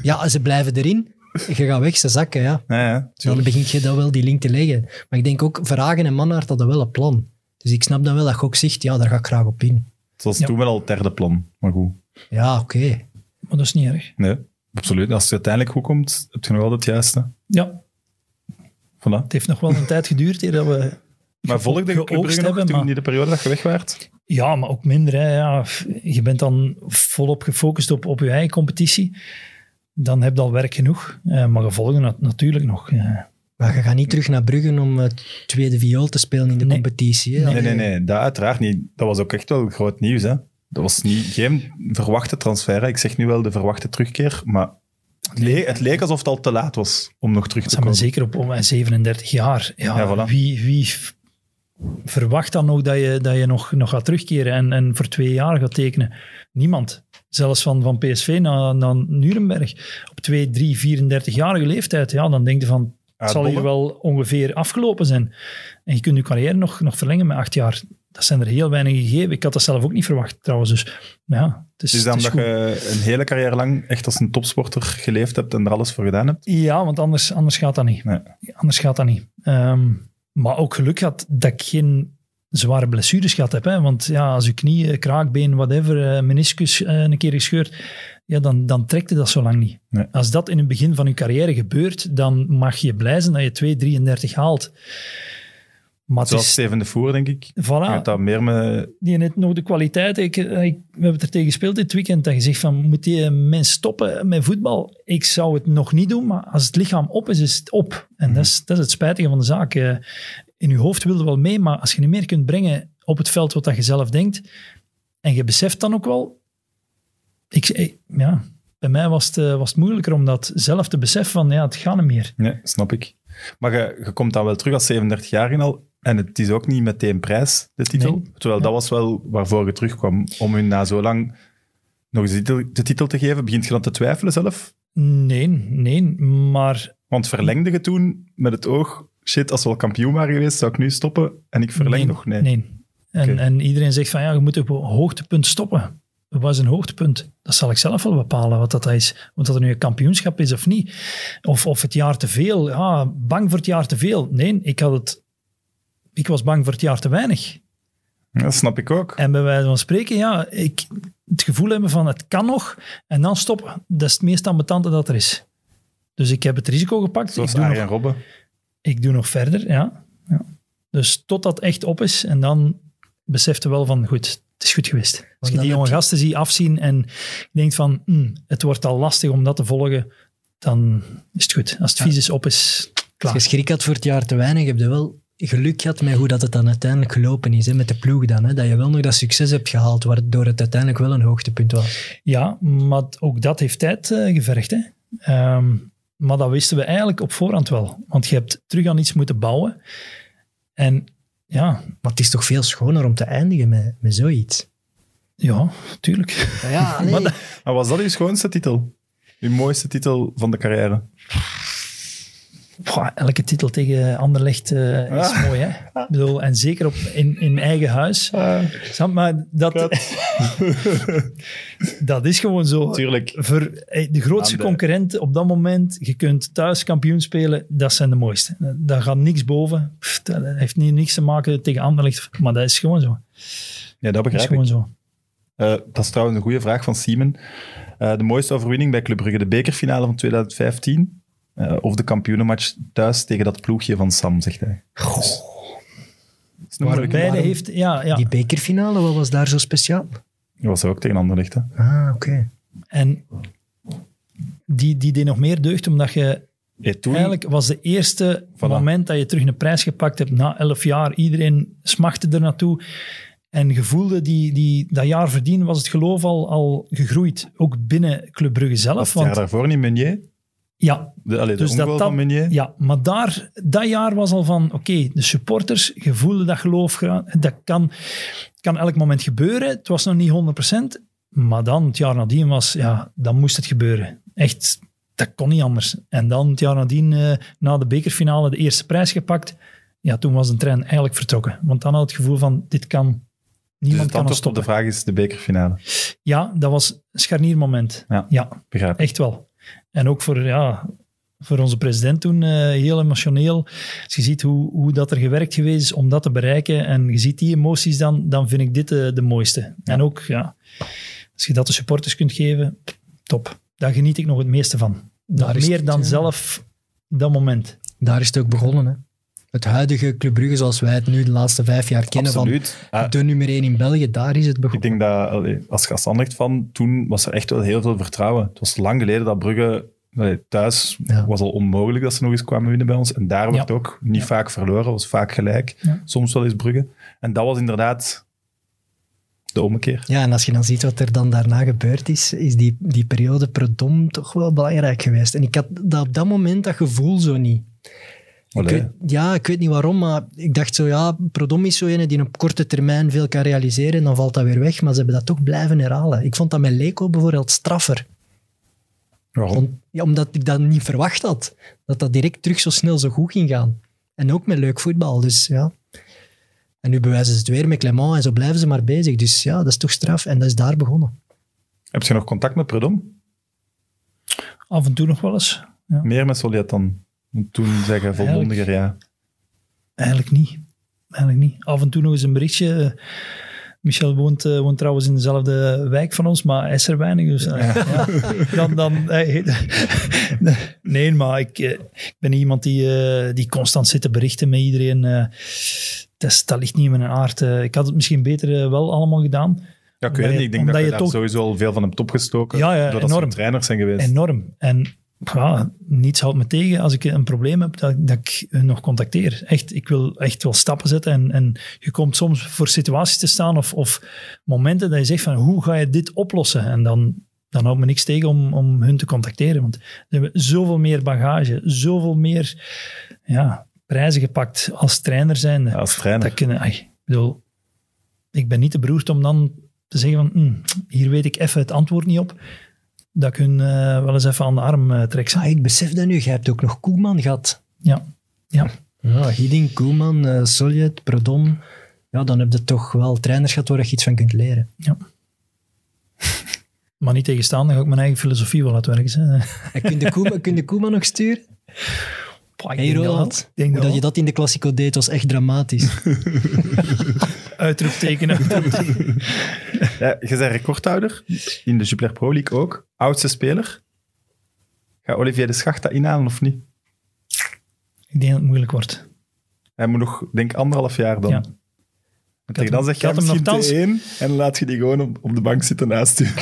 Ja, ze blijven erin. Je gaat weg, ze zakken, ja. Ja, ja, Dan begint je dat wel die link te leggen. Maar ik denk ook, Verhagen en Mannaert hadden wel een plan. Dus ik snap dan wel dat je ook zegt, ja, daar ga ik graag op in. Het was Ja. toen wel al het derde plan, maar goed. Ja, oké. Maar dat is niet erg. Nee, absoluut. Als het uiteindelijk goed komt, heb je nog altijd het juiste. Ja, Voilà. het heeft nog wel een tijd geduurd eer dat we Maar volgde je Club hebben, toen maar- in de periode dat je weg waart? Ja, maar ook minder. Hè. Ja, je bent dan volop gefocust op, op je eigen competitie. Dan heb je al werk genoeg. Eh, maar gevolgen nat- natuurlijk nog. eh. Maar je gaat niet terug naar Brugge om het tweede viool te spelen in de Nee. competitie. Hè? Nee, nee, nee, dat uiteraard niet. Dat was ook echt wel groot nieuws. Hè? Dat was niet, geen verwachte transfer. Hè. Ik zeg nu wel de verwachte terugkeer, maar het, le- het leek alsof het al te laat was om nog terug te komen. zeker op, op mijn 37 jaar. Ja, Ja, voilà. wie, wie verwacht dan nog dat je, dat je nog, nog gaat terugkeren en, en voor twee jaar gaat tekenen? Niemand. Zelfs van, van PSV naar, naar Nuremberg. Op 2, 3, 34-jarige leeftijd. Ja, dan denk je van, het zal hier wel ongeveer afgelopen zijn. En je kunt je carrière nog, nog verlengen met acht jaar. Dat zijn er heel weinig gegeven. Ik had dat zelf ook niet verwacht trouwens. Dus ja, het is, dan het is dat je een hele carrière lang echt als een topsporter geleefd hebt en er alles voor gedaan hebt? Ja, want anders, anders gaat dat niet. Nee. Anders gaat dat niet. Ehm, maar ook geluk had dat ik geen zware blessures gehad heb. Hè? Want ja, als je knie, eh, kraakbeen, whatever, eh, meniscus eh, een keer gescheurd, ja, dan, dan trekt je dat zo lang niet. Nee. Als dat in het begin van je carrière gebeurt, dan mag je blij zijn dat je 2,33 haalt. Maar Zoals is, Steven de Voer, denk ik. Je voilà, dat meer met... die heeft nog de kwaliteit. Ik, ik, we hebben het er tegen gespeeld dit weekend. Dat je zegt van, moet die mens stoppen met voetbal? Ik zou het nog niet doen, maar als het lichaam op is, is het op. En dat, is, dat is het spijtige van de zaak. Eh, In je hoofd wil je wel mee, maar als je niet meer kunt brengen op het veld wat dat je zelf denkt, en je beseft dan ook wel... Ik, ik- ja, bij mij was het, eh, was het moeilijker om dat zelf te beseffen van, ja, het gaat niet meer. Nee, snap ik. Maar je, je komt dan wel terug als 37 jaar al. En het is ook niet meteen prijs, de titel. Nee. Terwijl dat was wel waarvoor je terugkwam. Om hun na zo lang nog eens de titel, de titel te geven. Begint je dan te twijfelen zelf? Nee, nee, maar Want verlengde je toen met het oog... Shit, als we al kampioen waren geweest, zou ik nu stoppen. En ik verleng nee, nog? Nee. Nee. En, en iedereen zegt van ja, je moet op een hoogtepunt stoppen. Wat is een hoogtepunt? Dat zal ik zelf wel bepalen wat dat is. Want dat er nu een kampioenschap is of niet. Of, of het jaar te veel. Ja, bang voor het jaar te veel. Nee, ik, had het, ik was bang voor het jaar te weinig. Dat snap ik ook. En bij wijze van spreken, ja, ik, het gevoel hebben van het kan nog en dan stoppen. Dat is het meest ambetante dat er is. Dus ik heb het risico gepakt. Zoals ik doe nog Robben. Ik doe nog verder, ja. ja. Dus totdat het echt op is. En dan besefte wel van, goed, het is goed geweest. Als je die jonge je- gasten ziet afzien en je denkt van, hm, het wordt al lastig om dat te volgen, dan is het goed. Als het vies is, op is, Als klaar. je schrik had voor het jaar te weinig, heb je wel geluk gehad met hoe dat het dan uiteindelijk gelopen is. Hè, met de ploeg dan. Hè, dat je wel nog dat succes hebt gehaald, waardoor het uiteindelijk wel een hoogtepunt was. Ja, maar ook dat heeft tijd eh, gevergd. Hè. Ehm, maar dat wisten we eigenlijk op voorhand wel. Want je hebt terug aan iets moeten bouwen. En ja, Maar het is toch veel schoner om te eindigen met, met zoiets. ja, tuurlijk. Ja, nee. Maar was dat uw schoonste titel? Uw mooiste titel van de carrière? Elke titel tegen Anderlecht eh, is Ah. mooi, hè? Ik bedoel, en zeker op, in, in eigen huis. Snap, maar dat, dat is gewoon zo. Tuurlijk. Voor de grootste de- concurrent op dat moment, je kunt thuis kampioen spelen, dat zijn de mooiste. Daar gaat niks boven. Pff, Dat heeft niet, niks te maken tegen Anderlecht, maar dat is gewoon zo. Ja, dat Dat is begrijp ik. gewoon zo. Eh, dat is trouwens een goede vraag van Siemen. Eh, de mooiste overwinning bij Club Brugge, de bekerfinale van 2015. Eh, of de kampioenenmatch thuis tegen dat ploegje van Sam, zegt hij. Dus. Beide waarom- heeft, ja, ja. Die bekerfinale, wat was daar zo speciaal? Dat was ook tegen Anderlecht, hè? Ah, oké. En die, die deed nog meer deugd, omdat je Ja, toen, Eigenlijk was de eerste Voilà. moment dat je terug een prijs gepakt hebt na elf jaar. Iedereen smachtte er naartoe. En je voelde die, die, dat jaar verdienen was het geloof al, al gegroeid. Ook binnen Club Brugge was zelf. het jaar Want, daarvoor niet Meunier? Ja, De, allee, de Dus dat dat- van ja, maar daar, dat jaar was al van, oké, de supporters, je voelde dat geloof, dat kan, kan elk moment gebeuren. Het was nog niet 100%, maar dan, het jaar nadien was, ja, dan moest het gebeuren. Echt, dat kon niet anders. En dan, het jaar nadien, eh, na de bekerfinale, de eerste prijs gepakt. Ja, toen was de trein eigenlijk vertrokken. Want dan had het gevoel van, dit kan, Dus niemand het kan antwoord op de stoppen. vraag is de bekerfinale. Ja, dat was een scharniermoment. Ja. ja. Begrijp. Echt wel. En ook voor, ja, voor onze president toen eh, heel emotioneel. Als je ziet hoe, hoe dat er gewerkt geweest is om dat te bereiken en je ziet die emoties dan, dan vind ik dit de, de mooiste. En ook, ja, als je dat de supporters kunt geven, top. Daar geniet ik nog het meeste van. Daar is meer het, dan ja. zelf dat moment. Daar is het ook begonnen. Hè. Het huidige Club Brugge, zoals wij het nu de laatste vijf jaar kennen, Absoluut. van Ah, de nummer één in België, daar is het ik begonnen. denk dat, als je als van, toen was er echt wel heel veel vertrouwen. Het was lang geleden dat Brugge thuis Ja. was al onmogelijk dat ze nog eens kwamen winnen bij ons. En daar werd Ja. ook niet vaak verloren, was vaak gelijk. Soms wel eens Brugge. En dat was inderdaad de ommekeer. Ja, en als je dan ziet wat er dan daarna gebeurd is, is die, die periode Prodom toch wel belangrijk geweest. En ik had dat op dat moment dat gevoel zo niet. Ik Allee. weet, ja, ik weet niet waarom, maar ik dacht zo, ja, Prodom is zo ene die op korte termijn veel kan realiseren en dan valt dat weer weg. Maar ze hebben dat toch blijven herhalen. Ik vond dat met Leko bijvoorbeeld straffer. Waarom? Om- ja, omdat ik dat niet verwacht had. Dat dat direct terug zo snel zo goed ging gaan. En ook met leuk voetbal, dus ja. En nu bewijzen ze het weer met Clement en zo blijven ze maar bezig. Dus ja, dat is toch straf. En dat is daar begonnen. Heb je nog contact met Predom? Af en toe nog wel eens. Ja. Meer met Soliet dan? Want Toen zei je volmondiger ja. Eigenlijk niet. Eigenlijk niet. Af en toe nog eens een berichtje. Michel woont, eh, woont trouwens in dezelfde wijk van ons, maar hij is er weinig. Dus, eh, ja. Dan, dan, nee, maar ik, eh, ik ben iemand die, die constant zit te berichten met iedereen. dat, is- dat ligt niet in mijn aard. ik had het misschien beter wel allemaal gedaan. Ja, ik weet niet. Denk dat je, daar toch- sowieso al veel van hebt opgestoken. Ja, ja, doordat ze enorm. trainers zijn geweest. Enorm. En ja, niets houdt me tegen als ik een probleem heb, dat, dat ik hun nog contacteer. Echt, ik wil echt wel stappen zetten. En, en je komt soms voor situaties te staan of, of momenten dat je zegt van hoe ga je dit oplossen? En dan, dan houdt me niks tegen om, om hun te contacteren. Want ze hebben zoveel meer bagage, zoveel meer ja, prijzen gepakt als trainer zijn. Ja, als trainer. Dat kunnen, ik bedoel, ik ben niet te beroerd om dan te zeggen van, "Hm, hier weet ik even het antwoord niet op. Dat ik hun eh, wel eens even aan de arm eh, trek. Ah, ik besef dat nu. Jij hebt ook nog Koeman gehad. Ja, ja. Ja, Hiddink, Koeman, eh Soljet, Prodom. Ja, dan heb je toch wel trainers gehad waar je iets van kunt leren. Maar niet tegenstaan, dan ga ik mijn eigen filosofie wel uitwerken. kun je Koeman, kun je Koeman nog sturen? Pah, ik Hey denk dat. Roland, Ik denk dat dat je dat in de Classico deed, was echt dramatisch. Uitroepteken. uitroepteken. Ja, je bent recordhouder in de Jupiler Pro League ook. Oudste speler. Gaat Olivier de Schacht dat inhalen of niet? ik denk dat het moeilijk wordt. Hij moet nog, denk ik, anderhalf jaar dan. Ja. En tegen dan zeg je misschien nogthans- te één en laat je die gewoon op, op de bank zitten naast u.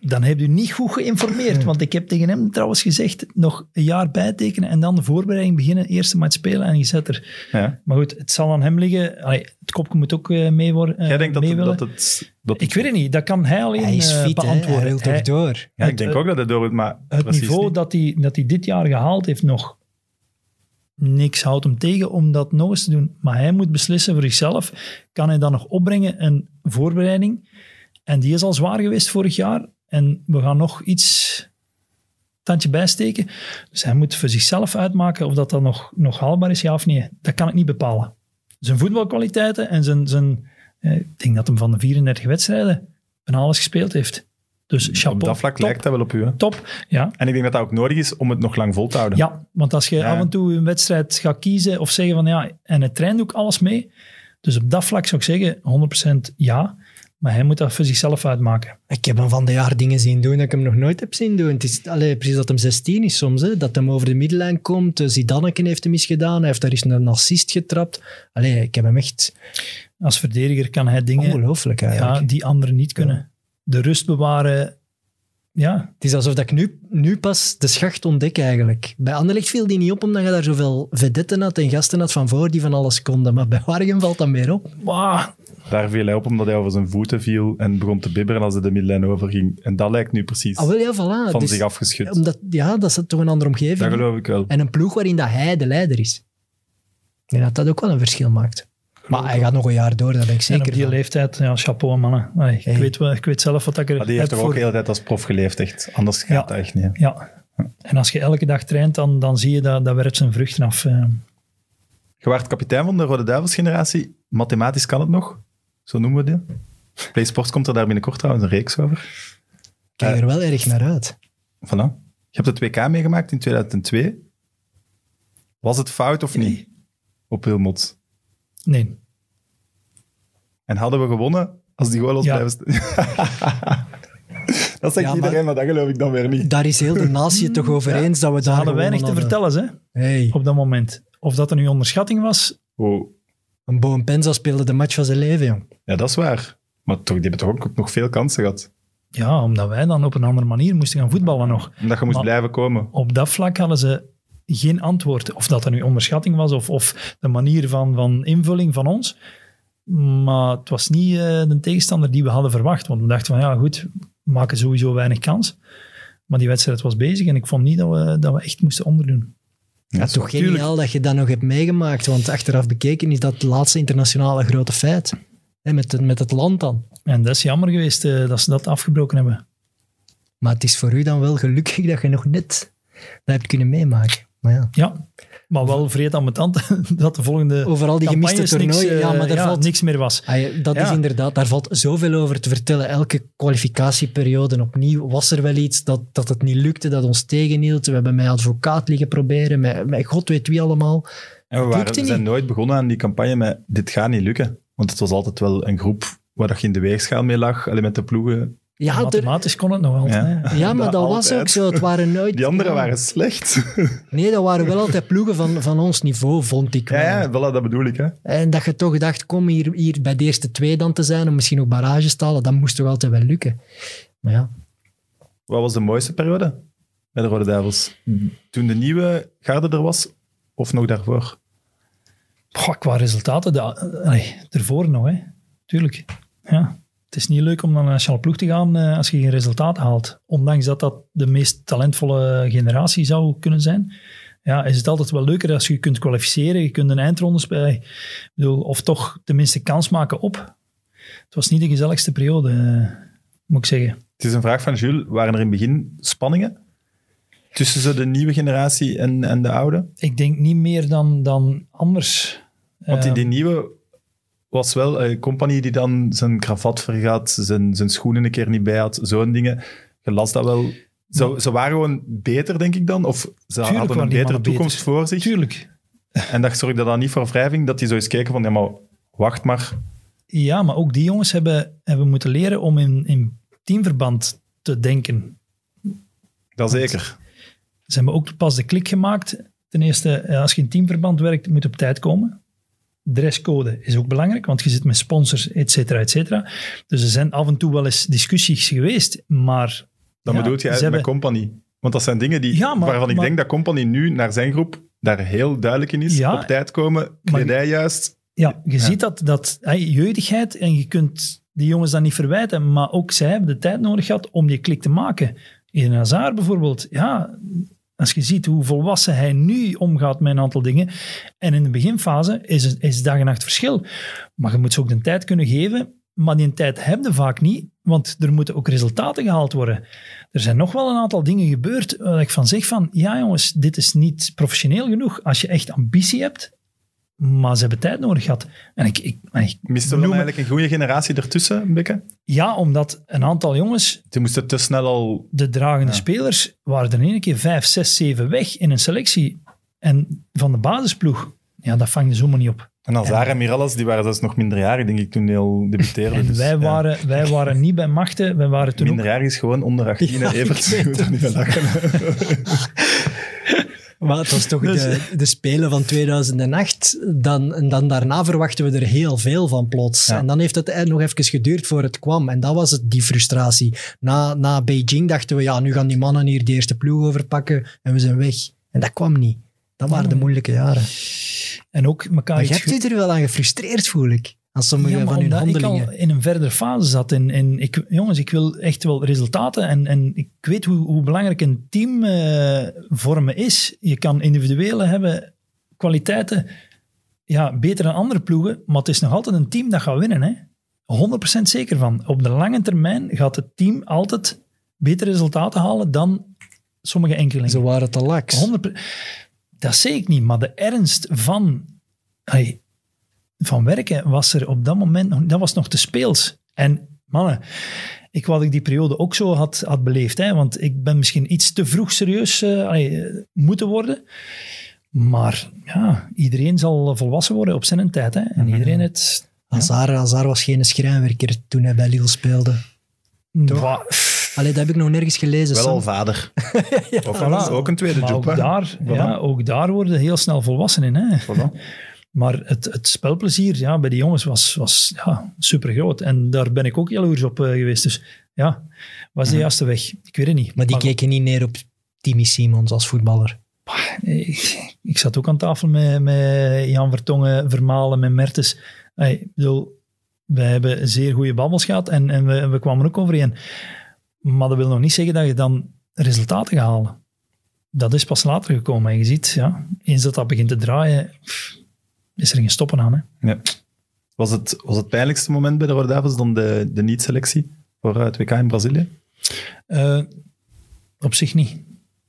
Dan heb je niet goed geïnformeerd. Want ik heb tegen hem trouwens gezegd, nog een jaar bijtekenen en dan de voorbereiding beginnen, eerste match spelen en je zet er. Ja. Maar goed, het zal aan hem liggen. Allee, het kopje moet ook eh, mee worden. eh, Jij denkt dat, mee het- willen. dat het... Dat Ik weet het niet, dat kan hij alleen hij is eh, fit, hè. beantwoorden. hij wil toch Hij- door. Ja, ik denk ook dat het door maar het niveau niet. dat hij, dat hij dit jaar gehaald heeft nog, niks houdt hem tegen om dat nog eens te doen. Maar hij moet beslissen voor zichzelf. Kan hij dan nog opbrengen een voorbereiding? En die is al zwaar geweest vorig jaar. En we gaan nog iets tandje bijsteken. Dus hij moet voor zichzelf uitmaken of dat dan nog, nog haalbaar is, ja of nee. Dat kan ik niet bepalen. Zijn voetbalkwaliteiten en zijn... zijn eh, ik denk dat hem van de 34 wedstrijden van alles gespeeld heeft. Dus chapeau. Op dat vlak top, lijkt dat wel op u. Hè? top. Ja, En ik denk dat dat ook nodig is om het nog lang vol te houden. ja, want als je Ja. af en toe een wedstrijd gaat kiezen of zeggen van ja, en het traint ook alles mee. Dus op dat vlak zou ik zeggen 100% ja. Maar hij moet dat voor zichzelf uitmaken. Ik heb hem van de jaar dingen zien doen dat ik hem nog nooit heb zien doen. Het is allee, precies dat hem 16 is soms. Hè, dat hem over de middenlijn komt. Eh, Zidanneke heeft hem misgedaan. Hij heeft daar eens een assist getrapt. Allee, ik heb hem echt Als verdediger kan hij dingen ongelooflijk eigenlijk. ja, die anderen niet kunnen. De rust bewaren. Ja, Het is alsof dat ik nu, nu pas de schacht ontdek eigenlijk. Bij Anderlecht viel die niet op omdat je daar zoveel vedetten had en gasten had van voor die van alles konden. Maar bij Waregem valt dat meer op. Daar viel hij op omdat hij over zijn voeten viel en begon te bibberen als hij de middenlijn overging. En dat lijkt nu precies Ah, wel ja, voilà. van Dus- zich afgeschud. Omdat, ja, dat is toch een andere omgeving. Dat geloof ik wel. En een ploeg waarin dat hij de leider is. Denk dat dat ook wel een verschil maakt. Maar hij gaat nog een jaar door, daar ben ik En op zeker die van. leeftijd, ja, chapeau mannen. Allee, ik, Hey. weet, wel- ik weet zelf wat ik er Maar die heeft toch ook de hele tijd als prof geleefd, echt. Anders gaat Ja. dat echt niet. hè. Ja. En als je elke dag traint, dan, dan zie je dat dat werpt zijn vruchten af. eh. Je waart kapitein van de Rode Duivels-generatie. Mathematisch kan het nog. Zo noemen we die. Play Sports komt er daar binnenkort trouwens een reeks over. Ik kijk er wel erg naar uit. Voilà. Je hebt het WK meegemaakt in 2002. Was het fout of niet? Op Wilmot. Nee. En hadden we gewonnen als die goals Ja. blijven staan? dat zegt Ja, maar- iedereen, maar dat geloof ik dan weer niet. Daar is heel de natie het toch over eens dat we Ze daar hadden weinig te vertellen hè, hadden. Hey, op dat moment. Of dat er nu onderschatting was, Wow. een Boom Penza speelde de match van zijn leven, jong. Ja, dat is waar. Maar toch, die hebben toch ook nog veel kansen gehad. ja, omdat wij dan op een andere manier moesten gaan voetballen nog. Omdat je moest Maar- blijven komen. Op dat vlak hadden ze geen antwoord. Of dat er nu onderschatting was, of, of de manier van, van invulling van ons. Maar het was niet eh, de tegenstander die we hadden verwacht. Want we dachten van, ja goed, we maken sowieso weinig kans. Maar die wedstrijd was bezig en ik vond niet dat we, dat we echt moesten onderdoen. Ja, Toch geniaal dat je dat nog hebt meegemaakt, want achteraf bekeken is dat het laatste internationale grote feit. Hè, met, het- met het land dan. En dat is jammer geweest eh, dat ze dat afgebroken hebben. Maar het is voor u dan wel gelukkig dat je nog net dat hebt kunnen meemaken. Maar ja, Ja, maar wel vreed aan mijn tand dat de volgende over al die gemiste niks, toernooien, ja, eh, maar daar valt niks meer was. Ah, ja, dat is inderdaad, daar valt zoveel over te vertellen. Elke kwalificatieperiode opnieuw was er wel iets dat, dat het niet lukte, dat ons tegenhield. We hebben met advocaat liggen proberen, met, met god weet wie allemaal. En we, waren, we niet. zijn nooit begonnen aan die campagne met dit gaat niet lukken. Want het was altijd wel een groep waar dat je in de weegschaal mee lag. Alleen met de ploegen. Ja, er- Mathematisch kon het nog altijd. Ja. hè. ja maar dat was ook zo. Het waren nooit... Die anderen waren slecht. Nee, dat waren wel altijd ploegen van, van ons niveau, vond ik wel. ja, ja, voilà, dat bedoel ik. Hè. En dat je toch dacht, kom hier, hier bij de eerste twee dan te zijn, om misschien ook barrages te halen, dat moest toch altijd wel lukken. Maar ja, Wat was de mooiste periode bij de Rode Duivels? Toen de nieuwe garde er was? Of nog daarvoor? Goh, qua resultaten, da, allee, ervoor nog, hè. Tuurlijk. Ja. Het is niet leuk om naar een nationale ploeg te gaan eh, als je geen resultaat haalt. Ondanks dat dat de meest talentvolle generatie zou kunnen zijn. Ja, is het altijd wel leuker als je kunt kwalificeren. Je kunt een eindronde spelen. Ik bedoel, of toch tenminste kans maken op. Het was niet de gezelligste periode, eh, moet ik zeggen. Het is een vraag van Jules. Waren er in het begin spanningen tussen zo de nieuwe generatie en, en de oude? Ik denk niet meer dan, dan anders. Want in Eh, die nieuwe was wel een compagnie die dan zijn kravat vergaat, zijn, zijn schoenen een keer niet bij had, zo'n dingen. Je las dat wel. Zo, ze waren gewoon beter, denk ik dan. Of ze hadden een betere toekomst beter. voor zich. Tuurlijk. En dat zorgde dan niet voor wrijving, dat die zo eens keken van, ja maar, wacht maar. Ja, maar ook die jongens hebben, hebben moeten leren om in, in teamverband te denken. Dat zeker. Ze hebben ook pas de klik gemaakt. Ten eerste, eh, als je in teamverband werkt, moet je op tijd komen. Dresscode is ook belangrijk, want je zit met sponsors, et cetera, et cetera. Dus er zijn af en toe wel eens discussies geweest, maar... Ja, bedoelt jij ze met hebben- compagnie. Want dat zijn dingen die, Ja, maar- waarvan ik maar- denk dat compagnie nu naar zijn groep daar heel duidelijk in is. Ja, op tijd komen, kledij juist. Ja, je ziet dat, dat hey, jeugdigheid en je kunt die jongens dat niet verwijten, maar ook zij hebben de tijd nodig gehad om die klik te maken. In Hazard bijvoorbeeld, ja, Als je ziet hoe volwassen hij nu omgaat met een aantal dingen. En in de beginfase is, is dag en nacht verschil. Maar je moet ze ook de tijd kunnen geven. Maar die tijd heb je vaak niet, want er moeten ook resultaten gehaald worden. Er zijn nog wel een aantal dingen gebeurd waar ik van zeg van, ja jongens, dit is niet professioneel genoeg. Als je echt ambitie hebt, maar ze hebben tijd nodig gehad. En ik, ik, ik Miste dan eigenlijk een goede generatie ertussen, beetje? Ja, omdat een aantal jongens Die moesten te snel al... de dragende Ja. spelers waren er in één keer vijf, zes, zeven weg in een selectie. En van de basisploeg, ja, dat vang je zomaar niet op. En Azar en Mirallas, die waren zelfs nog minderjarig, denk ik, toen die al debuteerden. En Dus, wij, ja. waren, wij waren niet bij machten, wij waren toen ook... Minderjarig is gewoon onder 18. Ja, Evert, Maar het was toch Dus- de, de Spelen van 2008. Dan, en dan daarna verwachten we er heel veel van plots. Ja. En dan heeft het eh, nog even geduurd voor het kwam. En dat was het, die frustratie. Na, na Beijing dachten we, ja, nu gaan die mannen hier de eerste ploeg overpakken en we zijn weg. En dat kwam niet. Dat waren de moeilijke jaren. En ook elkaar Maar je hebt je er wel aan gefrustreerd, voel ik. Aan sommige Ja, maar van hun ik al in een verdere fase zat. En, en ik, jongens, ik wil echt wel resultaten. En, en ik weet hoe, hoe belangrijk een team eh, vormen is. Je kan individuele hebben, kwaliteiten, ja, beter dan andere ploegen. Maar het is nog altijd een team dat gaat winnen. Hè? 100% zeker van. Op de lange termijn gaat het team altijd betere resultaten halen dan sommige enkelingen. Ze waren te laks. 100 Dat zeg ik niet, maar de ernst van, hey, van werken was er op dat moment nog, dat was nog te speels. En mannen, ik wou dat ik die periode ook zo had, had beleefd, hè, want ik ben misschien iets te vroeg serieus eh, allee, eh, moeten worden. Maar ja, iedereen zal volwassen worden op zijn tijd. Hè, en iedereen het... Hazard, Hazard was geen schrijnwerker toen hij bij Lille speelde. Wa- Allee, dat heb ik nog nergens gelezen. Wel Sam. al vader. of voilà. ook een tweede maar job. ook hè. daar, ja, ook daar worden heel snel volwassen in. Hè. Voilà. Maar het, het spelplezier ja, bij die jongens was, was ja, super groot. En daar ben ik ook jaloers op eh, geweest. Dus ja, was de juiste weg. Ik weet het niet. Maar die keken niet neer op Timmy Simons als voetballer. ik, ik zat ook aan tafel met, met Jan Vertongen, Vermalen, met Mertens. Hey, ik bedoel, wij hebben zeer goede babbels gehad en, en we, we kwamen ook overeen. Maar dat wil nog niet zeggen dat je dan resultaten gaat halen. Dat is pas later gekomen. En je ziet, ja, eens dat dat begint te draaien, pff, is er geen stoppen aan. Hè. Ja. Was, het, was het pijnlijkste moment bij de Rode dan de, de niet-selectie voor eh, het WK in Brazilië? Eh, op zich niet.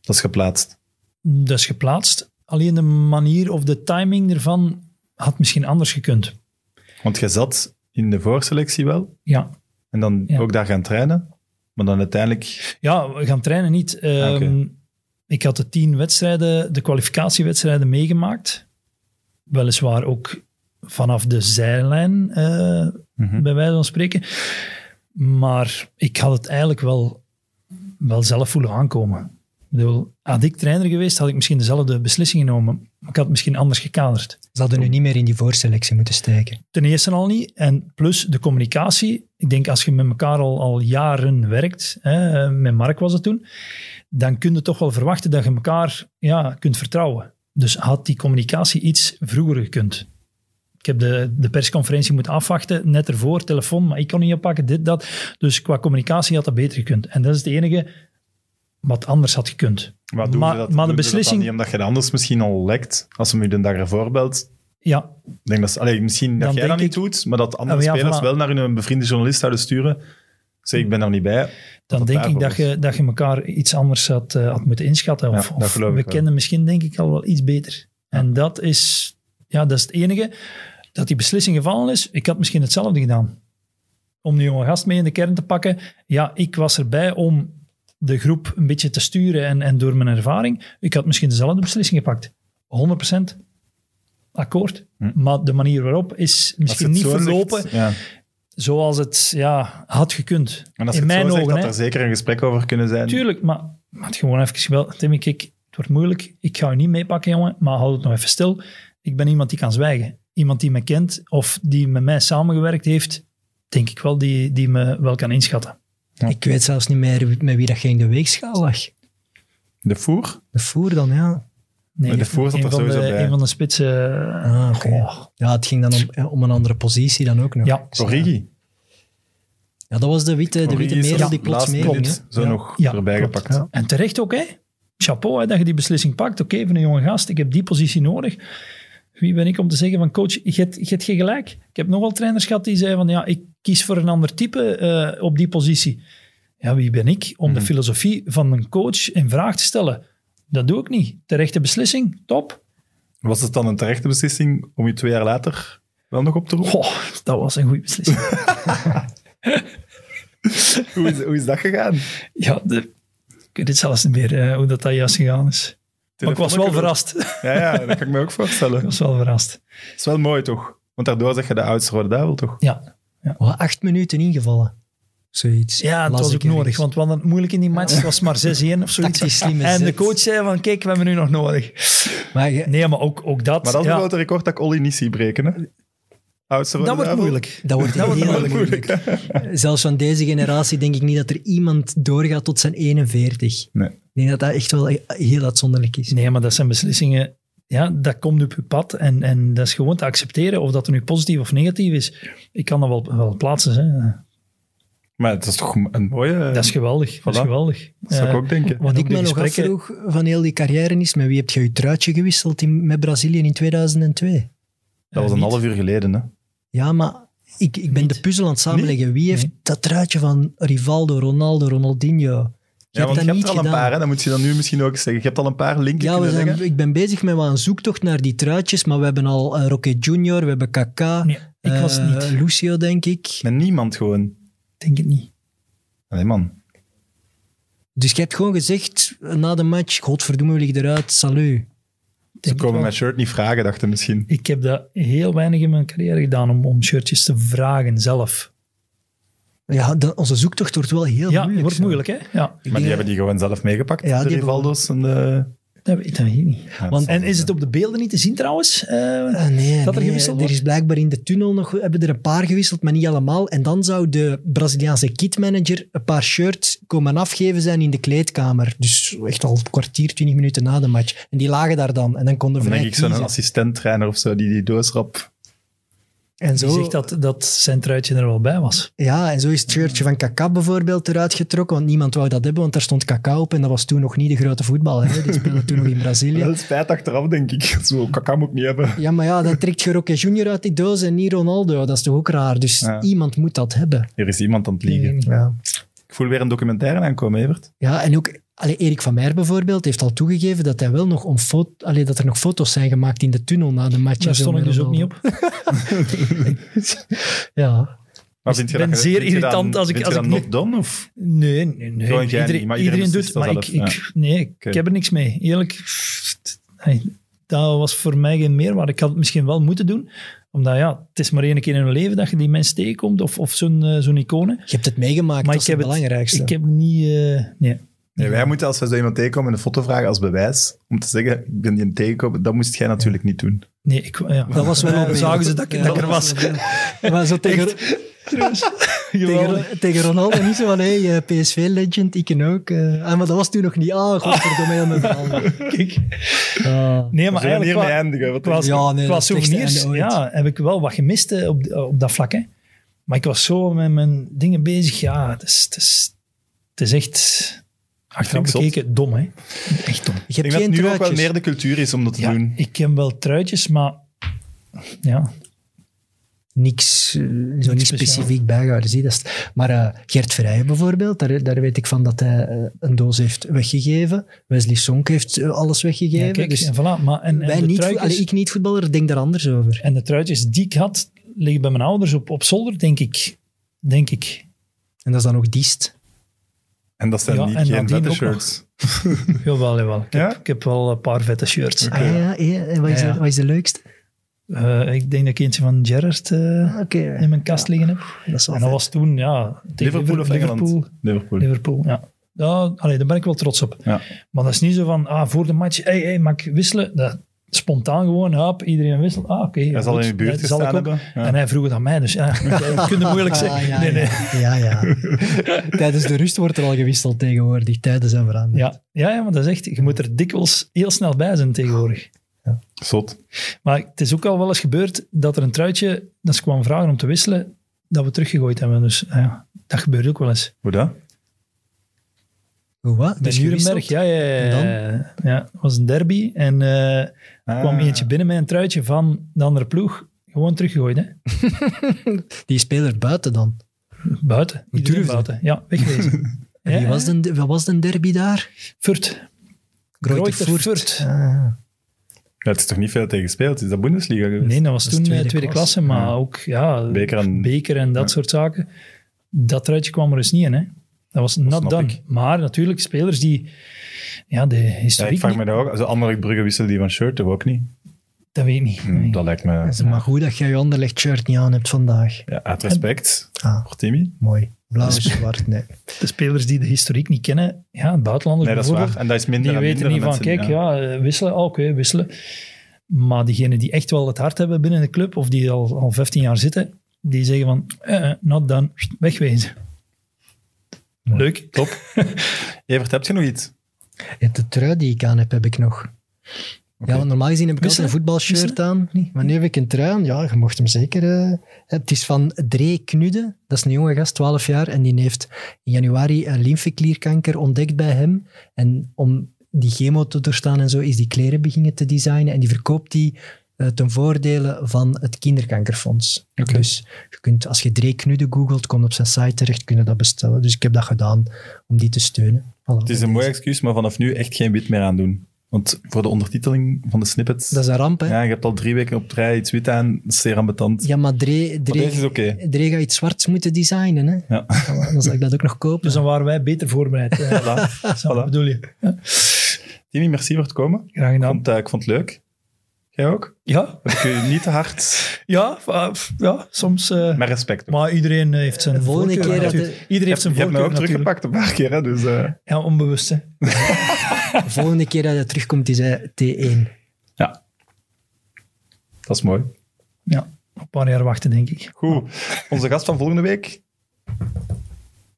Dat is geplaatst. Dat is geplaatst. Alleen de manier of de timing ervan had misschien anders gekund. Want je zat in de voorselectie wel, Ja, en dan Ja. ook daar gaan trainen. Maar dan uiteindelijk... ja we gaan trainen niet. Ehm, Ah, oké. Ik had de tien wedstrijden, de kwalificatiewedstrijden meegemaakt. Weliswaar ook vanaf de zijlijn, eh, Mhm. bij wijze van spreken. Maar ik had het eigenlijk wel, wel zelf voelen aankomen. Ik bedoel, had ik trainer geweest, had ik misschien dezelfde beslissing genomen. Maar ik had het misschien anders gekaderd. Ze hadden nu niet meer in die voorselectie moeten steken. Ten eerste al niet. En plus de communicatie. Ik denk als je met elkaar al, al jaren werkt, hè, met Mark was het toen, dan kun je toch wel verwachten dat je elkaar ja, kunt vertrouwen. Dus had die communicatie iets vroeger gekund. Ik heb de, de persconferentie moeten afwachten, net ervoor, telefoon, maar ik kon niet oppakken, dit, dat. Dus qua communicatie had dat beter gekund. En dat is het enige wat anders had gekund. Maar, doen Maar- ze dat, maar de dat beslissing- niet omdat je dat anders misschien al lekt, als ze je de dag ervoor belt. Ja, Ik denk dat, allee, misschien dat Dan jij dat niet doet, maar dat andere Ah, ja, spelers voilà. wel naar hun bevriende journalist zouden sturen. Zeg, ik ben er niet bij. dan denk ik dat je, dat je elkaar iets anders had, eh, had moeten inschatten. Of, Ja, we kennen misschien denk ik al wel iets beter. En dat is, ja, dat is het enige. Dat die beslissing gevallen is, ik had misschien hetzelfde gedaan. Om die jonge gast mee in de kern te pakken. Ja, ik was erbij om de groep een beetje te sturen en, en door mijn ervaring. Ik had misschien dezelfde beslissing gepakt. 100% akkoord. Hm. Maar de manier waarop is misschien niet zegt, verlopen ja. Zoals het ja, had gekund. En als je in het mijn zo ogen. dat hè. er zeker een gesprek over kunnen zijn. Tuurlijk, maar, maar het gewoon even wel. Timmy, kijk, het wordt moeilijk. Ik ga je niet meepakken, jongen, maar houd het nog even stil. Ik ben iemand die kan zwijgen. Iemand die me kent of die met mij samengewerkt heeft, denk ik wel, die, die me wel kan inschatten. Ja. Ik weet zelfs niet meer met wie dat je in de weegschaal lag. De voer? De voer dan, ja. Nee, zat er sowieso de, bij. Een van de spitsen. Ah, oké. Goh. Ja, het ging dan om, om een andere positie dan ook nog. Ja. Origi. Ja, dat was de witte, de witte merel die plots meeging. Zo Ja. nog Ja, erbij klopt. gepakt. Ja. En terecht ook, hè? chapeau hè, dat je die beslissing pakt. Oké, van een jonge gast, ik heb die positie nodig. Wie ben ik om te zeggen van coach, je hebt, geen gelijk. Ik heb nogal trainers gehad die zeiden van ja, ik kies voor een ander type eh, op die positie. Ja, wie ben ik om de filosofie van een coach in vraag te stellen? Dat doe ik niet. Terechte beslissing, top. Was het dan een terechte beslissing om je twee jaar later wel nog op te roepen? Goh, dat was een goede beslissing. Hoe, is, hoe is dat gegaan? ja, de, ik weet het zelfs niet meer eh, hoe dat, dat juist gegaan is. Maar ik was wel verrast. ik Ja, ja, dat kan ik me ook voorstellen. was wel verrast. Dat is wel mooi, toch? Want daardoor zeg je de oudste rode duivel, toch? Ja, Oh, acht minuten ingevallen. Zoiets. ja het Las was ook nodig, want we hadden het moeilijk in die match. Het was maar 6-1 of zoiets. En de coach zei van, kijk, we hebben nu nog nodig. Maar je- Nee, maar ook, ook dat. Maar dat is ja, een grote record dat ik Olly niet zie breken, hè? Oudste dat wordt moeilijk. dat wordt Dat wordt heel moeilijk. moeilijk. Zelfs van deze generatie denk ik niet dat er iemand doorgaat tot zijn 41. Nee. Ik denk dat dat echt wel heel uitzonderlijk is. Nee, maar dat zijn beslissingen... Ja, dat komt op je pad en, en dat is gewoon te accepteren of dat er nu positief of negatief is. Ik kan dat wel, wel plaatsen. Hè. Maar het is toch een mooie... Dat is geweldig. Dat is geweldig. Dat zou ik Eh, ook denken. Wat ik me nog gesprekken- afvroeg van heel die carrière is, met wie heb je je truitje gewisseld in, met Brazilië in 2002? Dat was een niet. half uur geleden, hè? Ja, maar ik, ik ben Niet. de puzzel aan het samenleggen. Wie heeft Nee. dat truitje van Rivaldo, Ronaldo, Ronaldinho? Je Ja, hebt want je dat hebt er al een paar, hè? Dat moet je dan nu misschien ook zeggen. Je hebt al een paar linken Ja, we zijn, leggen. ik ben bezig met wat een zoektocht naar die truitjes, maar we hebben al eh, Roque Junior, we hebben Kaká, Nee, ik was eh, niet. Lucio, denk ik. Met niemand gewoon. Ik denk het niet. Nee, man. Dus je hebt gewoon gezegd na de match, godverdomme, we liggen eruit, salut. Ze komen mijn shirt niet vragen, dachten misschien. Ik heb dat heel weinig in mijn carrière gedaan om, om shirtjes te vragen zelf. Ja, de- onze zoektocht wordt wel heel ja, moeilijk. wordt zo. moeilijk, hè? Ja, Maar die hebben die gewoon zelf meegepakt, Ja, de die Rivaldo's. En de... dat weet, ik niet. Ja, Want- En is het op de beelden niet te zien trouwens? Eh, Ah, nee, Dat er nee, gewisseld er is blijkbaar in de tunnel nog, hebben er een paar gewisseld, maar niet allemaal. En dan zou de Braziliaanse kitmanager een paar shirts komen afgeven zijn in de kleedkamer. Dus echt al een kwartier, twintig minuten na de match. En die lagen daar dan. En dan konden Dan vrij denk ik zo'n assistent-trainer of zo, die die doos En die zo, zegt dat, dat zijn truitje er wel bij was. ja, en zo is het shirtje van Kaká bijvoorbeeld eruit getrokken, want niemand wou dat hebben, want daar stond Kaká op en dat was toen nog niet de grote voetballer. Hè. Die speelde toen nog in Brazilië. Dat is spijt achteraf, denk ik. Zo, Kaka moet ik niet hebben. Ja, maar ja, dan trekt je Roque Junior uit die doos en niet Ronaldo. Dat is toch ook raar? Dus Ja. iemand moet dat hebben. Hier is iemand aan het liegen. Ja. Ik voel weer een documentaire aankomen, Evert. Ja, en ook allee, Erik van Meijer bijvoorbeeld heeft al toegegeven dat, hij wel nog om foto, allee, dat er nog foto's zijn gemaakt in de tunnel na de match. Daar stond ik dus ook niet op. Ja, Maar vind je ben dat, zeer vind je dat- irritant als ik- vind als je ik nu- not done? Of? Nee, nee, nee. Iedereen, niet, maar iedereen iedereen doet maar ik, ik, nee, ik, heb er niks mee. Eerlijk, hey, dat was voor mij geen meerwaarde. Ik had het misschien wel moeten doen, omdat ja, het is maar één keer in een leven dat je die mens tegenkomt, of, of zo'n eh, zo'n iconen. je hebt het meegemaakt, Maar dat is het, belangrijkste. ik heb niet... eh, nee. Nee, wij moeten als we zo iemand tegenkomen een foto vragen als bewijs, om te zeggen, ik ben die tegenkomen, dat moest jij natuurlijk niet doen. Nee, ik, ja. Dat was wel zagen ze dat, ik- Ja, dat ik er was. Maar zo tegen, tegen, tegen Ronaldo niet zo van, hey, eh, PSV-legend, ik ken ook. eh. ah, maar dat was toen nog niet. Ah, godverdomme, heel mijn verhaal. Kijk. Nee, maar eigenlijk hiermee qua, eindigen. Wat qua, Ja, nee, qua souvenirs ja, heb ik wel wat gemist eh, op, op dat vlak. Hè. Maar ik was zo met mijn dingen bezig. Ja, het is, het is, het is echt... Achteraf bekeken, dom hè. Echt dom. Je Ik denk dat geen het nu ook wel meer de cultuur is om dat te Ja, doen. ik heb wel truitjes, maar... Ja, niks, eh, zo niet speciaal. specifiek bijgehouden. Zie, dat is maar eh, Gert Verheijen bijvoorbeeld, daar, daar weet ik van dat hij eh, een doos heeft weggegeven. Wesley Sonk heeft eh, alles weggegeven. ja kijk, dus en voilà. Maar, en, en, wij de niet, truitjes, allee, ik niet voetballer, denk daar anders over. en de truitjes die ik had, liggen bij mijn ouders op, op zolder, denk ik. Denk ik. En dat is dan ook diest. En dat zijn Ja, niet en geen vette ook shirts. Jawel, jawel. Ik, Ja? heb, ik heb wel een paar vette shirts. Ah, ja, ja, en wat, is Ja, ja. De, wat is de leukste? Eh, ik denk dat ik eentje van Gerrard eh, Oké, in mijn kast liggen heb. dat is wel En dat vet. was toen, ja, tegen Liverpool of Liverpool. Engeland? Liverpool. Liverpool, ja. Ja, allee, daar ben ik wel trots op. Ja. Maar dat is niet zo van, ah, voor de match, hey, hey, mag ik wisselen? Dat, spontaan gewoon, iedereen wisselt. Ah, oké. Hij zal in je buurt zal ik ook. Ja. En hij vroeg het aan mij, dus ja, dat kun je moeilijk zeggen. Ah, ja, nee, nee. ja, ja, ja. Tijdens de rust wordt er al gewisseld tegenwoordig. Tijden zijn veranderd. Ja, ja, ja, maar dat is echt, je moet er dikwijls heel snel bij zijn tegenwoordig. Zot. Maar het is ook al wel eens gebeurd dat er een truitje, dat ze kwam vragen om te wisselen, dat we teruggegooid hebben. Dus ja, dat gebeurt ook wel eens. Hoe dat? Hoe wat? Bij Nuremberg, ja, ja, ja. ja. ja. Het was een derby en eh, er kwam Ah. eentje binnen met een truitje van de andere ploeg. Gewoon teruggegooid, hè. Die speler buiten dan. Buiten. Iedereen durfde? buiten. Ja, wegwezen. Wie Ja, was de, wat was de derby daar? Furt. Greuther Furt. Furt. Ah. Is toch niet veel tegen gespeeld? Is dat Bundesliga geweest? Nee, dat was Dat toen tweede tweede, tweede klasse. klasse, maar Ja. ook ja, Beker en- beker en dat Ja. soort zaken. Dat truitje kwam er dus niet in, hè. Dat was not snap done. ik. Maar natuurlijk, spelers die... Ja, de Ja, historiek, ik vraag me dat ook. Also, Anderlecht Brugge wisselen die van shirt toch ook niet? dat weet ik niet. Hm, Nee. Dat lijkt me... Het is maar goed dat jij je Anderlecht shirt niet aan hebt vandaag. Ja, uit respect Ah, voor Timmy. mooi. Blauw, zwart, nee. De spelers die de historiek niet kennen, ja, buitenlanders Nee, dat is waar. bijvoorbeeld, En dat is minder die en weten minder niet van, mensen, kijk, ja, eh, wisselen, ah, oké, wisselen. Maar diegenen die echt wel het hart hebben binnen de club, of die al, al 15 jaar zitten, die zeggen van, eh, eh, not done, wegwezen. Leuk. Top. Evert, heb je nog iets? De trui die ik aan heb, heb ik nog. Ja, want normaal gezien heb ik altijd een voetbalshirt aan. Maar nu heb ik een trui aan. Ja, je mocht hem zeker... eh, het is van Dree Knude. Dat is een jonge gast, 12 jaar. En die heeft in januari een lymfeklierkanker ontdekt bij hem. En om die chemo te doorstaan en zo, is die kleren beginnen te designen. En die verkoopt die eh, ten voordele van het kinderkankerfonds. Dus je kunt, als je Dree Knude googelt, komt op zijn site terecht, kun je dat bestellen. Dus ik heb dat gedaan om die te steunen. Voilà. Het is een mooi excuus, maar vanaf nu echt geen wit meer aan doen. Want voor de ondertiteling van de snippets... Dat is een ramp, hè? ja, je hebt al drie weken op het rij iets wit aan. Dat is zeer ambetant. Ja, maar is oké. Dree gaat iets zwarts moeten designen. Hè? Ja. Voilà, Dan zal ik dat ook nog kopen. Dus dan waren wij beter voorbereid. eh, Voilà. Voilà. bedoel je. Timmy, merci voor het komen. Graag Ik gedaan. vond, eh, ik vond het leuk. Jij ook? Ja, ik u niet te hard, ja, uh, ja soms... eh, met respect. ook. maar iedereen eh, heeft zijn De volgende voorkeur keer dat de- Iedereen heeft je zijn hebt me ook natuurlijk. teruggepakt een paar keer, hè, dus eh, Ja, onbewust, hè. De volgende keer dat hij terugkomt, is hij T1. ja. Dat is mooi. Ja, een paar jaar wachten, denk ik. Goed. Onze gast van volgende week.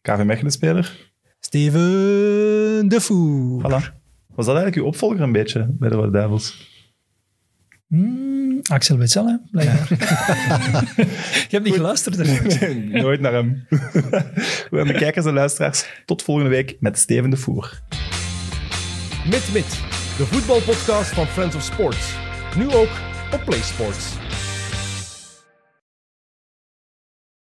KV Mechelen-speler. Steven de Voer. Voilà. Was dat eigenlijk uw opvolger een beetje bij de Rode Duivels? Hmm, Axel Witsel, hè, blijkbaar. Je hebt niet geluisterd. Nooit naar hem. Goed, aan de kijkers en luisteraars. Tot volgende week met Steven de Voer. Mit Mit, de voetbalpodcast van Friends of Sports. Nu ook op PlaySports.